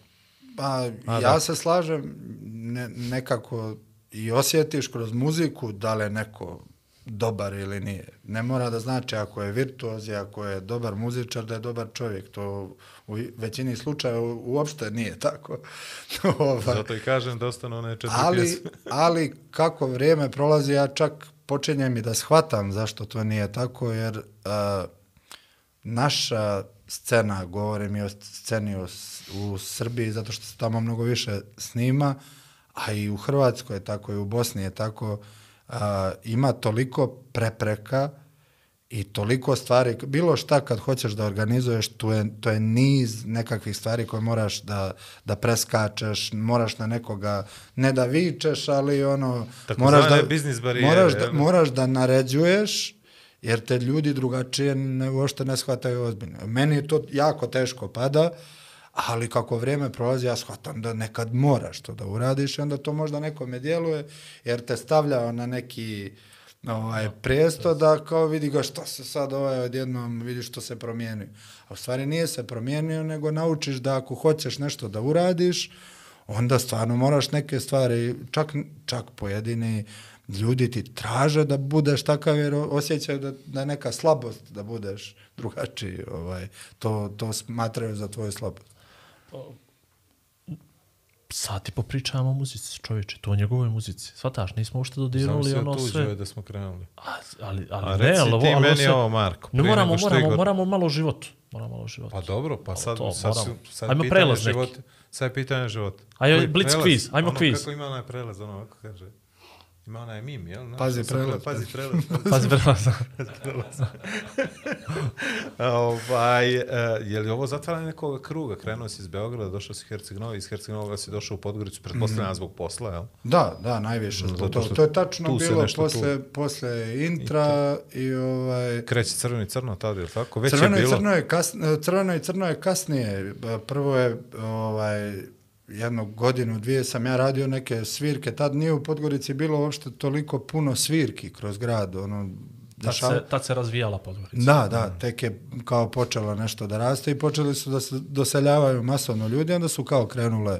Pa, A, ja da. se slažem, ne, nekako i osjetiš kroz muziku da li je neko dobar ili nije. Ne mora da znači ako je virtuoz i ako je dobar muzičar da je dobar čovjek. To u većini slučajeva uopšte nije tako. ovaj, Zato i kažem da ostanu one četiri ali, pjesme. ali kako vrijeme prolazi, ja čak počinjem i da shvatam zašto to nije tako, jer a, naša scena, govorim i o sceni u, u Srbiji, zato što se tamo mnogo više snima, a i u Hrvatskoj je tako, i u Bosni je tako, a, ima toliko prepreka I toliko stvari, bilo šta kad hoćeš da organizuješ, to je, to je niz nekakvih stvari koje moraš da, da preskačeš, moraš na nekoga, ne da vičeš, ali ono, Tako moraš da, biznis barijere, moraš, da, moraš da naređuješ, jer te ljudi drugačije ne, uopšte ne shvataju ozbiljno. Meni je to jako teško pada, ali kako vrijeme prolazi, ja shvatam da nekad moraš to da uradiš i onda to možda nekome djeluje, jer te stavlja na neki ovaj, presto da kao vidi ga što se sad ovaj odjednom vidi što se promijenio. A u stvari nije se promijenio, nego naučiš da ako hoćeš nešto da uradiš, onda stvarno moraš neke stvari, čak, čak pojedini ljudi ti traže da budeš takav jer osjećaju da, da je neka slabost da budeš drugačiji. Ovaj, to, to smatraju za tvoju slabost. Sati popričavamo o muzici, čovječe, to o njegovoj muzici. Svataš, nismo ušte Znam dodirnuli se ono sve. je da smo krenuli. A, ali, ali A ne, reci ali ovo, ti ali meni se- ovo, Marko, Ne moramo, moramo, Igor- moramo malo o životu. Moramo malo o životu. Pa dobro, pa sad, to, sad, moramo. sad Ajmo pitanje života. Sad je pitanje života. Ajde, Koji blitz prelaz? quiz, ajmo ono, quiz. Kako ima onaj prelaz, ono, kako kaže? Ima onaj mim, jel? Znaš, Pazi prelaz, pre- Pazi prelaz. Pazi, prelaz. ovaj, uh, je li ovo zatvaranje nekog kruga? Krenuo si iz Beograda, došao si u Herceg Novi, iz Herceg Novog si došao u Podgoricu, pretpostavljam zbog posla, jel? Da, da, najviše. Zato Zato to, to je tačno tu bilo posle, posle intra i ovaj... Kreće crveno i crno tada, jel tako? Već Crveno je i bilo. crno je, kas, crveno i crno je kasnije. Prvo je ovaj, jednu godinu, dvije sam ja radio neke svirke. Tad nije u Podgorici bilo uopšte toliko puno svirki kroz grad. Ono, Tad dešava- se, tad se razvijala Podgorica. Da, da, tek je kao počelo nešto da raste i počeli su da se doseljavaju masovno ljudi, onda su kao krenule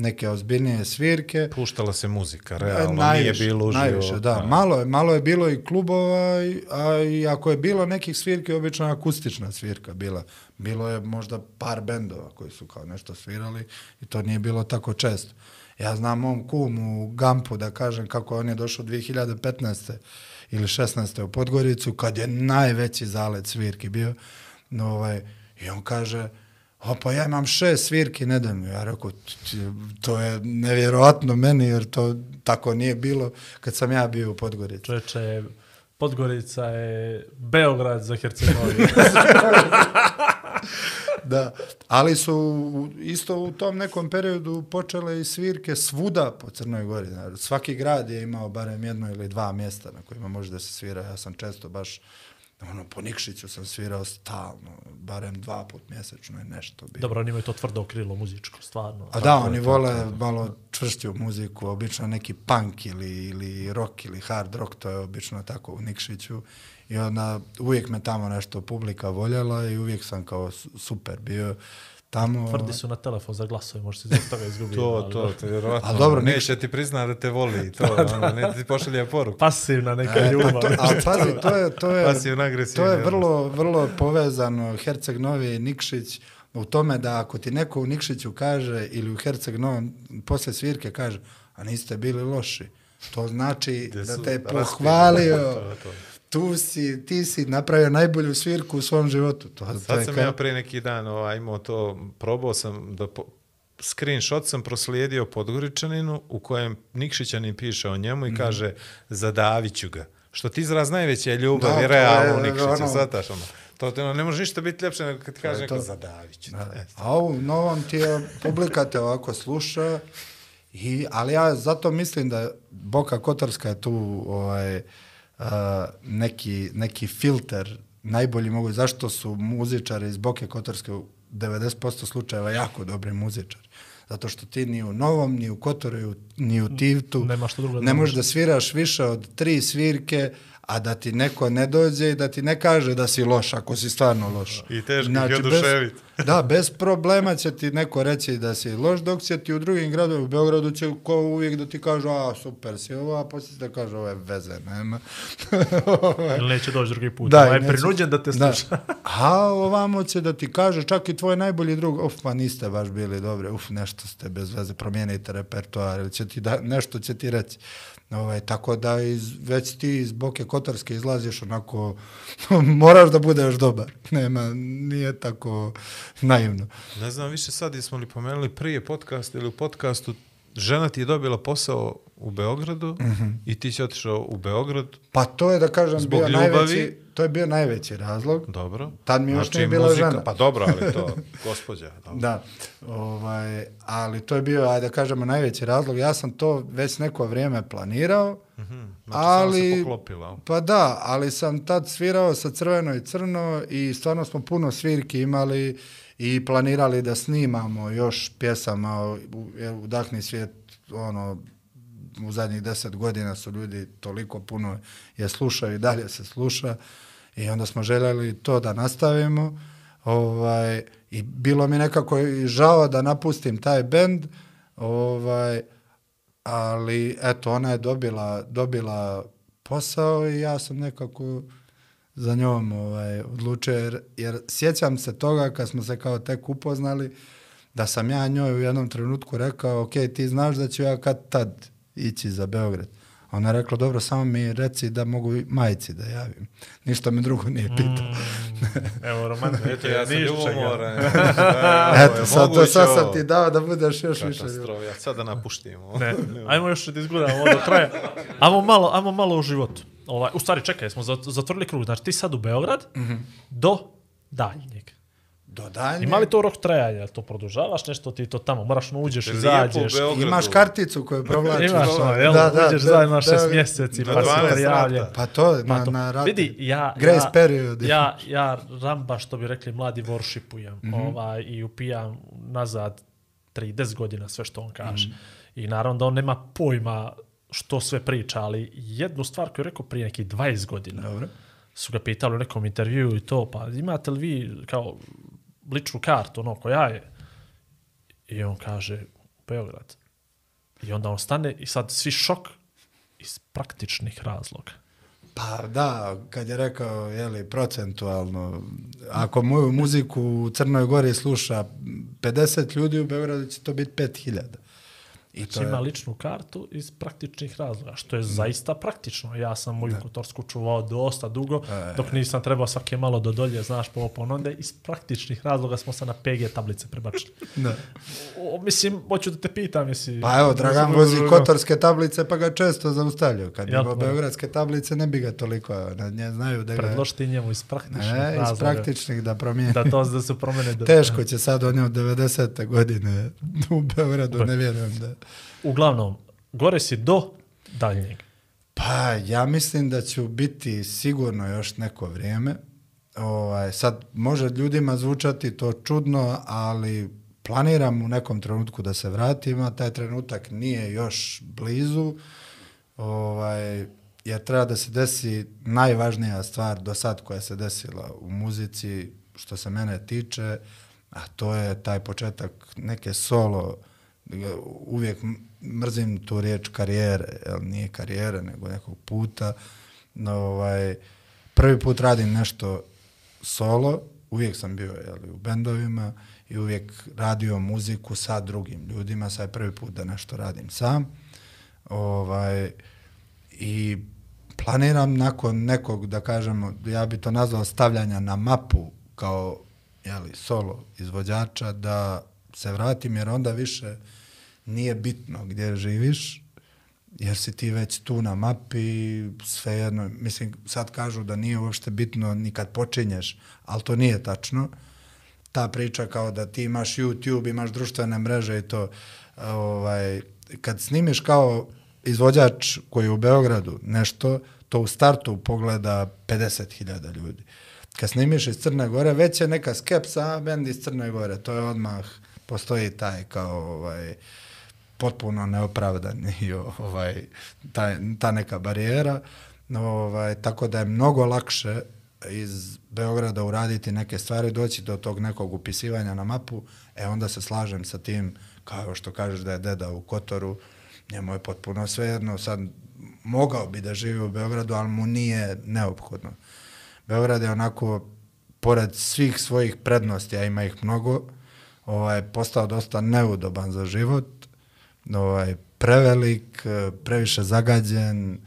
neke ozbiljnije svirke. Puštala se muzika, realno, najviše, nije bilo uživo. Najviše, da. Malo je, malo je bilo i klubova, a i ako je bilo nekih svirke, obično je akustična svirka bila. Bilo je možda par bendova koji su kao nešto svirali i to nije bilo tako često. Ja znam mom kumu Gampu da kažem kako on je došao 2015. ili 16. u Podgoricu, kad je najveći zalet svirki bio. No, ovaj, I on kaže, o pa ja imam šest svirki nedeljno. Ja rekao, "T- t- to je nevjerojatno meni, jer to tako nije bilo kad sam ja bio u Podgorici. Čovječe, Podgorica je Beograd za Hercegovinu. Da, ali su isto u tom nekom periodu počele i svirke svuda po Crnoj Gori. Znači, svaki grad je imao barem jedno ili dva mjesta na kojima može da se svira. Ja sam često baš ono, po Nikšiću sam svirao stalno, barem dva put mjesečno je nešto bilo. Dobro, oni imaju to tvrdo krilo muzičko, stvarno. A da, oni vole malo čvršću muziku, obično neki punk ili, ili rock ili hard rock, to je obično tako u Nikšiću. I onda uvijek me tamo nešto publika voljela i uvijek sam kao su- super bio tamo. Tvrdi su na telefon za glasove, možda se zbog toga izgubio. To, ali- to, to je vjerovatno. A dobro, neće ti prizna da te voli, to, ono, ne ti pošalje poruku. Pasivna neka E, ljubav. to, a pazi, to je, to je, agresivni to je vrlo, vrlo povezano Herceg Novi i Nikšić u tome da ako ti neko u Nikšiću kaže ili u Herceg Novom posle svirke kaže, a niste bili loši, to znači da su te je pohvalio, To, to. Tu si, ti si napravio najbolju svirku u svom životu. To, to Sad sam kao- ja pre neki dan ovaj, imao to, probao sam da po, screenshot sam proslijedio Podgoričaninu u kojem Nikšićanin piše o njemu i kaže zadaviću ga. Što ti izraz najveće ljubav Da, i realno Nikšića, ono- ono. To te, ono, ne može ništa biti ljepše nego kad ti kaže neko zadaviću. Da. A ovo novom ti je, publika te ovako sluša, i, ali ja zato mislim da Boka Kotorska je tu ovaj, uh, neki, neki filter najbolji mogu. Zašto su muzičari iz Boke Kotorske u 90% slučajeva jako dobri muzičari? Zato što ti ni u Novom, ni u Kotoru, ni u Tivtu Nema što drugo ne možeš. da sviraš više od tri svirke, a da ti neko ne dođe i da ti ne kaže da si loš, ako si stvarno loš. I teško ih Znači, oduševit. bez, da, bez problema će ti neko reći da si loš, dok će ti u drugim gradovima, u Beogradu će ko uvijek da ti kažu, a super si ovo, a poslije da kažu, ovo je veze, nema. Ili neće doći drugi put. Da, Da, i je neće- prinuđen da te Da. sluša. A ovamo će da ti kaže, čak i tvoj najbolji drug, uf, pa niste baš bili dobri, uf, nešto ste bez veze, promijenite repertoar, ili će ti da, nešto će ti reći. Ovaj, tako da iz, već ti iz Boke Kotorske izlaziš onako, moraš da budeš dobar. Nema, nije tako naivno. Ne znam više sad jesmo li pomenuli prije podcast ili u podcastu, žena ti je dobila posao u Beogradu Mhm. i ti si otišao u Beograd, Pa to je da kažem bio ljubavi? najveći, to je bio najveći razlog. dobro. Tad mi još nije bila žena. Pa dobro, ali to, gospođa. Dobro. Da, ovaj, ali to je bio, ajde da kažemo, najveći razlog. Ja sam to već neko vrijeme planirao, Znači, ali... samo se poklopila. Pa da, ali sam tad svirao sa Crveno i Crno i stvarno smo puno svirki imali i planirali da snimamo još pjesama u, jer Udahni svijet, ono, u zadnjih deset godina su ljudi toliko puno je slušaju i dalje se sluša. I onda smo željeli to da nastavimo ovaj, i bilo mi nekako i žao da napustim taj bend ovaj, ali eto ona je dobila, dobila posao i ja sam nekako za njom ovaj, odlučio jer, jer sjećam se toga kad smo se kao tek upoznali da sam ja njoj u jednom trenutku rekao ok, ti znaš da ću ja kad tad ići za Beograd. Ona je rekla, dobro, samo mi reci da mogu majici da javim. Ništa me drugo nije pitao. Evo, romantike. Eto, ja sam ljubomoran. Eto, sad, to, sad sam ti dao da budeš još više. Katastrofa, ja sad da napuštimo. Ne, ajmo još da izgledamo ovo do kraja. Ajmo malo, ajmo malo o životu. Ovaj, u stvari, čekaj, smo zat- zatvorili krug. Znači, ti sad u Beograd do daljnjeg. Do daljnje. Ima li to rok trajanja? To produžavaš nešto, ti to tamo, moraš no uđeš, izađeš. Beogradu. Imaš karticu koju provlačiš. Imaš, ono, jel, Da, da, uđeš da, zajedno na šest da. mjeseci, pa si 12 prijavljen. rata. Pa to, Pa na, to, na rate. vidi, ja, Grace ja, period. ja, ja ramba, što bi rekli, mladi worshipujem Mhm. ovaj, i upijam nazad 30 godina sve što on kaže. Mhm. I naravno da on nema pojma što sve priča, ali jednu stvar koju je rekao prije nekih 20 godina, Dobro. su ga pitali u nekom intervju i to, pa imate li vi kao ličnu kartu, ono koja je? I on kaže, Beograd. I onda on stane i sad svi šok iz praktičnih razloga. Pa da, kad je rekao, jeli, procentualno, ako moju muziku u Crnoj Gori sluša 50 ljudi u Beogradu, će to biti 5000. I to Znači ima je, ličnu kartu iz praktičnih razloga, što je zaista praktično. Ja sam moju kotorsku čuvao dosta dugo, dok nisam trebao svake malo do dolje, znaš, po opon. Onda iz praktičnih razloga smo se na PG tablice prebačili. da. O, mislim, hoću da te pitam, jesi... Pa evo, Dragan vozi kotorske tablice, pa ga često zaustavljaju. Kad Jel, imao da. beogradske tablice, ne bi ga toliko, na nje znaju da ga... Predložiti njemu iz praktičnih Ne, iz razloga. praktičnih da promijeni. Da to da se promene. Da, Teško će sad on je od 90. godine u Beogradu, ne vjerujem da... Uglavnom, gore si do daljnjeg. Pa ja mislim da ću biti sigurno još neko vrijeme. Ovaj, sad može ljudima zvučati to čudno, ali planiram u nekom trenutku da se vratim, a taj trenutak nije još blizu. Ovaj, jer treba da se desi najvažnija stvar do sad koja se desila u muzici, što se mene tiče, a to je taj početak neke solo, uvijek mrzim tu riječ karijere, jel nije karijere, nego nekog puta. No, ovaj, prvi put radim nešto solo, uvijek sam bio jel, u bendovima i uvijek radio muziku sa drugim ljudima, sad je prvi put da nešto radim sam. Ovaj, I planiram nakon nekog, da kažemo, ja bi to nazvao stavljanja na mapu kao jeli, solo izvođača, da se vratim, jer onda više nije bitno gdje živiš, jer si ti već tu na mapi, svejedno, mislim, sad kažu da nije uopšte bitno ni kad počinješ, ali to nije tačno. Ta priča kao da ti imaš YouTube, imaš društvene mreže i to, ovaj, kad snimiš kao izvođač koji je u Beogradu nešto, to u startu pogleda 50.000 ljudi. Kad snimiš iz Crne Gore, već je neka skepsa, a bend iz Crne Gore, to je odmah, postoji taj kao ovaj, potpuno neopravdan i ovaj, ta, ta neka barijera. Ovaj, tako da je mnogo lakše iz Beograda uraditi neke stvari, doći do tog nekog upisivanja na mapu, e onda se slažem sa tim, kao što kažeš da je deda u Kotoru, njemu je potpuno svejedno, sad mogao bi da živi u Beogradu, ali mu nije neophodno. Beograd je onako, pored svih svojih prednosti, a ima ih mnogo, ovaj, postao dosta neudoban za život, ovaj, prevelik, eh, previše zagađen,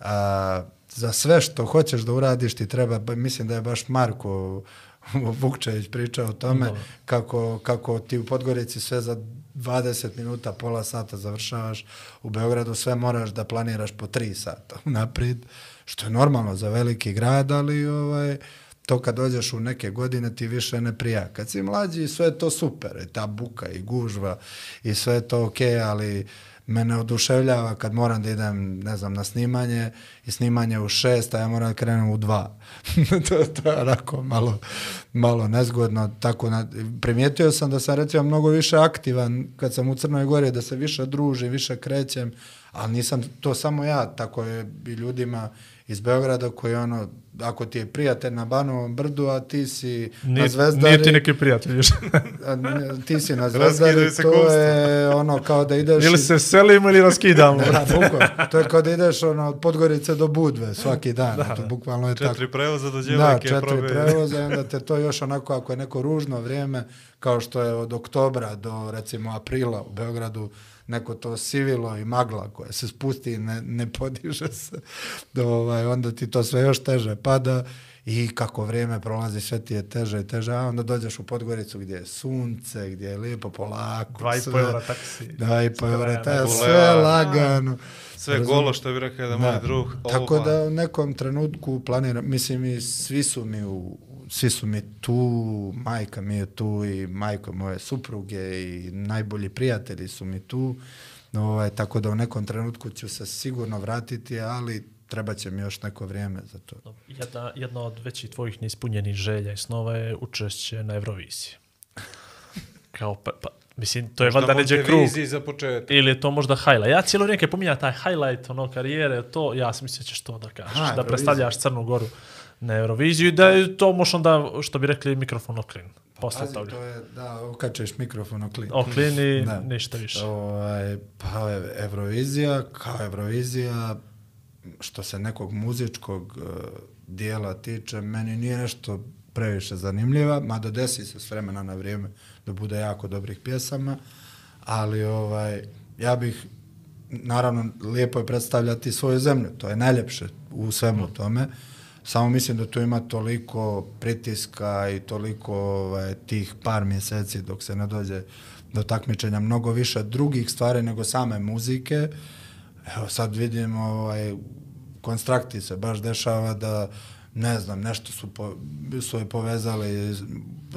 a, za sve što hoćeš da uradiš ti treba, ba- mislim da je baš Marko Vukčević pričao o tome kako, kako ti u Podgorici sve za 20 minuta, pola sata završavaš, u Beogradu sve moraš da planiraš po 3 sata naprijed, što je normalno za veliki grad, ali ovaj, to kad dođeš u neke godine ti više ne prija. Kad si mlađi sve je to super, i ta buka i gužva i sve je to okej, ali mene oduševljava kad moram da idem, ne znam, na snimanje i snimanje u šest, a ja moram da krenem u dva. to, to je onako malo, malo nezgodno. Tako na, primijetio sam da sam recimo mnogo više aktivan kad sam u Crnoj Gori, da se više družim, više krećem, ali nisam to samo ja, tako je i ljudima iz Beograda koji ono, ako ti je prijatelj na Banovom brdu, a ti si na Nije, Zvezdari... nije ti neki prijatelj ne- ti si na Zvezdari, to kosti. je ono kao da ideš... ili se selimo ili raskidamo. Da, bukvalno. To je kao da ideš ono, od Podgorice do Budve svaki dan. Da, to bukvalno je tako. Četiri prevoza do Da, djevojke. četiri probe- prevoza i onda te to još onako, ako je neko ružno vrijeme, kao što je od oktobra do recimo aprila u Beogradu, neko to sivilo i magla koja se spusti i ne, ne podiže se, do, ovaj, onda ti to sve još teže pada i kako vrijeme prolazi sve ti je teže i teže, a onda dođeš u Podgoricu gdje je sunce, gdje je lijepo polako. Dva i po eura taksi. Dva i po eura, Bulevar. sve lagano. Sve golo što bi rekao da moj drug. Tako ovo, da u nekom trenutku planiram, mislim i svi su mi u, svi su mi tu, majka mi je tu i majka moje supruge i najbolji prijatelji su mi tu. Ovaj, tako da u nekom trenutku ću se sigurno vratiti, ali treba će mi još neko vrijeme za to. Jedna, jedna od većih tvojih neispunjenih želja i snova je učešće na Euroviziji. Kao, pa, pa, mislim, to je Možda valjda neđe krug. Za početak. Ili je to možda highlight. Ja cijelo vrijeme kad pominja taj highlight ono karijere, to ja sam mislio da ćeš to da kažeš. Aha, da predstavljaš Crnu Goru na Euroviziju i da je to možeš onda, što bi rekli, mikrofon oklin. Posle Pazi, toga. to je, da, okačeš mikrofon oklin. Oklin i Da. ništa više. Ovaj, pa Eurovizija, kao Eurovizija, što se nekog muzičkog uh, dijela tiče, meni nije nešto previše zanimljiva, mada desi se s vremena na vrijeme da bude jako dobrih pjesama, ali ovaj, ja bih, naravno, lijepo je predstavljati svoju zemlju, to je najljepše u svemu tome, samo mislim da tu ima toliko pritiska i toliko ovaj, tih par mjeseci dok se ne dođe do takmičenja mnogo više drugih stvari nego same muzike. Evo sad vidim ovaj, konstrakti se baš dešava da ne znam, nešto su, po, su je povezali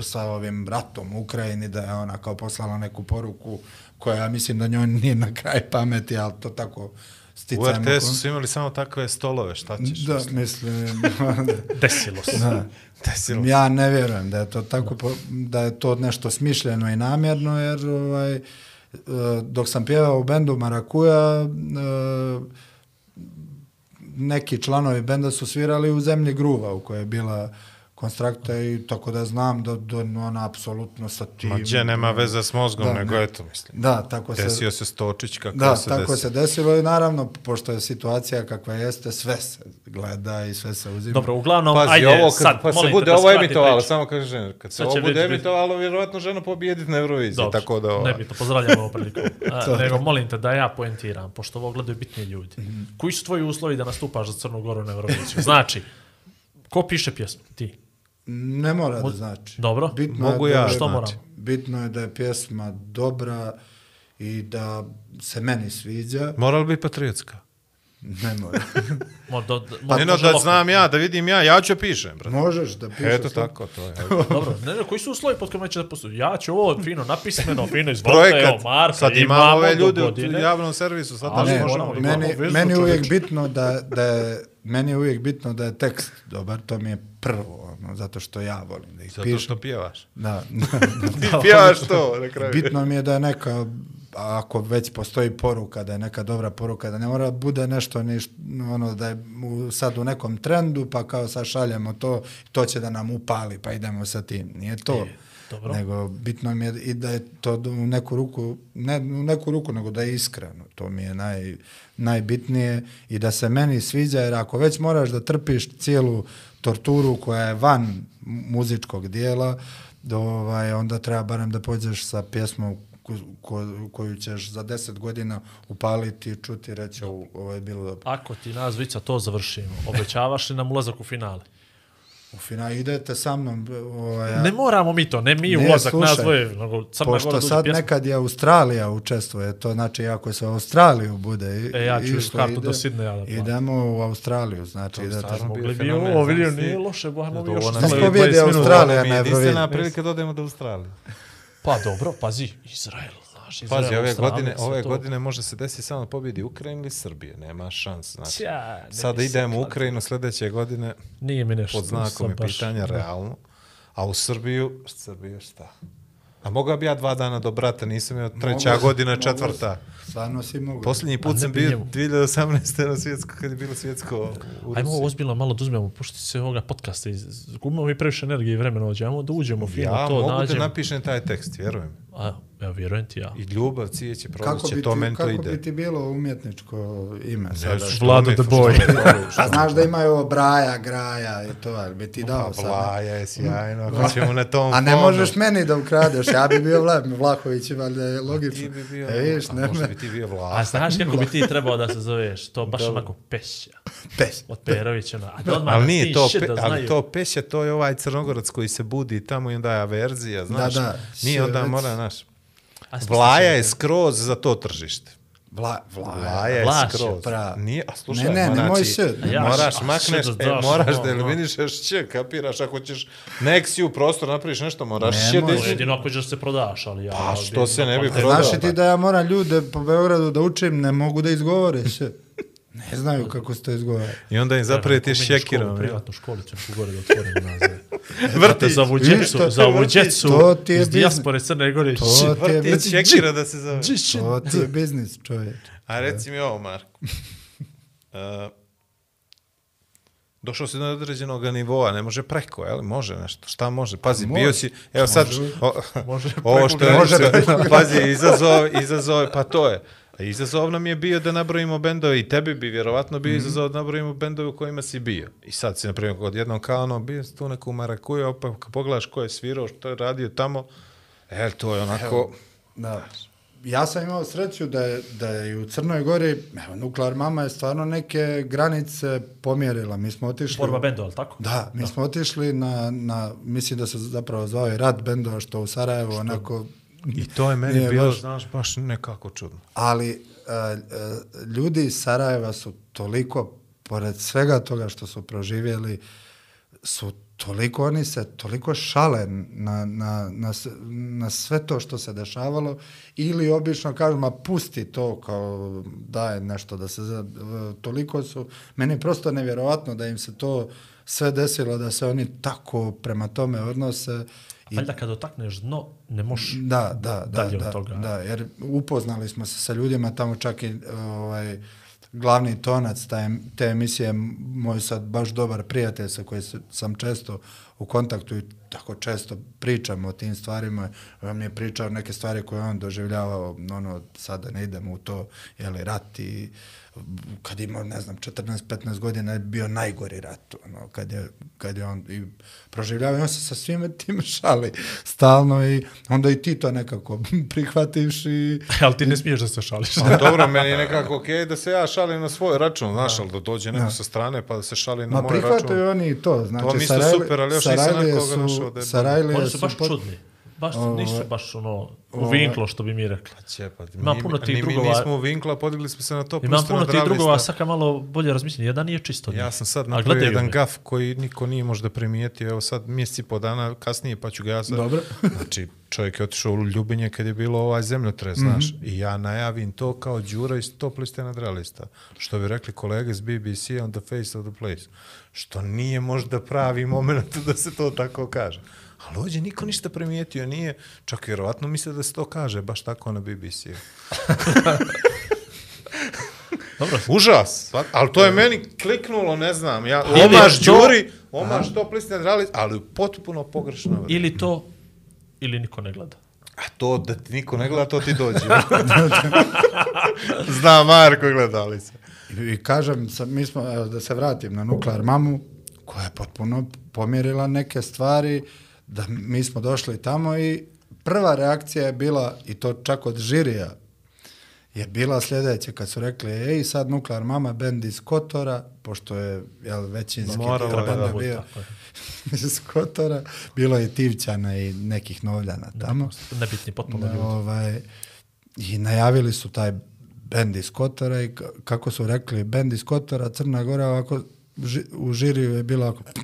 sa ovim ratom u Ukrajini, da je ona kao poslala neku poruku koja ja mislim da njoj nije na kraj pameti, ali to tako U sticajem. RTS-u okol- su imali samo takve stolove, šta ćeš? Da, mislim, Desilo se. da. Desilo. Ja ne vjerujem da je to tako, da je to nešto smišljeno i namjerno, jer ovaj, e, dok sam pjevao u bendu Marakuja, e, neki članovi benda su svirali u zemlji Gruva, u kojoj je bila konstrakta i tako da znam da, da ona apsolutno sa tim... Ma gdje nema veze s mozgom, Da, nego ne. eto, mislim. Da, tako se... Desio se Stočić kako Da, se tako desio. se desilo i naravno, pošto je situacija kakva jeste, sve se gleda i sve se uzima. Dobro, uglavnom, Pazi, ajde, ovo kad, sad, pa se bude da ovo emitovalo, samo kažem, kad se Sad ovo bude biti- emitovalo, vjerovatno žena pobjediti na Euroviziji, Dobro, tako da... Ova, Ne bi to pozdravljamo ovom prilikom. A, nego molim te da ja poentiram, pošto ovo gledaju bitni ljudi. Mhm. Koji su tvoji uslovi da nastupaš za Crnu Goru na Euroviziju? Znači, ko piše pjesmu? Ti. Ne mora da znači. Dobro. Bitno Mogu je da, ja, Što znači. moram? Bitno je da je pjesma dobra i da se meni sviđa. Mora li biti patriotska? Ne mora. Mo, do, do, Pa može da lokalno. znam ja, da vidim ja, ja ću pišem, brate. Možeš da pišeš. Eto sve. tako, to je. Dobro, ne, ne, koji su uslovi pod kojima će da postoji? Ja ću ovo fino napismeno, fino izvolite, Projekat, evo Marka, sad imamo imamo ove ljude u javnom servisu, sad da Ne, možemo, možemo. imamo meni, meni uvijek bitno da, da je, meni je uvijek bitno da je tekst dobar, to mi je prvo, ono, zato što ja volim da ih Zato pišem. što pjevaš. Da, Ti pjevaš to, na kraju. Bitno mi je da je neka, ako već postoji poruka, da je neka dobra poruka, da ne mora bude nešto, niš, ono, da je u, sad u nekom trendu, pa kao sad šaljemo to, to će da nam upali, pa idemo sa tim. Nije to. dobro. Nego bitno mi je i da je to u neku ruku, ne u neku ruku, nego da je iskreno. To mi je naj, najbitnije i da se meni sviđa, jer ako već moraš da trpiš cijelu torturu koja je van muzičkog dijela, do, ovaj, onda treba barem da pođeš sa pjesmom ko, ko, koju ćeš za deset godina upaliti, čuti i reći ovo, ovo je bilo dobro. Ako ti nas to završimo, obećavaš li nam ulazak u finale? U final idete sa mnom. Ovaj, Ne moramo mi to, ne mi Ne, ulazak nas slušaj, dvoje, nego Crna Gora Pošto dođe sad pjesma. nekad i Australija učestvuje, to znači ako se u Australiju bude i- E, ja ću išlo, kartu do Sidneja da. Idemo u Australiju, znači idete. stvarno Mogli bi fenomen, ovo, vidio, nije loše, Bohano, Da još je- 20 minuta. Australija mi je na jedinstvena Euroviziji. prilika da odemo do Australije. Pa dobro, pazi, Izrael, znaš, Izrael, Pazi, ove godine, ove to. godine može se desiti samo da pobjedi Ukrajina ili Srbije, nema šans. Znači, ne sada idemo u. Ukrajinu sljedeće godine Nije mi nešto. pod znakom je baš- pitanja, realno. A u Srbiju, Srbiju šta? A mogao bi ja dva dana do brata, nisam imao treća Mogu- godina, mogu- četvrta. Stvarno si mogu. Posljednji put ne sam bi bio njemu. 2018. na svjetsko, kad je bilo svjetsko u Ajmo ovo Rusiji. ozbiljno malo da uzmemo, pošto se ovoga podcasta, iz- gubimo mi previše energije i vremena ovdje, ajmo da uđemo fino Ja to, mogu da nađemo. napišem taj tekst, vjerujem. A, ja vjerujem ti ja. I ljubav, cijeće, kako bi, to ti, meni to kako ide. bi ti bilo umjetničko ime sada? što Vlado the što Boy. što A znaš da imaju ovo Braja, Graja i to, ali bi ti dao Pa sad. Vlaja je sjajno, ako ćemo na tom A ne možeš meni da ukradeš, ja bi bio Vla, Vlahović, valjda je logično. Ti bi bio, e, ne, možda ne, bi ti bio Vlada. A znaš kako bi ti trebao da se zoveš? To baš onako pešća. pes. Od Perovića. ono, A da odmah Ali da nije to, pe, da ali to peće, to je ovaj crnogorac koji se budi tamo i onda je averzija, znaš. da, Nije onda mora, znaš. Vlaja da- je skroz za to tržište. Vla, Vlaja. Vlaja je Vlaš je skroz. pra- Nije, a slušaj, Ne, ne, nemoj znači, se. Ja, moraš, a makneš, e, moraš no, da no. eliminišeš će, kapiraš, ako ćeš neksiju prostor napraviš nešto, moraš će Nemoj. da Jedino ako ćeš da se prodaš, ali ja... Pa, što bi- se ne bi prodao? Znaš ti da ja moram ljude po Beogradu da učim, ne mogu da izgovore sve. Ne znaju kako se to izgovara. I onda im zaprijeti Kuminju školu, šekirom. jel? Privatnu školicu ću gore da otvorim nazve. Vrtić. za ovu djecu, to? za ovu djecu to ti je iz biznis. dijaspore Crne Gore. To ti je biznis. šekira da se zove. To ti je biznis, čovječ. A reci mi ovo, Marko. Uh, došao si do određenog nivoa, ne može preko, je li? Može nešto. Šta može? Pazi, Može. bio si, evo sad, o, Može ovo što je, Može može pazi, izazov, izazov, pa to je. A izazov nam je bio da nabrojimo bendove i tebi bi vjerovatno bio izazov da nabrojimo bendove u kojima si bio. I sad si, na primjer, kod jednom kao ono, bio si tu neku marakuju, pa kad pogledaš ko je svirao, što je radio tamo, e, to je onako... Da. Ja sam imao sreću da je, da je u Crnoj Gori, evo, Nuklear Mama je stvarno neke granice pomjerila. Mi smo otišli... Borba bendo, ali tako? Da, mi smo otišli na, na, mislim da se zapravo zvao i rad bendova, što u Sarajevu onako... I to je meni bilo, baš- znaš, baš nekako čudno. Ali a, a, ljudi iz Sarajeva su toliko, pored svega toga što su proživjeli, su toliko, oni se toliko šale na, na, na, na sve to što se dešavalo ili obično kažu, ma pusti to kao daje nešto da se, za- toliko su, meni je prosto nevjerovatno da im se to sve desilo, da se oni tako prema tome odnose i Valjda kad dotakneš dno, ne možeš da, da, da, dalje od da, toga. da, jer upoznali smo se sa ljudima tamo čak i ovaj, glavni tonac taj, te emisije, moj sad baš dobar prijatelj sa kojim sam često u kontaktu i tako često pričamo o tim stvarima, on mi je pričao neke stvari koje on doživljavao, ono, sada ne idemo u to, jeli, rat i kad imao, ne znam, 14-15 godina je bio najgori rat, ono, kad je, kad je on i proživljavao, on se sa svime tim šali stalno i onda i ti to nekako prihvatiš i ali ti ne smiješ da se šališ. Pa dobro, meni je nekako okej da se ja šalim na svoj račun, znaš, ali da dođe neko sa strane pa da se šali na Ma moj račun. prihvataju oni i to, znači To mi Sarajli- super, ali još nisam Sarajlije na koga su- našao da je Sarajlije Oni su baš čudni. Baš Ovo- nisu baš ono u vinklo što bi mi rekli. Ćepa, Ima mi, puno tih drugova- Mi nismo u vinkla, podigli smo se na to. Pusto puno na tih Dralista. drugova, saka malo bolje razmišljeni. Jedan nije čisto. Ja sam sad napravio jedan me. gaf koji niko nije možda primijetio. Evo sad mjeseci po dana kasnije pa ću ga ja sad... Dobro. Znači, čovjek je otišao u Ljubinje kad je bilo ovaj zemljotres, Mhm. znaš. I ja najavim to kao Đura iz top liste nadrealista. Što bi rekli kolege iz BBC on the face of the place. Što nije možda pravi moment da se to tako kaže. Ali ovdje niko ništa primijetio, nije, čak vjerovatno misle da se to kaže, baš tako na BBC-u. Dobro. Užas, svat- ali to je meni kliknulo, ne znam, ja, omaš to- Đuri, omaš to plisne drali, ali potpuno pogrešno. Ili to, ili niko ne gleda. A to da ti niko ne gleda, to ti dođe. Zna Marko gledali se. I, i kažem, sa, mi smo, evo, da se vratim na nuklear mamu, koja je potpuno pomjerila neke stvari, da mi smo došli tamo i prva reakcija je bila, i to čak od žirija, je bila sljedeća kad su rekli ej sad Nuklear Mama bend iz Kotora, pošto je jel, većinski Moralo dio je, benda da, bio iz Kotora, bilo je Tivćana i nekih Novljana tamo. Nebitni potpuno ljudi. Ovaj, I najavili su taj bend iz Kotora i ka- kako su rekli, bend iz Kotora, Crna Gora, ovako, ži, u žiriju je bilo da,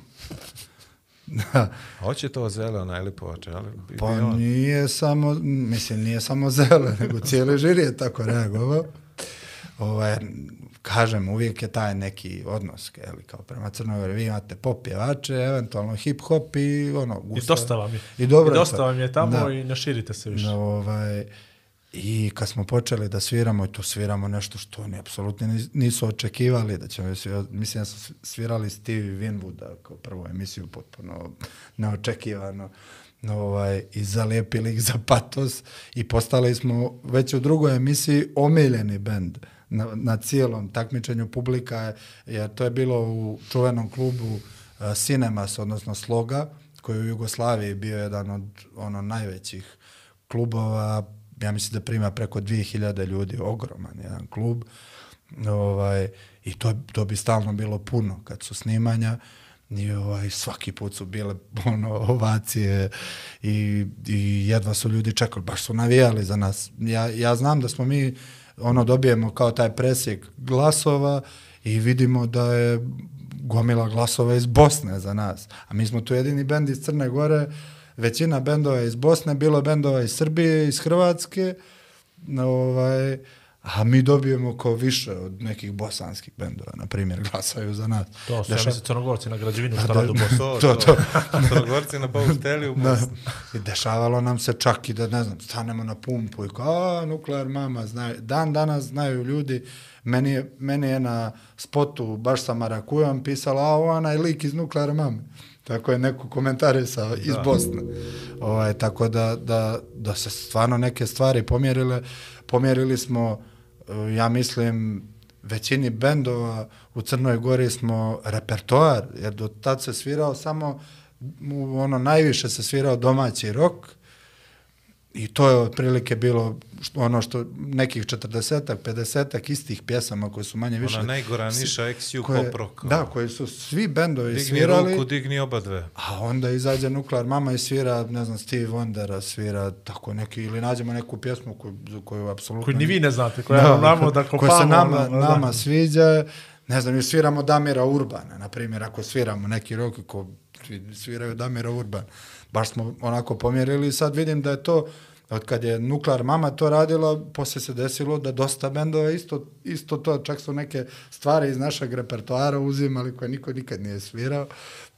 Hoće to zelena ili poče, ali bi pa bio- nije samo, mislim, nije samo zelo, nego cijeli žiri je tako reagovao. Ovaj, kažem, uvijek je taj neki odnos, eli, kao prema Crnoj Gori, vi imate pop pjevače, eventualno hip-hop i ono, I gusta. dosta vam je. I dobro I je dosta to. vam je tamo Da. i ne širite se više. No, ovaj, I kad smo počeli da sviramo, i to sviramo nešto što oni apsolutno nisu očekivali, da ćemo svirati, mislim da su svirali Stevie Winwooda kao prvu emisiju potpuno neočekivano no, ovaj, i zalijepili ih za patos. I postali smo već u drugoj emisiji omiljeni bend na, na cijelom takmičenju publika, jer to je bilo u čuvenom klubu uh, Cinemas, odnosno Sloga, koji u Jugoslaviji bio jedan od ono najvećih klubova, ja mislim da prima preko 2000 ljudi, ogroman jedan klub. Ovaj, I to, to bi stalno bilo puno kad su snimanja i ovaj, svaki put su bile ono, ovacije i, i jedva su ljudi čekali, baš su navijali za nas. Ja, ja znam da smo mi ono dobijemo kao taj presjek glasova i vidimo da je gomila glasova iz Bosne za nas. A mi smo tu jedini bend iz Crne Gore, većina bendova je iz Bosne, bilo je bendova iz Srbije, iz Hrvatske, ovaj, a mi dobijemo kao više od nekih bosanskih bendova, na primjer, glasaju za nas. To su, ja Deša- mislim, crnogorci na građevinu što da- radu u Bosni. To, To. Crnogorci na Bausteli u. Bosni. I dešavalo nam se čak i da, ne znam, stanemo na pumpu i kao, a, nuklear mama, znaju. Dan danas znaju ljudi, meni je, meni je na spotu, baš sa Marakujom, pisala, a, onaj lik iz nuklear mame. Tako je neko komentarisao iz Bosne. Ovaj, tako da, da, da se stvarno neke stvari pomjerile. Pomjerili smo, eh, ja mislim, većini bendova u Crnoj Gori smo repertoar, jer do tad se svirao samo, ono najviše se svirao domaći rok i to je otprilike bilo što, ono što nekih 40-ak, 50-ak istih pjesama koje su manje više... Ona najgora niša XU koje, pop rock. Da, koji su svi bendovi Digni svirali. ruku, digni oba dve. A onda izađe Nuklear Mama i svira, ne znam, Steve Wondera svira tako neki, ili nađemo neku pjesmu koju, koju apsolutno... Koju ni vi ne znate, koja da, namo da kopamo. koja se nama, ono, da. nama sviđa. Ne znam, mi sviramo Damira Urbana, na primjer, ako sviramo neki rok, ko svi sviraju Damira Urban. Baš smo onako pomjerili i sad vidim da je to, od kad je Nuklear Mama to radila, poslije se desilo da dosta bendova isto, isto to, čak su neke stvari iz našeg repertoara uzimali koje niko nikad nije svirao,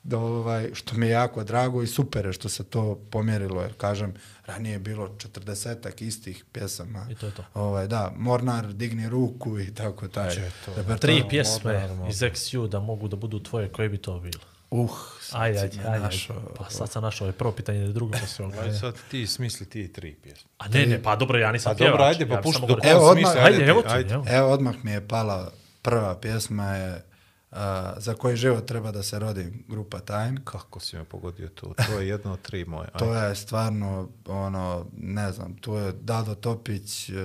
da, ovaj, što mi je jako drago i super je što se to pomjerilo, jer kažem, ranije je bilo 40 istih pjesama. I to je to. Ovaj, da, Mornar, digni ruku i tako taj. repertoar. Tri pjesme Moderno. iz XU da mogu da budu tvoje, koje bi to bilo? Uh, sad Aj, si aj, me aj, aj. našao. Pa sad sam našao je prvo pitanje, da drugo pa se Aj sad ti smisli ti tri pjesme. A ne, ne, pa dobro, ja nisam A dobro, pjevač. ajde, pa ja bi pušti samo dok govorio- Evo, on odmah- smisli. Ajde, ti, evo ti, ajde. evo. Evo, odmah mi je pala prva pjesma je uh, Za koji život treba da se rodi grupa Time. Kako si me pogodio tu? To je jedno od tri moje. Ajde. To je stvarno, ono, ne znam, tu je Dado Topić, uh,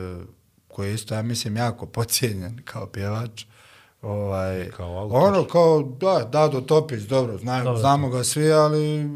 koji je isto, ja mislim, jako pocijenjen kao pjevač. Ovaj, Kao autor. Ono, kao, da, Dado Topić, dobro, znaju, Dobro, znamo ga svi, ali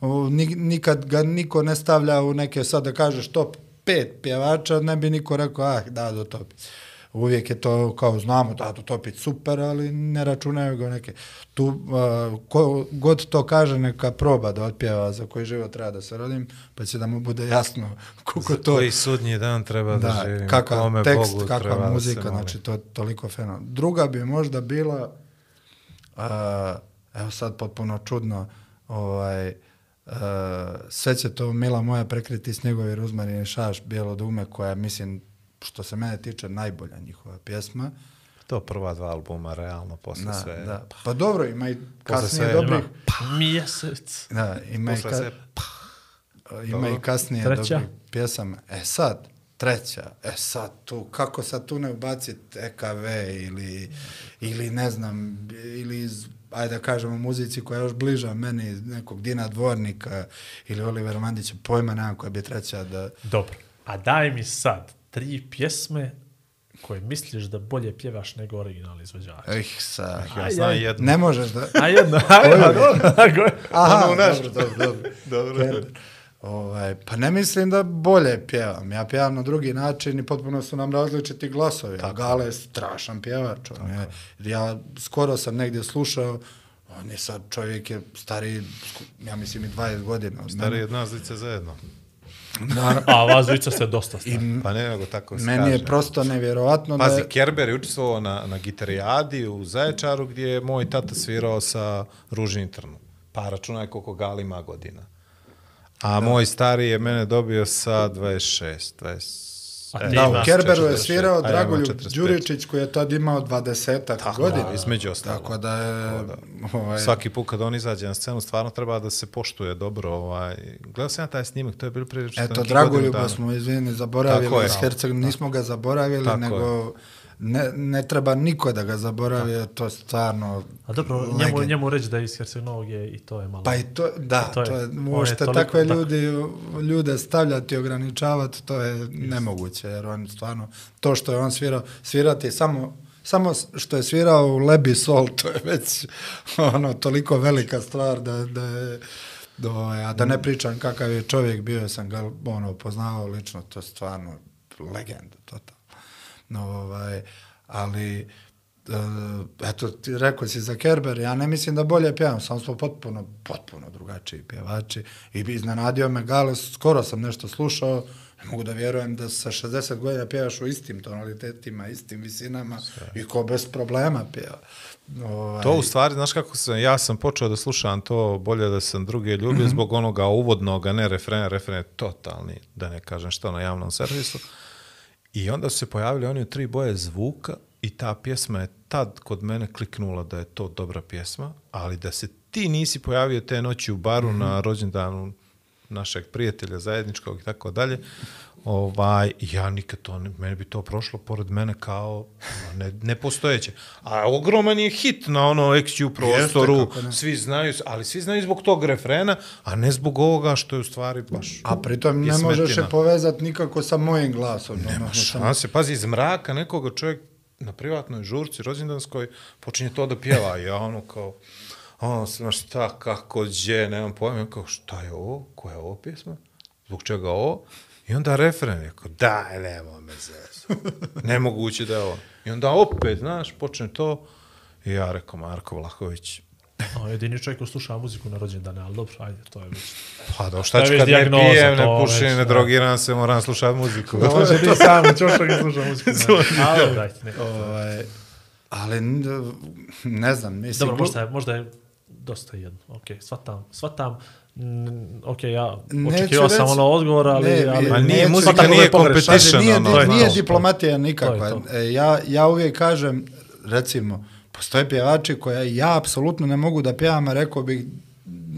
o, nikad ga niko ne stavlja u neke, sad da kažeš top pet pjevača, ne bi niko rekao, ah, Dado Topić. Uvijek je to kao znamo Dado Topić super, ali ne računaju ga neke. Tu, uh, ko god to kaže, neka proba da otpjeva za koji život treba da se rodim, pa će da mu bude jasno koliko Za to... koji sudnji dan treba da, Da, živim. kakav kome tekst, Bogu treba kakva da muzika, znači to toliko fenomenalno. Druga bi možda bila, uh, evo sad potpuno čudno, ovaj, uh, sve će to mila moja prekriti snjegovi ruzmarin i šaš bijelo dume, koja mislim, što se mene tiče, najbolja njihova pjesma. To prva dva albuma, realno, posle Da, sve. da. Pa dobro, ima i kasnije sve dobrih. Ima mjesec. Da, ima i, Posle ka, sve, ima i kasnije Treća? dobrih pjesama. E sad, treća, e sad tu, kako sad tu ne ubaciti EKV ili, ili ne znam, ili iz, ajde da kažemo muzici koja je još bliža meni, iz nekog Dina Dvornika ili Oliver Mandića, pojma nemam koja bi treća da... Dobro. A daj mi sad tri pjesme koje misliš da bolje pjevaš nego originalni izvođač? Eh, sa... Ja znam aj. jedno. Ne možeš da... A jedno, a jedno, dobro, dobro. Aha, Ono naš- dobro, dobro, dobro. Kerber. Ovaj, pa ne mislim da bolje pjevam. Ja pjevam na drugi način i potpuno su nam različiti glasovi. Tako. Gale je strašan pjevač. On je, ja skoro sam negdje slušao, on je sad čovjek je stariji, ja mislim i 20 godina. od Stari mene. od nas lice zajedno. A vas dvica ste dosta stari. Pa ne, nego tako se Meni kaže. je prosto nevjerovatno Pazi, da... Kerber je učestvovao na, na gitarijadi u Zaječaru gdje je moj tata svirao sa Ružinim trnom. Pa računaj koliko Gali ima godina. A moj stari je mene dobio sa 26, 20... A e, Da, u Kerberu je 46, svirao Dragoljub 45. Đuričić koji je tad imao 20 godina. između ostalog. Tako da je... Ovaj, Svaki put kad on izađe na scenu, stvarno treba da se poštuje dobro. Ovaj. Gledao sam ja taj snimak, to je bilo prije što Eto, Dragoljuba smo, izvini, zaboravili je. iz Herceg, nismo ga zaboravili, Tako nego ne, ne treba niko da ga zaboravi, jer to je stvarno A dobro, njemu, legend. njemu reći da je iz Herceg-Novog i to je malo. Pa i to, da, To to je- je, je možete toliko takve tak- ljudi, ljude stavljati, ograničavati, to je nemoguće, jer on stvarno, to što je on svirao, svirati samo, samo što je svirao u Lebi Sol, to je već ono, toliko velika stvar da, da je, do, a da ne pričam kakav je čovjek bio, sam ga ono, poznavao lično, to je stvarno legenda, totalno. No, ovaj, ali, e, eto, ti rekao si za Kerber, ja ne mislim da bolje pjevam, samo smo potpuno, potpuno drugačiji pjevači i bi iznenadio me Gale, skoro sam nešto slušao, ne mogu da vjerujem da sa 60 godina pjevaš u istim tonalitetima, istim visinama i ko bez problema pjeva. Ovaj, To u stvari, znaš kako sam, ja sam počeo da slušam to bolje da sam druge ljubio mm -hmm. zbog onoga uvodnoga, ne refrena, refren je totalni, da ne kažem što na javnom servisu. I onda su se pojavili oni u tri boje zvuka i ta pjesma je tad kod mene kliknula da je to dobra pjesma, ali da se ti nisi pojavio te noći u baru mm -hmm. na rođendanu našeg prijatelja zajedničkog i tako dalje, ovaj, ja nikad to, meni bi to prošlo pored mene kao ne, nepostojeće. A ogroman je hit na ono XU prostoru, ne. svi znaju, ali svi znaju zbog tog refrena, a ne zbog ovoga što je u stvari baš... A pritom ne možeš smetina. povezati nikako sa mojim glasom. Nema odnosno sa- šanse. Pazi, iz mraka nekoga čovjek na privatnoj žurci rođendanskoj počinje to da pjeva. I ja ono kao, ono, znaš šta, kako, gdje, nemam pojma. Kao, šta je ovo? Koja je ovo pjesma? Zbog čega ovo? I onda refren je kao, daj, nema me zezu. Nemoguće da je ovo. I onda opet, znaš, počne to. I ja rekao, Marko Vlahović, No, jedini čovjek ko sluša muziku na rođendane, ali dobro, ajde, to je već. pa da, šta ću kad ne pijem, ne pušim, već, ne da. drogiram se, moram slušati muziku. Može ti sam, ćeš što sluša muziku. Ali dobro, ajde, ne. Ovaj, ali ne znam, mislim... Dobro, možda je, možda je dosta jedno. Ok, svatam, svatam. Mm, ok, ja Neću očekivao sam reći- ono odgovor, ali... Ne, ali Ma nije muzika, nije competition, nije, ono, To je nije to. diplomatija nikakva. To to. E, Ja, ja uvijek kažem, recimo, postoje pjevači koje ja apsolutno ne mogu da pjevam, a rekao bi,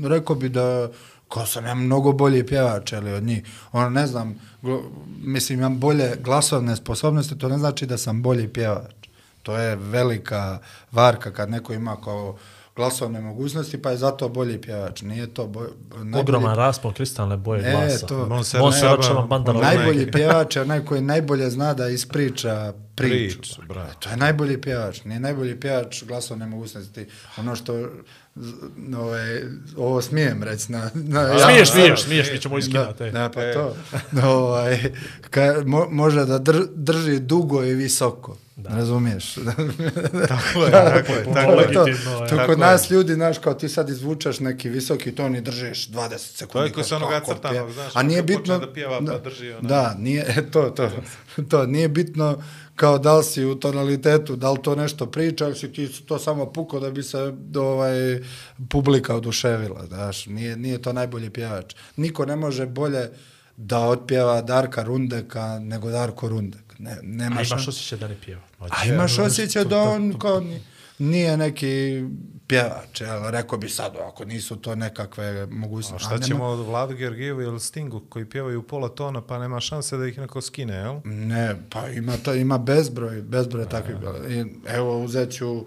rekao bi da kao sam ja mnogo bolji pjevač ali od njih. Ono, ne znam, gl- mislim, imam bolje glasovne sposobnosti, to ne znači da sam bolji pjevač. To je velika varka kad neko ima kao glasovne mogućnosti, pa je zato bolji pjevač. Nije to boj, najbolji- Ogroman raspon kristalne boje E, glasa. to- Šaban, Šaban Bandar. onaj- Najbolji pjevač je onaj koji najbolje zna da ispriča priču. Priču, bravo. To je najbolji pjevač. Nije najbolji pjevač glasovne mogućnosti. Ono što z- ovaj, ovo smijem reći na... na Smiješ, ja- smiješ, smiješ, mi ćemo iskinati. Da, e. da, pa to. ovaj, ka, mo, može da dr, drži dugo i visoko. Da. Razumiješ? Tako je, tako je, To tako je to, to Tako kod je. nas ljudi, znaš, kao ti sad izvučeš neki visoki ton i držiš 20 sekundi. To je ko kažeš, sa onoga crtanog, znaš, A nije bitno... da pjeva, pa drži onaj- Da, nije, e, to, to, to, nije bitno kao da li si u tonalitetu, da li to nešto priča, ali si ti to samo puko da bi se ovaj, publika oduševila, znaš, nije, nije to najbolji pjevač. Niko ne može bolje da otpjeva Darka Rundeka nego Darko Rundek. Ne, nema A šan- imaš osjećaj da ne pjeva. A imaš osjećaj da on kao ni- nije neki pjevač, jel? Rekao bi sad, ako nisu to nekakve A mogućnosti. šta ćemo od Vladu Georgijevu ili Stingu koji pjevaju pola tona pa nema šanse da ih neko skine, jel? Ne, pa ima to, ima bezbroj, bezbroj takvih. I, Evo, uzet ću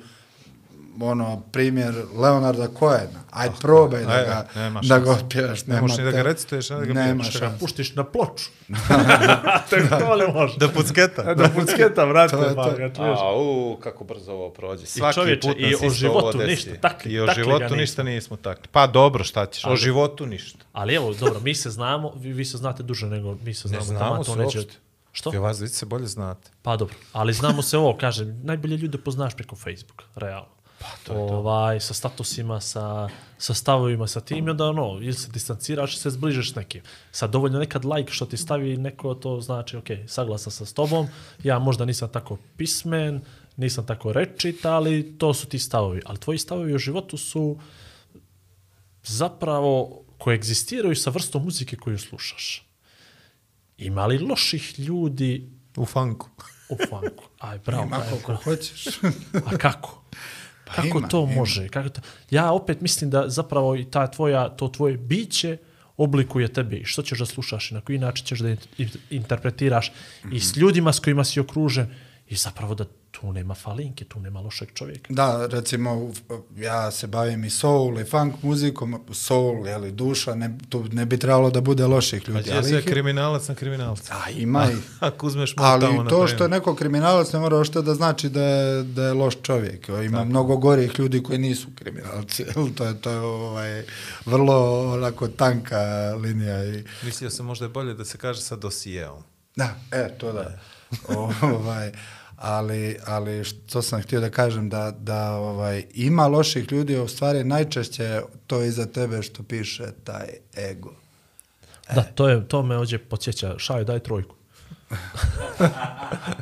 ono, primjer Leonarda Cohena. Aj, probaj da aj, ga, da ga otpjevaš. Ne možeš ni da ga recituješ, ne da ga Nema pjevaš. šanse. Puštiš na ploču. Tako ne može. Da pucketa. Da pucketa, vrate, To je pa to. ga čuješ. A, u, kako brzo ovo prođe. Svaki čovječe, put i o životu ništa, takli- I o takli ga životu ništa nismo takli. Pa dobro, šta ćeš? O Ali- životu ništa. Ali evo, dobro, mi se znamo, vi, vi se znate duže nego mi se znamo. znamo taman se uopšte. Što? Vi vas vidite se bolje znate. Pa dobro, ali znamo se ovo, kažem, najbolje ljude poznaš preko Facebooka, realno. Pa, to je ovaj, sa statusima, sa, sa stavovima, sa tim, i onda ono, ili se distanciraš, se zbližeš s nekim. Sad, dovoljno nekad like što ti stavi neko, to znači, ok, saglasan sam s tobom, ja možda nisam tako pismen, nisam tako rečit, ali to su ti stavovi. Ali tvoji stavovi u životu su zapravo koegzistiraju sa vrstom muzike koju slušaš. Ima li loših ljudi U funku. u funku? Aj, bravo. Ima koliko bravo. hoćeš. A kako? kako ima, to ima. može? Kako to? Ja opet mislim da zapravo i ta tvoja, to tvoje biće oblikuje tebe i što ćeš da slušaš i na koji način ćeš da in- in- interpretiraš i s ljudima s kojima si okružen i zapravo da tu nema falinke, tu nema lošeg čovjeka. Da, recimo, ja se bavim i soul i funk muzikom, soul, jeli, duša, ne, tu ne bi trebalo da bude loših Pa ljudi. je ali sve kriminalac na kriminalca. A, ima i. Ako uzmeš malo Ali tamo na to što je neko kriminalac ne mora ošte da znači da je, da je loš čovjek. Ima mnogo gorih ljudi koji nisu kriminalci. jel? To je, to je ovaj, vrlo onako tanka linija. I, Mislio sam možda je bolje da se kaže sa dosijeom. da, e, to da. ovaj, ali, ali što sam htio da kažem, da, da ovaj, ima loših ljudi, u stvari najčešće to iza tebe što piše taj ego. Da, to, je, to me ođe podsjeća. Šaj, daj trojku.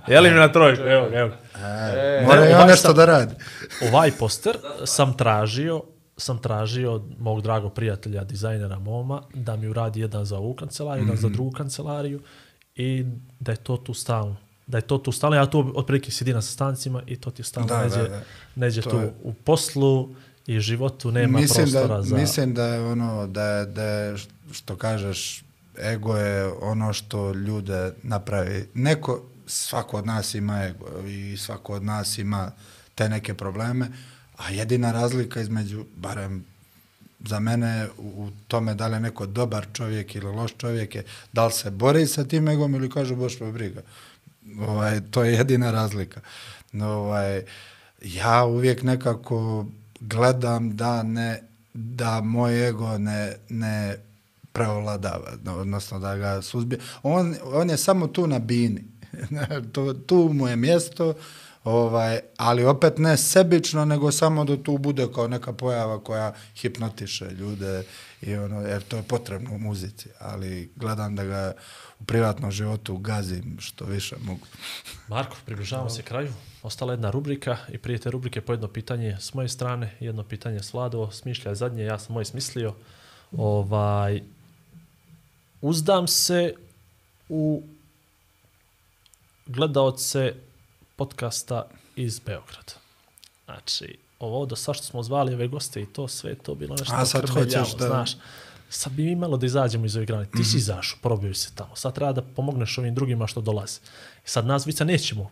Jeli mi na trojku? Evo, evo. E, Mora ne, on ovaj nešto sam- da radi. Ovaj poster sam tražio sam tražio od mog dragog prijatelja, dizajnera Moma, da mi uradi jedan za ovu kancelariju, jedan Mhm. za drugu kancelariju i da je to tu stalno. Da je to tu stalno. Ja tu otprilike sidi na sastancima i to ti stalno Da, neđe, da, da. neđe To tu je- u poslu i životu nema mislim prostora da, za... Mislim da je ono, da je, da je što kažeš, ego je ono što ljude napravi. Neko, svako od nas ima ego i svako od nas ima te neke probleme, a jedina razlika između, barem za mene, u, tome da li je neko dobar čovjek ili loš čovjek je da li se bori sa tim egom ili kaže boš me briga. Ovaj, to je jedina razlika. No, Ovaj, ja uvijek nekako gledam da ne da moj ego ne, ne preovladava, odnosno da ga suzbije. On, on je samo tu na bini. to, tu mu je mjesto, ovaj, ali opet ne sebično, nego samo da tu bude kao neka pojava koja hipnotiše ljude, i ono, jer to je potrebno u muzici, ali gledam da ga u privatnom životu gazim što više mogu. Marko, približavamo se kraju. Ostala jedna rubrika i prije te rubrike po jedno pitanje s moje strane, jedno pitanje s Vlado, smišljaj zadnje, ja sam moje smislio. Ovaj, uzdam se u gledaoce podcasta iz Beograda. Znači, ovo do sad što smo zvali ove goste i to sve to bilo nešto A sad hoćeš da- znaš. Sad bi mi malo da izađemo iz ove grane. Ti si izašao, probio si se tamo. Sad treba da pomogneš ovim drugima što dolaze. Sad nas dvica nećemo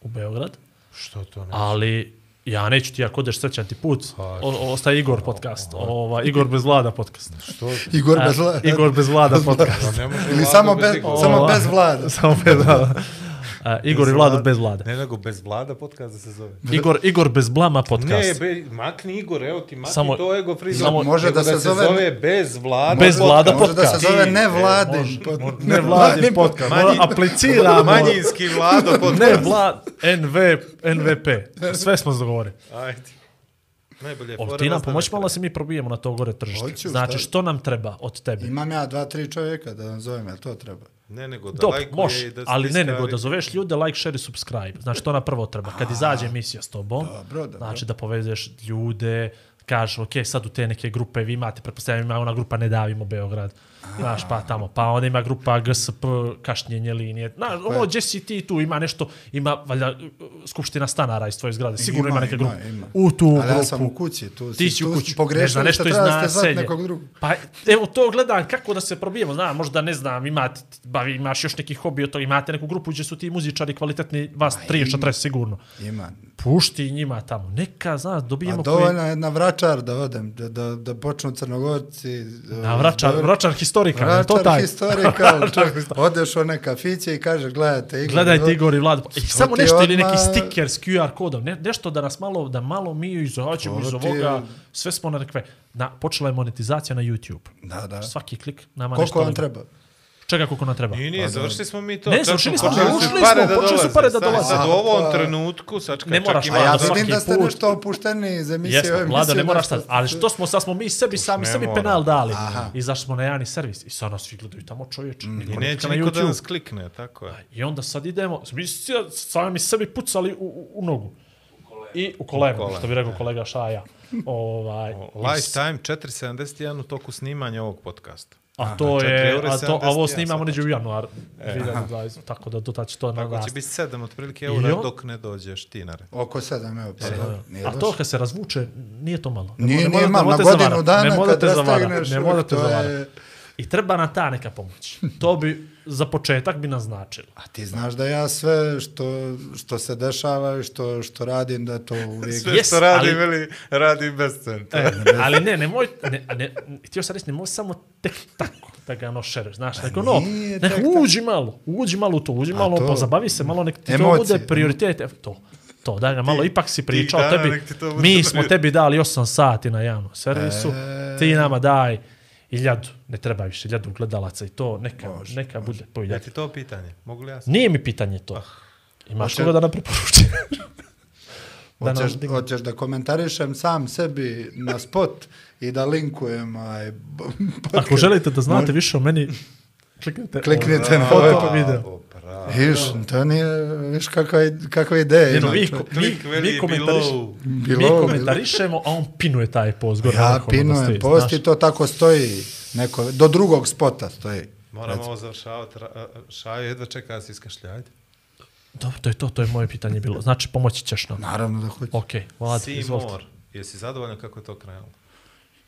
u Beograd, Što to ne? ali ja neću ti, ako odeš srećan ti put, o, ostaje Igor podcast. Ova, Igor bez vlada podcast. Što? Igor bez vlada. Igor bez vlada podcast. Ili samo bez, Igora. samo bez vlada. Samo bez vlada. A, Igor i Vlado bez vlade. Ne, nego bez vlada podcast da se zove. Igor, Igor bez blama podcast. Ne, be, makni Igor, evo ti makni Samo- to ego frizo. samo- Može Nego da se zove- zove bez vlada. Bez vlada Može da se podcast. zove Ti, ne e, vladin. pod- Ne vladin podcast. Manji- apliciramo. Manjinski vlado podcast. Ne vlad, NV, NVP. Sve smo dogovorili. Ajde. Najbolje fora ti nam vas da pomoć ne malo da se mi probijemo na to gore tržište. Hoću, znači, šta? što nam treba od tebe? Imam ja dva, tri čovjeka da vam zovem, jel to treba? Ne, nego da Dop, lajkuje može, da ali ne, nego da zoveš ljude, like, share i subscribe. Znači, to na prvo treba. Kad izađe emisija s tobom, Dobro, dobro. znači da povedeš ljude, kažeš, ok, sad u te neke grupe vi imate, pretpostavljam ima ona grupa Ne davimo Beograd. Znaš, pa tamo, pa onda ima grupa GSP, kašnjenje linije. Znaš, ono, gdje si ti tu, ima nešto, ima, valjda, skupština stanara iz tvoje zgrade. Sigurno ima, Ima, neka ima, grupa. ima. U tu Ali grupu. ja sam u kući, tu ti si u tu kući. si pogrešili Ne znam, nešto što iz naselja. drugog. Pa, evo to gledam kako da se probijemo. Znam, možda ne znam, imate, bavi, imaš još neki hobi od toga, imate neku grupu gdje su ti muzičari kvalitetni, vas 30-40 sigurno. Ima. Pušti njima tamo. Neka, znaš, Pa dobijemo dovoljno je na vračar da odem, da, da, da počnu crnogorci. Na vračar, da- vračar historika, li to Vračar taj? historikal. Vračar Odeš u one kafiće i kažeš, gledajte, Igor, Gledajte Igor i Vlad. I samo nešto ili odmah- neki sticker s QR kodom. Ne, nešto da nas malo, da malo mi izađemo To iz ovoga. Sve smo na nekve... Na, počela je monetizacija na YouTube. Da, da. Svaki klik nama Koliko nešto... vam nego- treba? Čega koliko nam treba? Nije, nije, završili smo mi to. Ne, Čak završili smo, počeli ušli smo, pare da počeli su pare da dolaze. Sad u ovom Pa- trenutku, sad kad Ne čak moraš, ima A ja vidim da ste put- nešto opušteniji iz emisije. Jesmo, ove Vlado, emisije, ne moraš sad, ali što smo, sad smo mi sebi, sami sebi penal dali. Aha. Izašli smo na javni servis i sad nas svi gledaju tamo čovječe. I niko ne neće niko da nas klikne, tako je. I onda sad idemo, mi sami sebi pucali u, u, u nogu. I u koleno, koleno, što bi rekao kolega Šaja. Ovaj, i Lifetime 471 u toku snimanja ovog podcasta. A to četiri je, a, to, a ovo 71 snimamo neđe u januar 2020, tako da dotad će to Tako će biti 7 otprilike eura on- dok ne dođeš ti na red. Oko sedam, evo. Pa, nije A to kad se razvuče, nije to malo. Nije, Ne nije malo, na godinu dana ne kad rastegneš, Ne morate to zavarat. je... I treba nam ta neka pomoć. To bi za početak bi naznačilo. A ti znaš da ja sve što, što se dešava i što, što radim, da to uvijek... Sve Yes, što radi, ali- veli, radi bez centa. E, ali ne, nemoj, ne, a ne, htio sam reći, nemoj samo tek tako da ga no šereš, znaš, nego no, nije nek tako. uđi malo, uđi malo u to, uđi malo, to- pozabavi se malo, nek ti to Emocije. bude prioritet, evo, to, to, daj ga malo, ipak si pričao tebi, ti to bude mi smo tebi dali 8 sati na javnom servisu, E. ti nama daj iljadu, ne treba više iljadu gledalaca i to, neka, neka bude po Ja iljadu. ti to pitanje, mogu li ja sam? Nije mi pitanje to. Imaš Hoće- koga da nam preporuči? da nam Hoćeš, digne- hoćeš da komentarišem sam sebi na spot i da linkujem aj, podcast? Ako želite da znate više o meni, kliknite, Kliknite na foto ovaj pa video. Viš, to nije, viš kakva, je- kakva ideja. Čovjek. mi, veli mi, komentariš. Bilo, mi komentarišemo, a on pinuje taj post. Gore Ja pinujem stoji, post znaš. i to tako stoji. Neko, do drugog spota stoji. Moramo ovo završavati. Šajo, jedva čeka da se iskašljajte. Dobro, to je to, to je moje pitanje bilo. Znači, pomoći ćeš nam. Naravno da hoću. Ok, Vlad, izvolite. Seymour, jesi zadovoljan kako je to krenulo?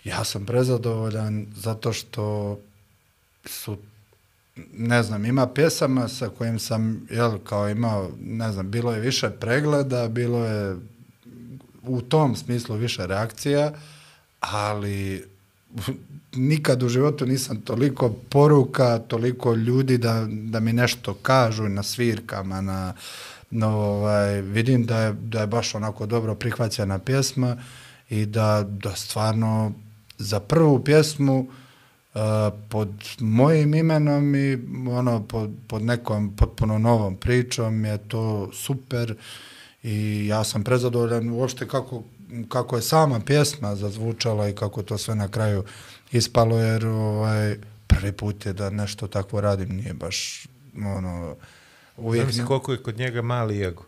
Ja sam prezadovoljan zato što su ne znam, ima pjesama sa kojim sam, jel, kao imao, ne znam, bilo je više pregleda, bilo je u tom smislu više reakcija, ali nikad u životu nisam toliko poruka, toliko ljudi da, da mi nešto kažu na svirkama, na, no, ovaj, vidim da je, da je baš onako dobro prihvaćena pjesma i da, da stvarno za prvu pjesmu uh, pod mojim imenom i ono pod, pod nekom potpuno novom pričom je to super i ja sam prezadovoljan uopšte kako, kako je sama pjesma zazvučala i kako to sve na kraju ispalo jer ovaj, prvi put je da nešto takvo radim nije baš ono uvijek Zamisli koliko je kod njega mali ego.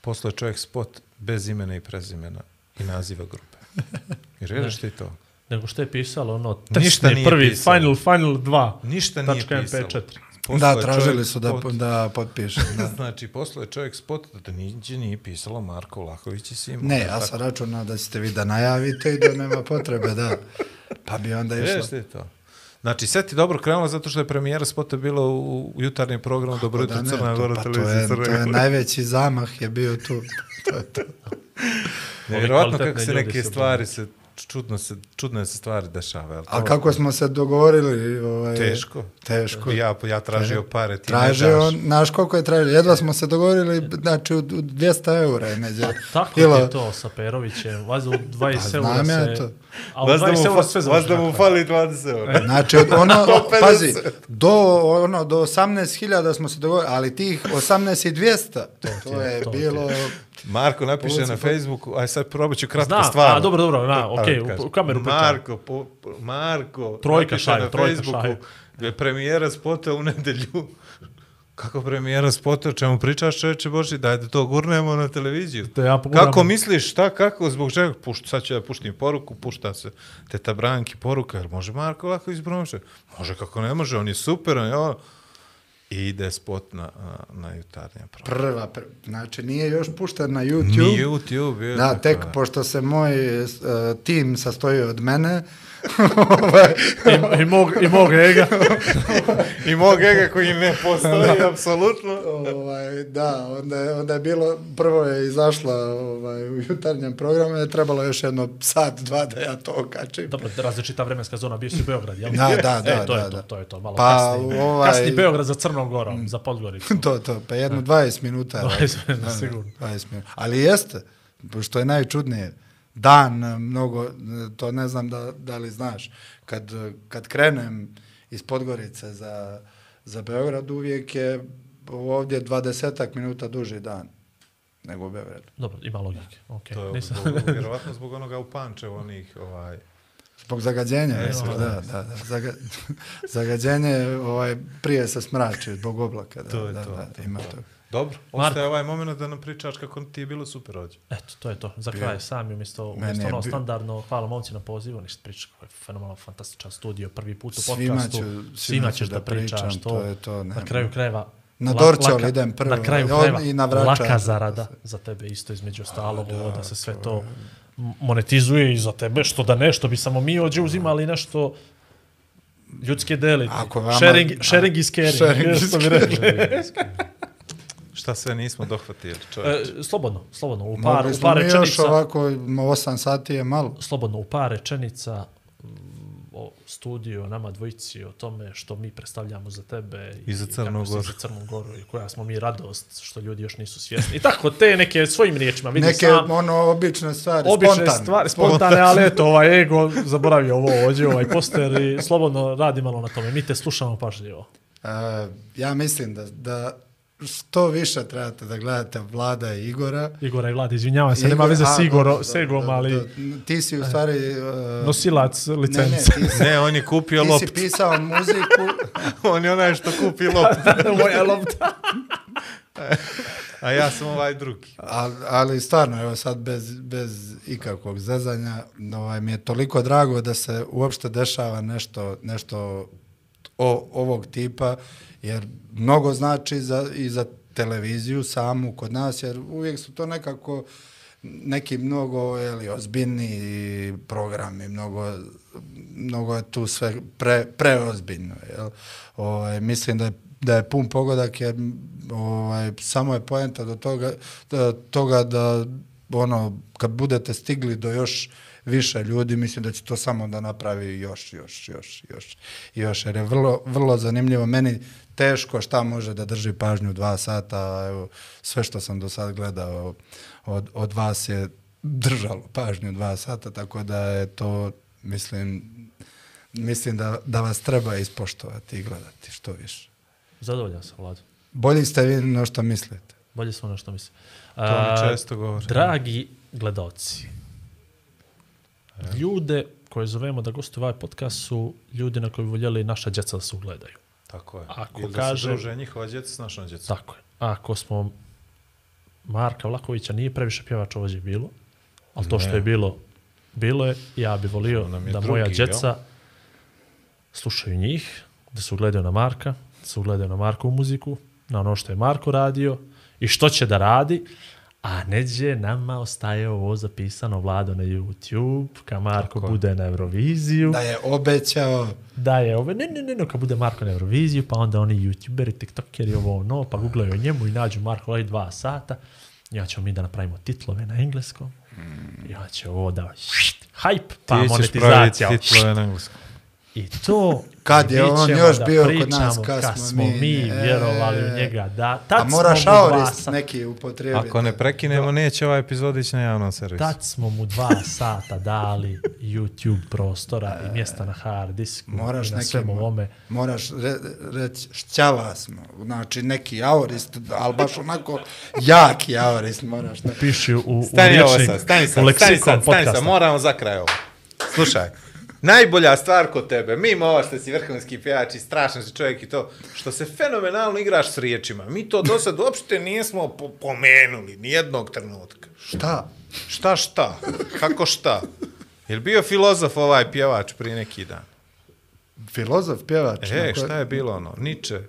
Poslao je čovjek spot bez imena i prezimena i naziva grupe. I redaš ti to? Nego što je pisalo, ono, Ništa testni nije prvi, pisalo. final, final 2. Ništa nije tačka pisalo. MP4. Poslao da je tražili su da, spot. da potpišem da. Znači, poslao je čovjek spot da niđe nije pisalo Marko Vlahović i Simo. Ne, ja sam računao da ćete vi da najavite i da nema potrebe, da. Pa bi onda išlo. Ti to? Znači, sve ti dobro krenulo zato što je premijera spota bila u, u jutarnjem programu Dobro jutro Da, ne, Crna to, Gora pa to televizija je, Crna to je Gora. najveći zamah je bio tu. To je to. Nevjerojatno kvalitetni kako se neke stvari se, čudno se, čudne se stvari dešava. jel A to? kako smo se dogovorili? Ovaj, Teško. Teško. Ja, ja tražio pare, ti ne Tražio, daš. on, znaš koliko je tražio? Jedva smo se dogovorili, znači, u, u 200 eura je neđe. Tako Bilo- je to sa Perovićem. Valjda u 20 Pa eura znam ja se... to. A u Vas da 20 mu, eura sve da mu fali 20 eura. Znači, od ono, 150. pazi, do, ono, do 18.000 smo se dogovorili, ali tih 18.200, to, to je to ti bilo... Marko napiše Povuci na po- Facebooku, aj sad probat ću kratko Znam, stvarno. a, dobro, dobro, na, okej, u- u kameru pričam. Marko, po, Marko, Trojka napiše šalju, na trojka Facebooku, da je premijera spota u nedelju. Kako premijera spota, o čemu pričaš čoveče Boži, daj da to gurnemo na televiziju. Da ja poguram. kako misliš, šta, kako, zbog čega, pušt, sad ću da puštim poruku, pušta se teta Branki poruka, jer može Marko lako izbroše? Može, kako ne može, on je super, on je ovo. I ide spot na, na, na jutarnje program. Prva, pr... znači nije još pušten na YouTube. Ni YouTube, je. Da, tek pošto se moj uh, tim sastoji od mene, ovaj, I, i, mog, I mog ega. I mog ega koji ne postoji, apsolutno. ovaj, da, onda je, onda je bilo, prvo je izašla ovaj, u jutarnjem programu, je trebalo još jedno sat, dva da ja to okačim. Dobro, različita vremenska zona, bio si u Beograd, jel? Da, da, da, e, to da, je to, da. to je to, malo Pa, kasnije. ovaj- Kasni Beograd za Crnom Gorom, za Podgoricu. to, to, pa jedno 20 minuta. 20 minuta, Da, da, sigurno. 20 minuta. Ali jeste, što je najčudnije, dan eh, mnogo, eh, to ne znam da, da li znaš, kad, eh, kad krenem iz Podgorice za, za Beograd, uvijek je ovdje 20 minuta duži dan nego u Beogradu. Dobro, ima logike. Okay. To je Nisam... zbog, vjerovatno zbog onoga u Pančevu, onih, ovaj, Zbog zagađenja, E, mislim, da. da, da, da. Zaga, zagađenje ovaj, prije se smrači zbog oblaka. Da, To je da, to, da, to, ima to. to. Dobro, Marko. ostaje ovaj moment da nam pričaš kako ti je bilo super ovdje. Eto, to je to. Za kraj sami umjesto, Meni umjesto je ono bi- standardno, hvala momci na pozivu, ništa priča, kako je fenomenalno, fantastičan studio, prvi put u Svima podcastu. ću- svima, svima ćeš da, da pričaš pričam, to. to je to, Na kraju krajeva, Na Dorčol laka- idem prvo, Na kraju krajeva, i na Vračar. laka zarada za tebe isto između ostalog, ovo da se sve to m- monetizuje i za tebe, što da ne, što bi samo mi ođe uzimali nešto ljudske deliti. Ako vama- sharing, sharing is caring. Sharing is caring. Šta sve nismo dohvatili, čovječ. E, slobodno, slobodno, u par, Mogli u smo par mi još rečenica. ovako, 8 sati je malo. slobodno u par rečenica mm, o studiju, o nama dvojici, o tome što mi predstavljamo za tebe I za Crnu Goru. za Crnu Goru i koja smo mi radost što ljudi još nisu svjesni. I tako te neke svojim riječima vidi Neke sam. ono obične stvari, Obične spontane. stvari, spontane, ali eto, ovaj ego, zaboravio ovo ovdje, ovaj poster i slobodno radi malo na tome. Mi te slušamo pažljivo. E, ja mislim da, da što više trebate da gledate Vlada i Igora. Igora i Vlada, izvinjavam se, nema Igor- veze a, s Igoro, dobro, s Egom, dobro, ali dobro. Ti si u stvari... Uh, nosilac ne, ne, ti si, Ne, on je kupio ti si pisao muziku, on je onaj što kupi loptu. Moja lopta. A ja sam ovaj drugi. ali, ali stvarno, evo sad bez, bez ikakvog zezanja, ovaj, mi je toliko drago da se uopšte dešava nešto, nešto o, ovog tipa, jer mnogo znači za, i za televiziju samu kod nas, jer uvijek su to nekako neki mnogo jeli, ozbiljni programi, mnogo, mnogo je tu sve pre, preozbiljno. Jel? Ovaj, mislim da je, da je pun pogodak jer ovaj, samo je poenta do toga do toga da ono, kad budete stigli do još više ljudi, mislim da će to samo da napravi još, još, još, još, još, jer je vrlo, vrlo zanimljivo. Meni teško šta može da drži pažnju dva sata, a evo, sve što sam do sad gledao od, od vas je držalo pažnju dva sata, tako da je to, mislim, mislim da, da vas treba ispoštovati i gledati što više. Zadovoljan sam, Vlado. Bolji ste vi no što mislite. Bolje smo na što mislim. To mi često govori. Dragi gledalci, ljude koje zovemo da gostuju ovaj podcast su ljudi na koji voljeli naša djeca da se ugledaju. Tako je. Ako Ili da kaže- se druže njihova djeca s našom djecom. Tako je. Ako smo Marka Vlakovića nije previše pjevača ovdje bilo, ali to što Ne. je bilo, bilo je, ja bi volio je da drugi, moja djeca slušaju njih, da se ugledaju na Marka, da se ugledaju na Markovu muziku, na ono što je Marko radio i što će da radi, a neđe nama ostaje ovo zapisano vlado na YouTube, ka Marko Tako. bude na Euroviziju. Da je obećao, da je ove, ne, ne, ne, ne, kad bude Marko na Euroviziju, pa onda oni youtuberi, tiktokeri, ovo ono, pa googlaju njemu i nađu Marko ovaj dva sata, ja ćemo mi da napravimo titlove na engleskom, ja će ovo da, hype, pa Ti ćeš monetizacija, praviti titlove na engleskom. I to, Kad je on još da bio kod nas, kad kad smo smo mi, mi e, vjerovali u njega, da, tad a mora smo mu dva sata, neki upotrijebiti. Ako ne prekinemo, neće ovaj epizod ići na javnom servisu. tad smo mu dva sata dali YouTube prostora i mjesta na hard disku Moraš i na neki, svemu ovome. moraš re, reći šćava smo, znači neki aorist, ali baš onako jaki aorist moraš. Da. Piši u, u Stani ovo riječnik, sad, stani u sad, stani sad, stani sad, moramo za kraj ovo. Slušaj, Najbolja stvar kod tebe, mimo ovo što si vrhunski pjevač i strašan si čovjek i to, što se fenomenalno igraš s riječima. Mi to do sad uopšte nismo po pomenuli, nijednog trenutka. Šta? Šta šta? Kako šta? Je bio filozof ovaj pjevač prije neki dan? Filozof, pjevač? E, koje- šta je bilo ono? Niče.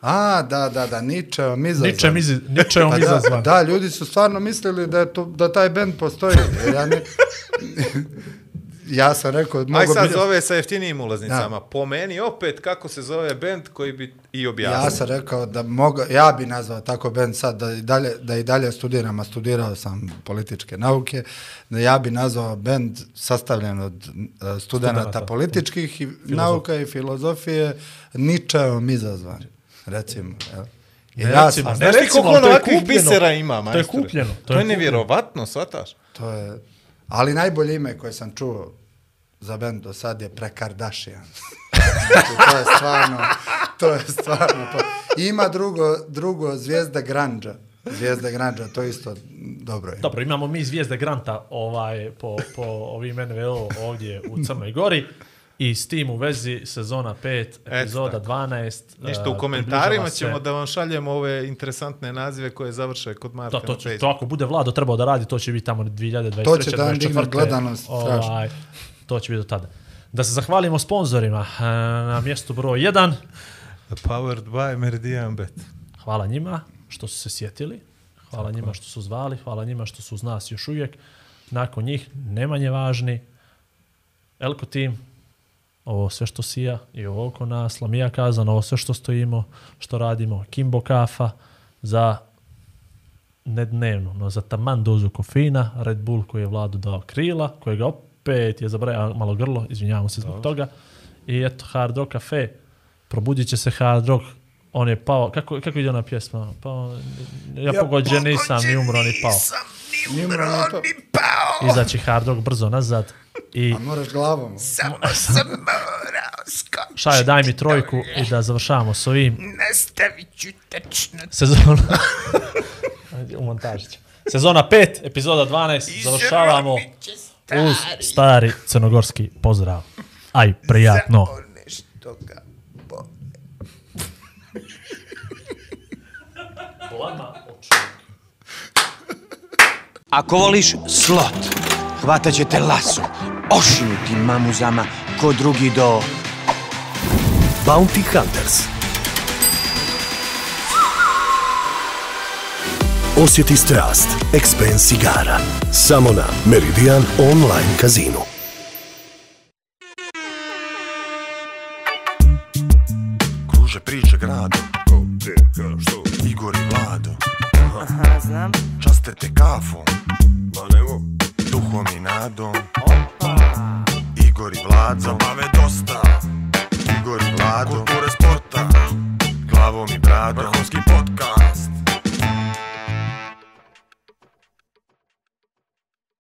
A, da, da, da, Ničeom izazvan. Ničem, izi, ničem Pa izazvan. Da, da, ljudi su stvarno mislili da, je to, da taj band postoji. jer Ja, ne, ja sam rekao, Aj sad bi, zove sa jeftinijim ulaznicama. Da. Po meni opet kako se zove band koji bi i objasnio. ja sam rekao da mogu, ja bi nazvao tako band sad da i dalje, da i dalje studiram, a studirao sam političke nauke, da ja bi nazvao band sastavljen od uh, studenta Studenata. političkih i nauka i filozofije ničeom izazvan, recimo. Jel? I Ne ja sam, ne Znaš ti recimo, koliko to je kupljeno. bisera ima, To je majstore? kupljeno, to To, je je kupljeno. nevjerovatno, shvataš? To je, ali najbolje ime koje sam čuo za band do sad je Prekardashian. znači, to je stvarno, to je stvarno. To. Ima drugo, drugo Zvijezda Granđa. Zvijezda Granđa, to je isto dobro ime. Dobro, imamo mi zvijezde Granta ovaj, po, po ovim NVO ovdje u Crnoj Gori i s tim u vezi sezona 5, epizoda 12. Ništa, u komentarima približava se- ćemo da vam šaljemo ove interesantne nazive koje završe kod Marka Da, to na će, Facebooku. to ako bude Vlado trebao da radi, to će biti tamo 2023. To će da vam digne 24.. gledanost, strašno. Ovaj, to će biti do tada. Da se zahvalimo sponzorima eh, na mjestu broj 1. Powered by Meridian Bet. Hvala njima što su se sjetili. Hvala njima što su zvali. Hvala njima što su uz nas još uvijek. Nakon njih, ne manje važni, Elko Team, ovo sve što sija i ovo oko nas, Lamija Kazan, ovo sve što stojimo, što radimo, Kimbo Kafa, za ne dnevno, no za taman dozu kofeina, Red Bull koji je vladu dao krila, kojega opet je zabrajao malo grlo, izvinjavamo se zbog toga. I eto, Hard Rock Cafe, probudit će se Hard Rock, on je pao, kako, kako ide ona pjesma? Pao, ja, ja pogođen nisam, ni umro, ni pao. Nije umro ni to. Izaći Hard Rock brzo nazad i A moraš glavom. Šajo, daj mi trojku i da završavamo s ovim. Nastavit ću tačno. Sezona... Ajde, U montaži ću. Sezona 5, epizoda 12, završavamo uz stari crnogorski pozdrav. Aj, prijatno. Nešto ga bo... Ako voliš slot, hvatat će te laso, ošinuti mamuzama ko drugi do... Bounty Hunters. Osjeti strast Expense igara. Samo na Meridian Online Casino. Kruže priče grado, Ko, gdje, ka, što? Igor i Vlado, Aha, znam. časte te kafom, gradom Igor i Vlad zabave dosta. Igor i Vlado. Kulture sporta. Glavom i bradom. Vrhovski